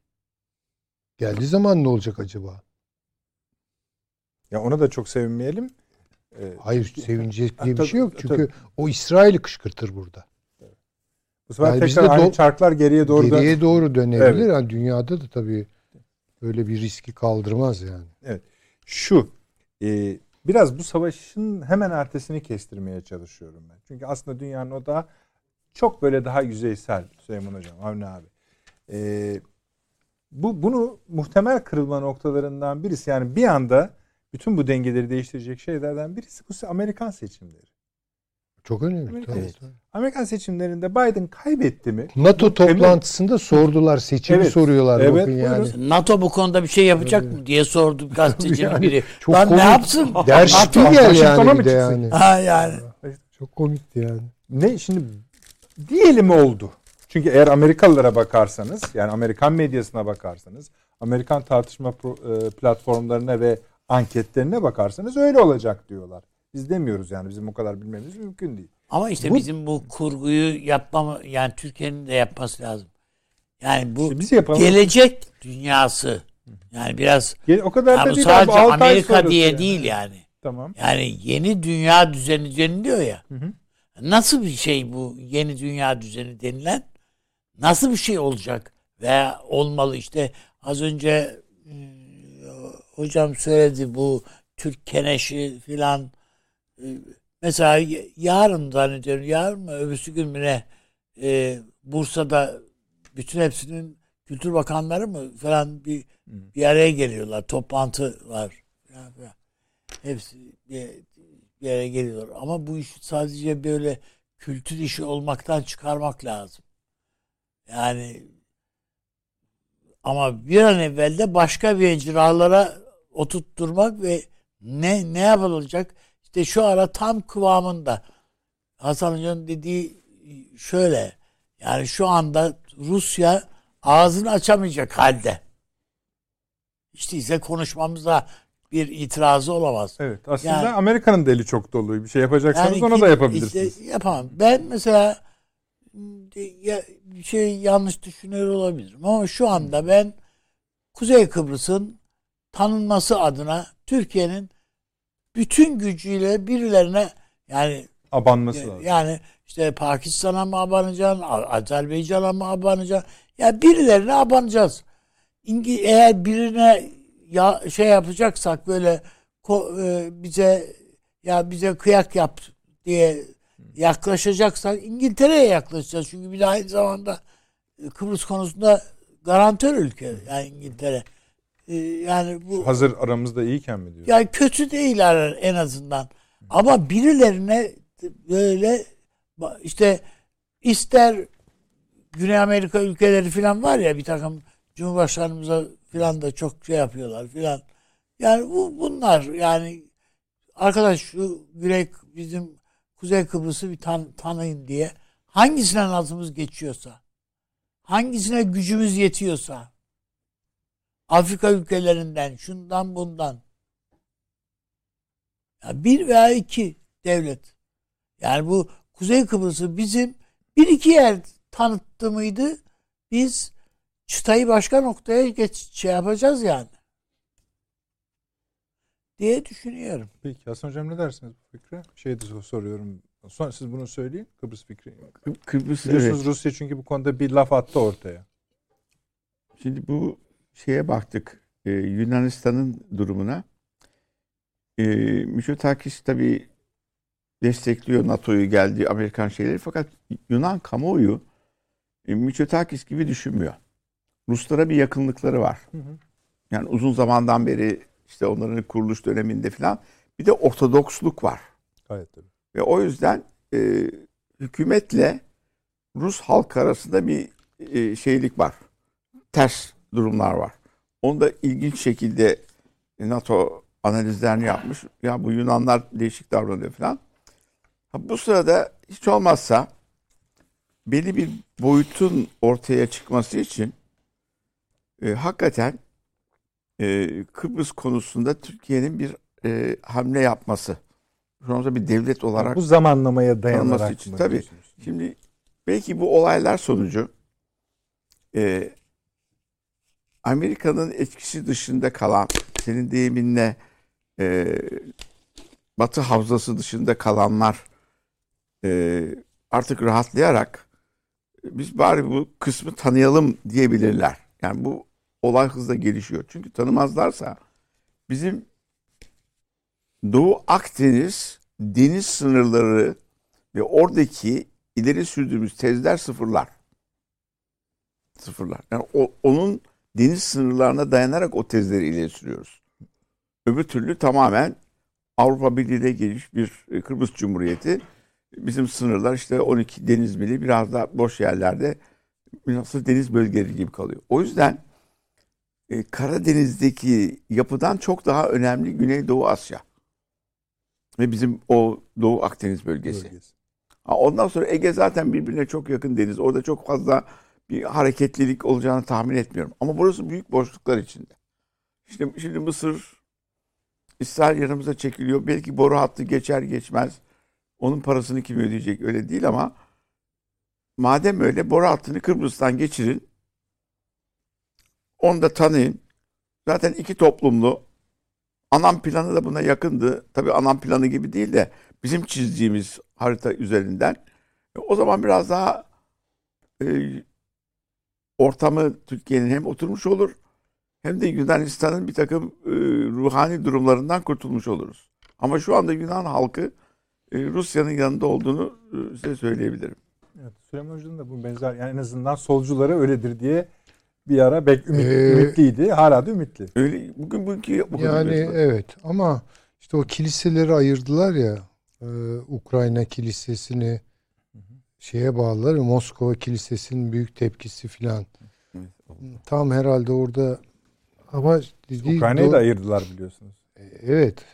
Geldiği zaman ne olacak acaba?
Ya ona da çok sevinmeyelim. Ee,
Hayır sevinecek diye bir şey yok.
tabii.
Çünkü o İsrail'i kışkırtır burada.
bu sefer
Yani
tekrar aynı çarklar geriye doğru
Geriye doğru dönebilir.
Evet.
Yani dünyada da tabii böyle bir riski kaldırmaz yani.
şu e, biraz bu savaşın hemen ertesini kestirmeye çalışıyorum ben. Çünkü aslında dünyanın o da çok böyle daha yüzeysel Süleyman Hocam, Avni abi. E, bu bunu muhtemel kırılma noktalarından birisi yani bir anda bütün bu dengeleri değiştirecek şeylerden birisi bu Amerikan seçimleri.
Çok önemli.
Amerika-
tabii,
Evet. Amerikan seçimlerinde Biden kaybetti mi?
NATO toplantısında sordular. Seçimi
Evet.
soruyorlar.
Evet,
bakın yani.
buyurun.
NATO bu konuda bir şey yapacak mı diye sordu gazetecinin
Yani
biri.
çok
Lan
komik.
ne yapsın?
Der Spiegel yani
mı
bir de yani.
Ha yani.
Çok komikti yani.
Ne şimdi diyelim oldu. Çünkü eğer Amerikalılara bakarsanız yani Amerikan medyasına bakarsanız Amerikan tartışma e, platformlarına ve anketlerine bakarsanız öyle olacak diyorlar. Biz demiyoruz yani bizim o kadar bilmemiz mümkün değil.
Ama işte
Bu-
bizim bu kurguyu yapmamı yani Türkiye'nin de yapması lazım. Yani bu
İşte
gelecek dünyası. Yani biraz
o kadar da
bu
değil.
sadece
abi,
Amerika diye
yani.
değil yani.
Tamam.
Yani yeni dünya düzeni deniliyor ya.
Hı hı.
Nasıl bir şey bu yeni dünya düzeni denilen? Nasıl bir şey olacak? Veya olmalı işte az önce e, hocam söyledi bu Türk keneşi filan mesela y- yarın zannediyorum yarın mı öbürsü gün mü ne e, Bursa'da bütün hepsinin kültür bakanları mı falan bir bir araya geliyorlar toplantı var falan filan. hepsi bir, bir araya geliyorlar ama bu iş sadece böyle kültür işi olmaktan çıkarmak lazım yani ama bir an evvel de başka bir icralara oturtturmak ve ne ne yapılacak? İşte şu ara tam kıvamında. Hasan Hoca'nın dediği şöyle. Yani şu anda Rusya ağzını açamayacak halde. İşte ise konuşmamıza bir itirazı olamaz.
Evet. Aslında
Yani-
Amerika'nın da eli çok dolu. Bir şey yapacaksanız onu
ki-
da yapabilirsiniz.
Işte yapamam. Ben mesela ya, bir şey yanlış düşünüyor olabilirim ama şu anda ben Kuzey Kıbrıs'ın tanınması adına Türkiye'nin bütün gücüyle birilerine yani
Abanması lazım.
yani işte Pakistan'a mı abanacaksın, Azerbaycan'a mı abanacaksın? Ya birilerine abanacağız. İngi, eğer birine ya şey yapacaksak böyle ko- e, bize ya bize kıyak yap diye yaklaşacaksak İngiltere'ye yaklaşacağız. Çünkü bir de aynı zamanda Kıbrıs konusunda garantör ülke yani İngiltere. E, Yani bu
Hazır aramızda iyiyken mi diyor?
yani kötü değiller en azından. Ama birilerine böyle işte ister Güney Amerika ülkeleri falan var ya bir takım Cumhurbaşkanımıza falan da çok şey yapıyorlar falan. Yani bu bunlar yani arkadaş şu Güney bizim Kuzey Kıbrıs'ı bir tan tanıyın diye hangisine nazımız geçiyorsa hangisine gücümüz yetiyorsa Afrika ülkelerinden şundan bundan ya bir veya iki devlet yani bu Kuzey Kıbrıs'ı bizim bir iki yer tanıttı mıydı biz çıtayı başka noktaya geç şey yapacağız yani diye düşünüyorum.
Peki Hasan Hocam ne dersiniz bu fikre? Şey de sor- soruyorum. Sonra siz bunu söyleyin Kıbrıs fikri.
Kı- Kıbrıs
Biliyorsunuz
evet.
Rusya çünkü bu konuda bir laf attı ortaya.
Şimdi bu şeye baktık. Ee, Yunanistan'ın durumuna. Ee, Mitsotakis tabii destekliyor NATO'yu geldiği Amerikan şeyleri fakat Yunan kamuoyu e, Mitsotakis gibi düşünmüyor. Ruslara bir yakınlıkları var. Yani uzun zamandan beri işte onların kuruluş döneminde falan bir de ortodoksluk var.
Gayet tabii.
Ve o yüzden e, hükümetle Rus halkı arasında bir e, şeylik var. Ters durumlar var. Onu da ilginç şekilde NATO analizlerini yapmış. Ya bu Yunanlar değişik davranıyor falan. Ha, bu sırada hiç olmazsa belli bir boyutun ortaya çıkması için e, hakikaten e, Kıbrıs konusunda Türkiye'nin bir e, hamle yapması. Şu anda bir devlet olarak
Bu zamanlamaya dayanarak
için, tabii. Şimdi belki bu olaylar sonucu e, Amerika'nın etkisi dışında kalan senin deyiminle e, Batı havzası dışında kalanlar e, artık rahatlayarak biz bari bu kısmı tanıyalım diyebilirler. Yani bu olay hızla gelişiyor. Çünkü tanımazlarsa bizim Doğu Akdeniz deniz sınırları ve oradaki ileri sürdüğümüz tezler sıfırlar. Sıfırlar. Yani o, onun deniz sınırlarına dayanarak o tezleri ileri sürüyoruz. Öbür türlü tamamen Avrupa Birliği'ne gelmiş bir e, Kıbrıs Cumhuriyeti. Bizim sınırlar işte 12 deniz mili biraz daha boş yerlerde nasıl deniz bölgeleri gibi kalıyor. O yüzden e, Karadeniz'deki yapıdan çok daha önemli Güneydoğu Asya. Ve bizim o Doğu Akdeniz bölgesi.
Bölgesi.
Ha, Ondan sonra Ege zaten birbirine çok yakın deniz. Orada çok fazla bir hareketlilik olacağını tahmin etmiyorum. Ama burası büyük boşluklar içinde. İşte şimdi Mısır, İsrail yanımıza çekiliyor. Belki boru hattı geçer geçmez. Onun parasını kim ödeyecek öyle değil ama madem öyle boru hattını Kıbrıs'tan geçirin. Onu da tanıyın. Zaten iki toplumlu. Anam planı da buna yakındı. Tabii anam planı gibi değil de bizim çizdiğimiz harita üzerinden. E, O zaman biraz daha e, ortamı Türkiye'nin hem oturmuş olur hem de Yunanistan'ın bir takım e, ruhani durumlarından kurtulmuş oluruz. Ama şu anda Yunan halkı e, Rusya'nın yanında olduğunu e, size söyleyebilirim.
Evet, Süleyman Hoca'nın da bu benzer yani en azından solculara öyledir diye bir ara bek ümit,
Ee,
ümitliydi. Hala da ümitli.
Öyle bugün bugünkü bu
Yani
kadar.
evet ama işte o kiliseleri ayırdılar ya e, Ukrayna kilisesini şeye bağlılar Moskova kilisesinin büyük tepkisi filan. Tam herhalde orada ama dediği
Ukrayna'yı da ayırdılar biliyorsunuz.
Evet.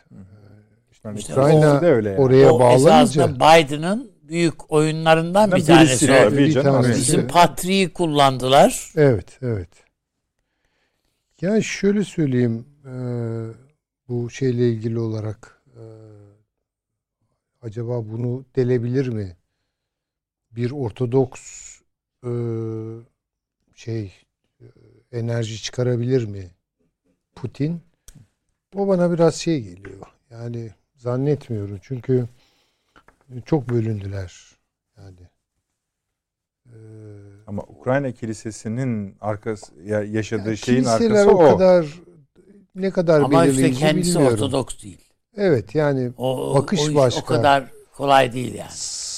Yani
İşte
Ukrayna de öyle yani.
Oraya
o
bağlanınca
Biden'ın büyük oyunlarından bir
Birisi
tanesi. o.
tabii
Bir
canım.
tanesi.
Bizim patriği kullandılar.
Evet, evet. Yani şöyle söyleyeyim, e, bu şeyle ilgili olarak e, acaba bunu delebilir mi? Bir Ortodoks e, şey e, enerji çıkarabilir mi? Putin? O bana biraz şey geliyor. Yani zannetmiyorum çünkü çok bölündüler. Yani. E,
Ama Ukrayna Kilisesi'nin arkası ya- yaşadığı
yani
şeyin arkası
o
o.
kadar ne kadar
Ama işte
belirleyici
kendisi
bilmiyorum.
Ortodoks değil.
Evet yani
O, o-
Bakış
o, iş
başka.
o kadar kolay değil yani.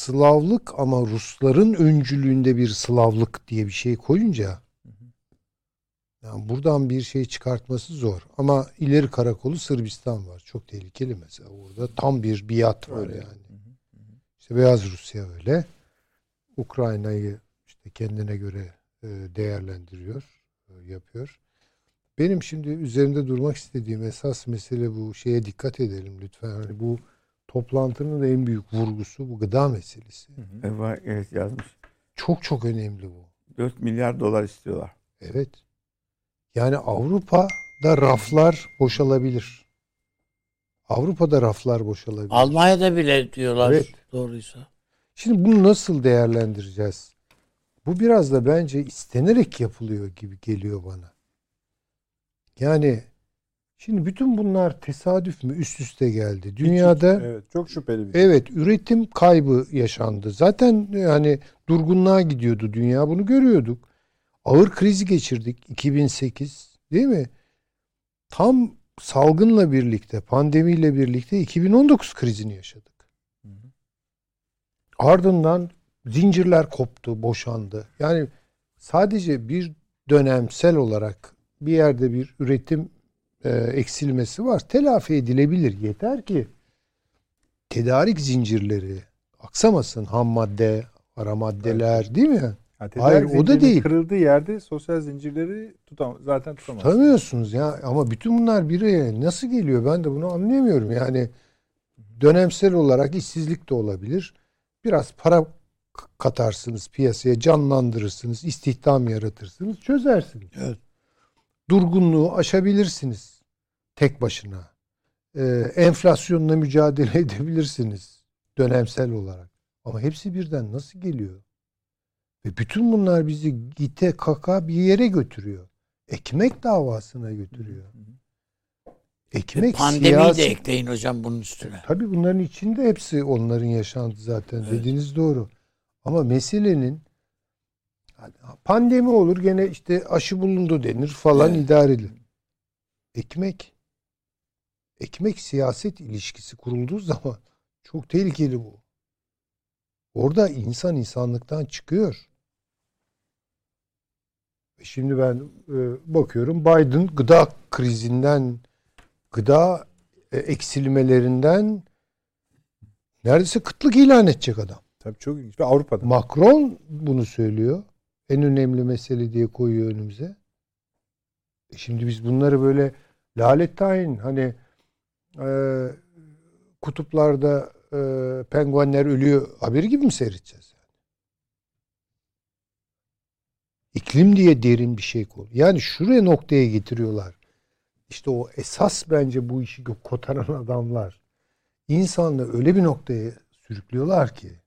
Slavlık ama Rusların öncülüğünde bir Slavlık diye bir şey koyunca yani buradan bir şey çıkartması zor. Ama ileri karakolu Sırbistan var. Çok tehlikeli mesela. Orada tam bir biat var
Öyle.
yani. İşte Beyaz Rusya öyle. Ukrayna'yı işte kendine göre e, değerlendiriyor, e, yapıyor. Benim şimdi üzerinde durmak istediğim esas mesele bu şeye dikkat edelim lütfen. Hani bu toplantının en büyük vurgusu bu gıda meselesi.
Evet, evet yazmış.
Çok çok önemli bu.
4 milyar dolar istiyorlar.
Evet. Yani Avrupa'da raflar boşalabilir. Avrupa'da raflar boşalabilir.
Almanya'da bile diyorlar
Evet.
doğruysa.
Şimdi bunu nasıl değerlendireceğiz? Bu biraz da bence istenerek yapılıyor gibi geliyor bana. Yani şimdi bütün bunlar tesadüf mü üst üste geldi. Dünyada
Evet çok şüpheli bir şey.
evet üretim kaybı yaşandı. Zaten yani durgunluğa gidiyordu dünya bunu görüyorduk. Ağır krizi geçirdik 2008 değil mi? Tam salgınla birlikte pandemiyle birlikte 2019 krizini yaşadık. Ardından zincirler koptu, boşandı. Yani sadece bir dönemsel olarak bir yerde bir üretim e, eksilmesi var. Telafi edilebilir. Yeter ki tedarik zincirleri aksamasın. Ham madde, ara maddeler değil mi?
Yani
Hayır, o da değil.
Kırıldığı yerde sosyal zincirleri tutam zaten tutamaz.
Tanımıyorsunuz ya ama bütün bunlar bir araya nasıl geliyor ben de bunu anlayamıyorum. Yani dönemsel olarak işsizlik de olabilir. Biraz para katarsınız piyasaya canlandırırsınız, istihdam yaratırsınız, çözersiniz.
Evet.
Durgunluğu aşabilirsiniz tek başına. Ee, enflasyonla mücadele edebilirsiniz dönemsel olarak. Ama hepsi birden nasıl geliyor? Ve bütün bunlar bizi gite kaka bir yere götürüyor. Ekmek davasına götürüyor. Ekmek
Pandemiyi
siyasi...
de ekleyin hocam bunun üstüne.
Tabii bunların içinde hepsi onların yaşandı zaten.
Evet.
Dediğiniz doğru. Ama meselenin pandemi olur gene işte aşı bulundu denir falan
Evet.
idare edilir. Ekmek ekmek siyaset ilişkisi kurulduğu zaman çok tehlikeli bu. Orada insan insanlıktan çıkıyor. Ve Şimdi ben e, bakıyorum Biden gıda krizinden gıda e, eksilmelerinden neredeyse kıtlık ilan edecek adam.
Tabii çok ilginç. Ve Avrupa'da.
Macron bunu söylüyor. En önemli mesele diye koyuyor önümüze. E şimdi biz bunları böyle lalet tayin hani e, kutuplarda e, penguenler ölüyor haberi gibi mi seyredeceğiz? İklim diye derin bir şey konu. Yani şuraya noktaya getiriyorlar. İşte o esas bence bu işi kotaran adamlar insanlığı öyle bir noktaya sürüklüyorlar ki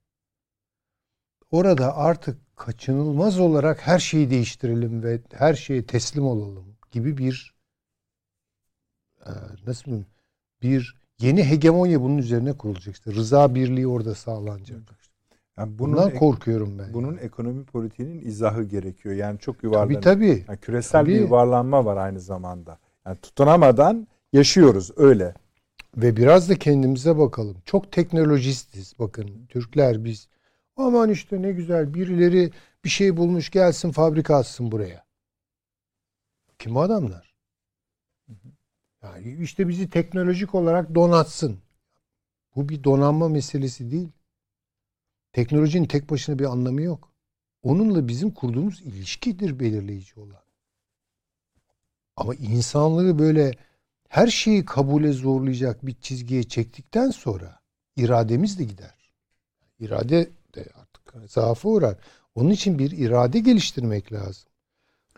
orada artık kaçınılmaz olarak her şeyi değiştirelim ve her şeye teslim olalım gibi bir e, nasıl diyeyim bir yeni hegemonya bunun üzerine kurulacak işte rıza birliği orada sağlanacak.
Yani bunun,
Bundan korkuyorum ben.
bunun ekonomi politiğinin izahı gerekiyor. Yani çok
tabii
yuvarlanıyor.
tabii.
Yani küresel
Tabii.
bir yuvarlanma var aynı zamanda. Yani tutunamadan yaşıyoruz öyle.
Ve biraz da kendimize bakalım. Çok teknolojistiz. Bakın Türkler biz aman işte ne güzel birileri bir şey bulmuş gelsin fabrika atsın buraya. Kim o adamlar? Yani işte bizi teknolojik olarak donatsın. Bu bir donanma meselesi değil. Teknolojinin tek başına bir anlamı yok. Onunla bizim kurduğumuz ilişkidir belirleyici olan. Ama insanlığı böyle her şeyi kabule zorlayacak bir çizgiye çektikten sonra irademiz de gider. İrade de artık zaafa uğrar. Onun için bir irade geliştirmek lazım.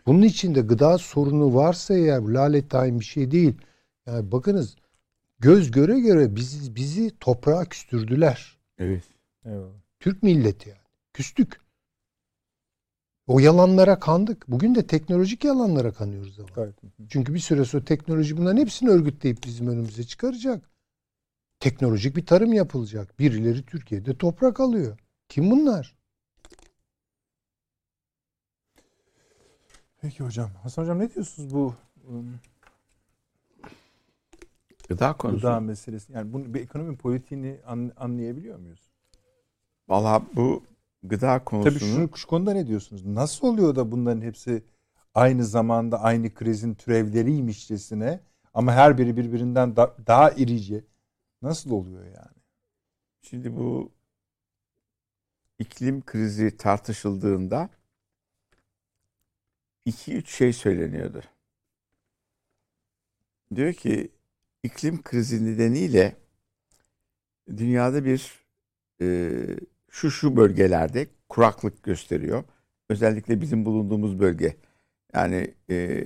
Bunun için de gıda sorunu varsa eğer lalet tayin bir şey değil. Yani bakınız göz göre göre bizi, bizi toprağa küstürdüler.
Evet.
Eyvallah.
Türk milleti yani. Küstük. O yalanlara kandık. Bugün de teknolojik yalanlara kanıyoruz ama.
Gayet.
Çünkü bir süre sonra teknoloji bunların hepsini örgütleyip bizim önümüze çıkaracak. Teknolojik bir tarım yapılacak. Birileri Türkiye'de toprak alıyor. Kim bunlar?
Peki hocam. Hasan hocam ne diyorsunuz bu ım,
Gıda konusu.
gıda meselesi? Yani bunu bir ekonomi politiğini an- anlayabiliyor muyuz?
Valla bu gıda konusunu
Tabii şu, şu konuda ne diyorsunuz? Nasıl oluyor da bunların hepsi aynı zamanda aynı krizin türevleriymişçesine ama her biri birbirinden da- daha irice nasıl oluyor yani?
Şimdi bu iklim krizi tartışıldığında iki üç şey söyleniyordu. Diyor ki iklim krizi nedeniyle dünyada bir e, şu şu bölgelerde kuraklık gösteriyor. özellikle bizim bulunduğumuz bölge yani e,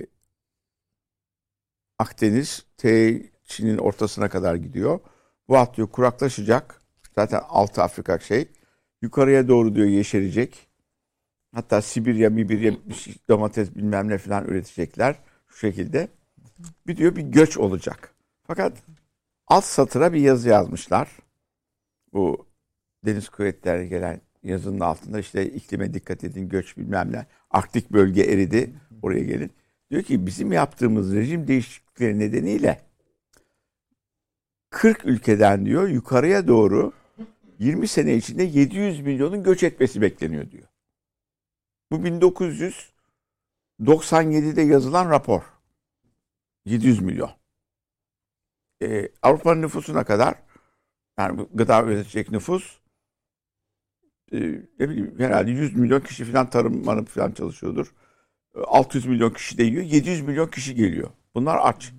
Akdeniz T Çin'in ortasına kadar gidiyor. Bu hat diyor kuraklaşacak. Zaten Altı Afrika şey. Yukarıya doğru diyor yeşerecek. Hatta Sibirya, Mibirya bir domates bilmem ne falan üretecekler. Şu şekilde. Bir diyor bir göç olacak. Fakat alt satıra bir yazı yazmışlar. Bu deniz kuvvetlerine gelen yazının altında işte iklime dikkat edin, göç bilmem ne. Arktik bölge eridi. Oraya gelin. Diyor ki bizim yaptığımız rejim değişiklikleri nedeniyle 40 ülkeden diyor yukarıya doğru 20 sene içinde 700 milyonun göç etmesi bekleniyor diyor. Bu 1997'de yazılan rapor. 700 milyon. Ee, Avrupa'nın nüfusuna kadar yani gıda üretecek nüfus e, ne bileyim herhalde 100 milyon kişi falan tarım manı falan çalışıyordur. 600 milyon kişi de yiyor. 700 milyon kişi geliyor. Bunlar aç.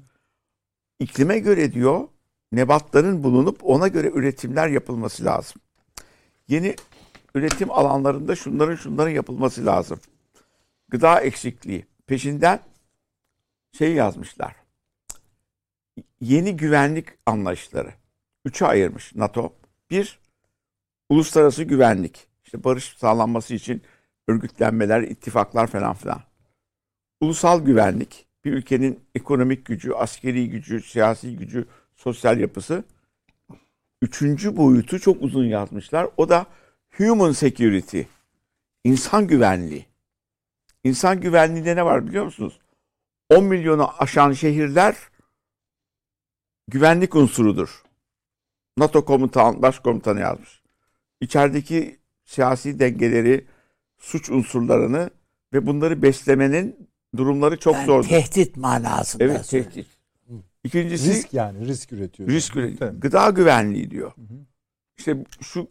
İklime göre diyor nebatların bulunup ona göre üretimler yapılması lazım. Yeni üretim alanlarında şunların şunların yapılması lazım. Gıda eksikliği. Peşinden şey yazmışlar. Yeni güvenlik anlayışları. Üçe ayırmış NATO. Bir, uluslararası güvenlik. İşte barış sağlanması için örgütlenmeler, ittifaklar falan filan. Ulusal güvenlik. Bir ülkenin ekonomik gücü, askeri gücü, siyasi gücü, sosyal yapısı. Üçüncü boyutu çok uzun yazmışlar. O da human security. İnsan güvenliği. İnsan güvenliğinde ne var biliyor musunuz? 10 milyonu aşan şehirler güvenlik unsurudur. NATO komutan, başkomutanı yazmış. İçerideki siyasi dengeleri, suç unsurlarını ve bunları beslemenin durumları çok
Yani
zordur.
tehdit manasında.
Evet tehdit. İkincisi
Risk yani risk üretiyor.
risk üre-
Tabii.
gıda güvenliği diyor. İşte şu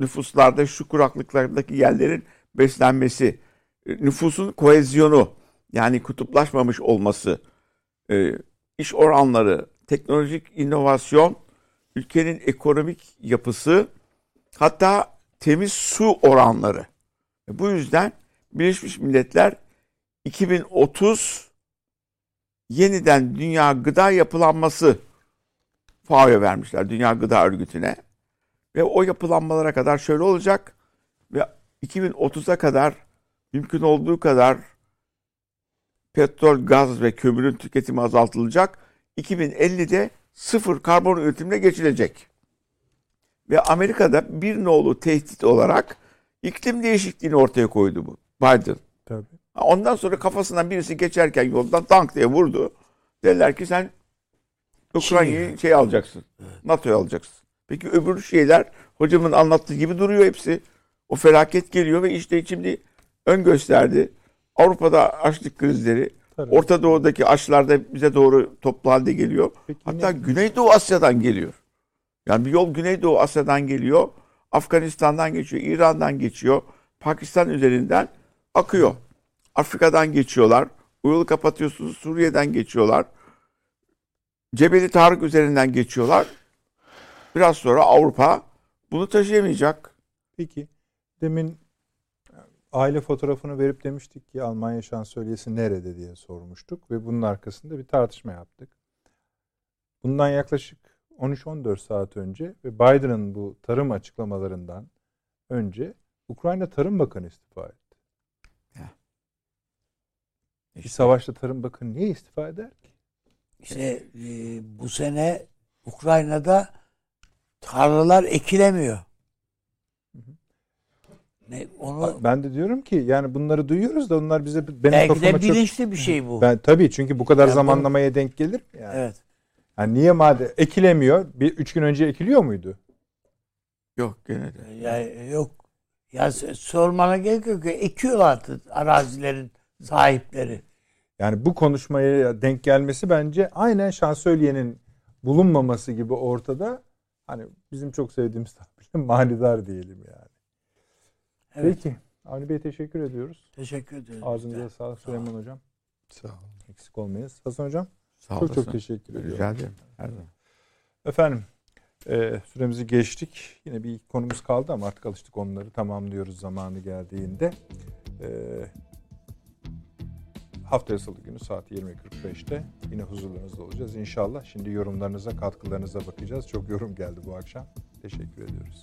nüfuslarda şu kuraklıklardaki yerlerin beslenmesi, e, nüfusun koezyonu yani kutuplaşmamış olması, e, iş oranları, teknolojik inovasyon, ülkenin ekonomik yapısı, hatta temiz su oranları. E, Bu yüzden Birleşmiş Milletler 2030 yeniden dünya gıda yapılanması FAO'ya vermişler. Dünya Gıda Örgütü'ne. Ve o yapılanmalara kadar şöyle olacak. Ve 2030'a kadar mümkün olduğu kadar petrol, gaz ve kömürün tüketimi azaltılacak. 2050'de sıfır karbon üretimine geçilecek. Ve Amerika'da bir nolu tehdit olarak iklim değişikliğini ortaya koydu bu. Biden.
Tabii.
Ondan sonra kafasından birisi geçerken yoldan tank diye vurdu. Dediler ki sen Ukrayna'yı şey alacaksın. NATO'ya alacaksın. Peki öbür şeyler hocamın anlattığı gibi duruyor hepsi. O felaket geliyor ve işte şimdi ön gösterdi. Avrupa'da açlık krizleri,
Tabii.
Orta Doğu'daki açlar da bize doğru toplu halde geliyor.
Peki
Hatta
ne-
Güneydoğu Asya'dan geliyor. Yani bir yol Güneydoğu Asya'dan geliyor. Afganistan'dan geçiyor, İran'dan geçiyor. Pakistan üzerinden akıyor. Afrika'dan geçiyorlar. O yolu kapatıyorsunuz. Suriye'den geçiyorlar. Cebeli Tarık üzerinden geçiyorlar. Biraz sonra Avrupa bunu taşıyamayacak.
Peki demin aile fotoğrafını verip demiştik ki Almanya şansölyesi nerede diye sormuştuk ve bunun arkasında bir tartışma yaptık. Bundan yaklaşık 13-14 saat önce ve Biden'ın bu tarım açıklamalarından önce Ukrayna Tarım Bakanı istifa etti. Bir savaşta Tarım Bakanı niye istifa eder ki?
İşte e, bu sene Ukrayna'da tarlalar ekilemiyor. Ne, onu
Ben de diyorum ki yani bunları duyuyoruz da onlar bize benim
belki
kafama
de
çok...
bilinçli bir şey bu.
Ben tabii çünkü bu kadar
Yani
zamanlamaya denk gelir mi yani?
evet.
Yani niye madem ekilemiyor? Bir üç gün önce ekiliyor muydu?
Yok gene de.
Yani yok. Ya sormana gerek yok. ki. Ekiyorlardı arazilerin sahipleri.
Yani bu konuşmaya denk gelmesi bence aynen şansölyenin bulunmaması gibi ortada. Hani bizim çok sevdiğimiz tabirle manidar diyelim yani.
Evet.
Peki. Avni Bey teşekkür ediyoruz.
Teşekkür ederim.
Ağzınıza sağlık Süleyman Hocam.
Sağ olun.
Eksik olmayız. Hasan Hocam
Sağ
çok çok
olasın.
teşekkür ediyorum.
Rica ederim. Her zaman.
Efendim Ee, süremizi geçtik. Yine bir konumuz kaldı ama artık alıştık onları tamamlıyoruz zamanı geldiğinde. Ee, haftaya salı günü saat 20.45'te yine huzurlarınızda olacağız inşallah. Şimdi yorumlarınıza, katkılarınıza bakacağız. Çok yorum geldi bu akşam. Teşekkür ediyoruz.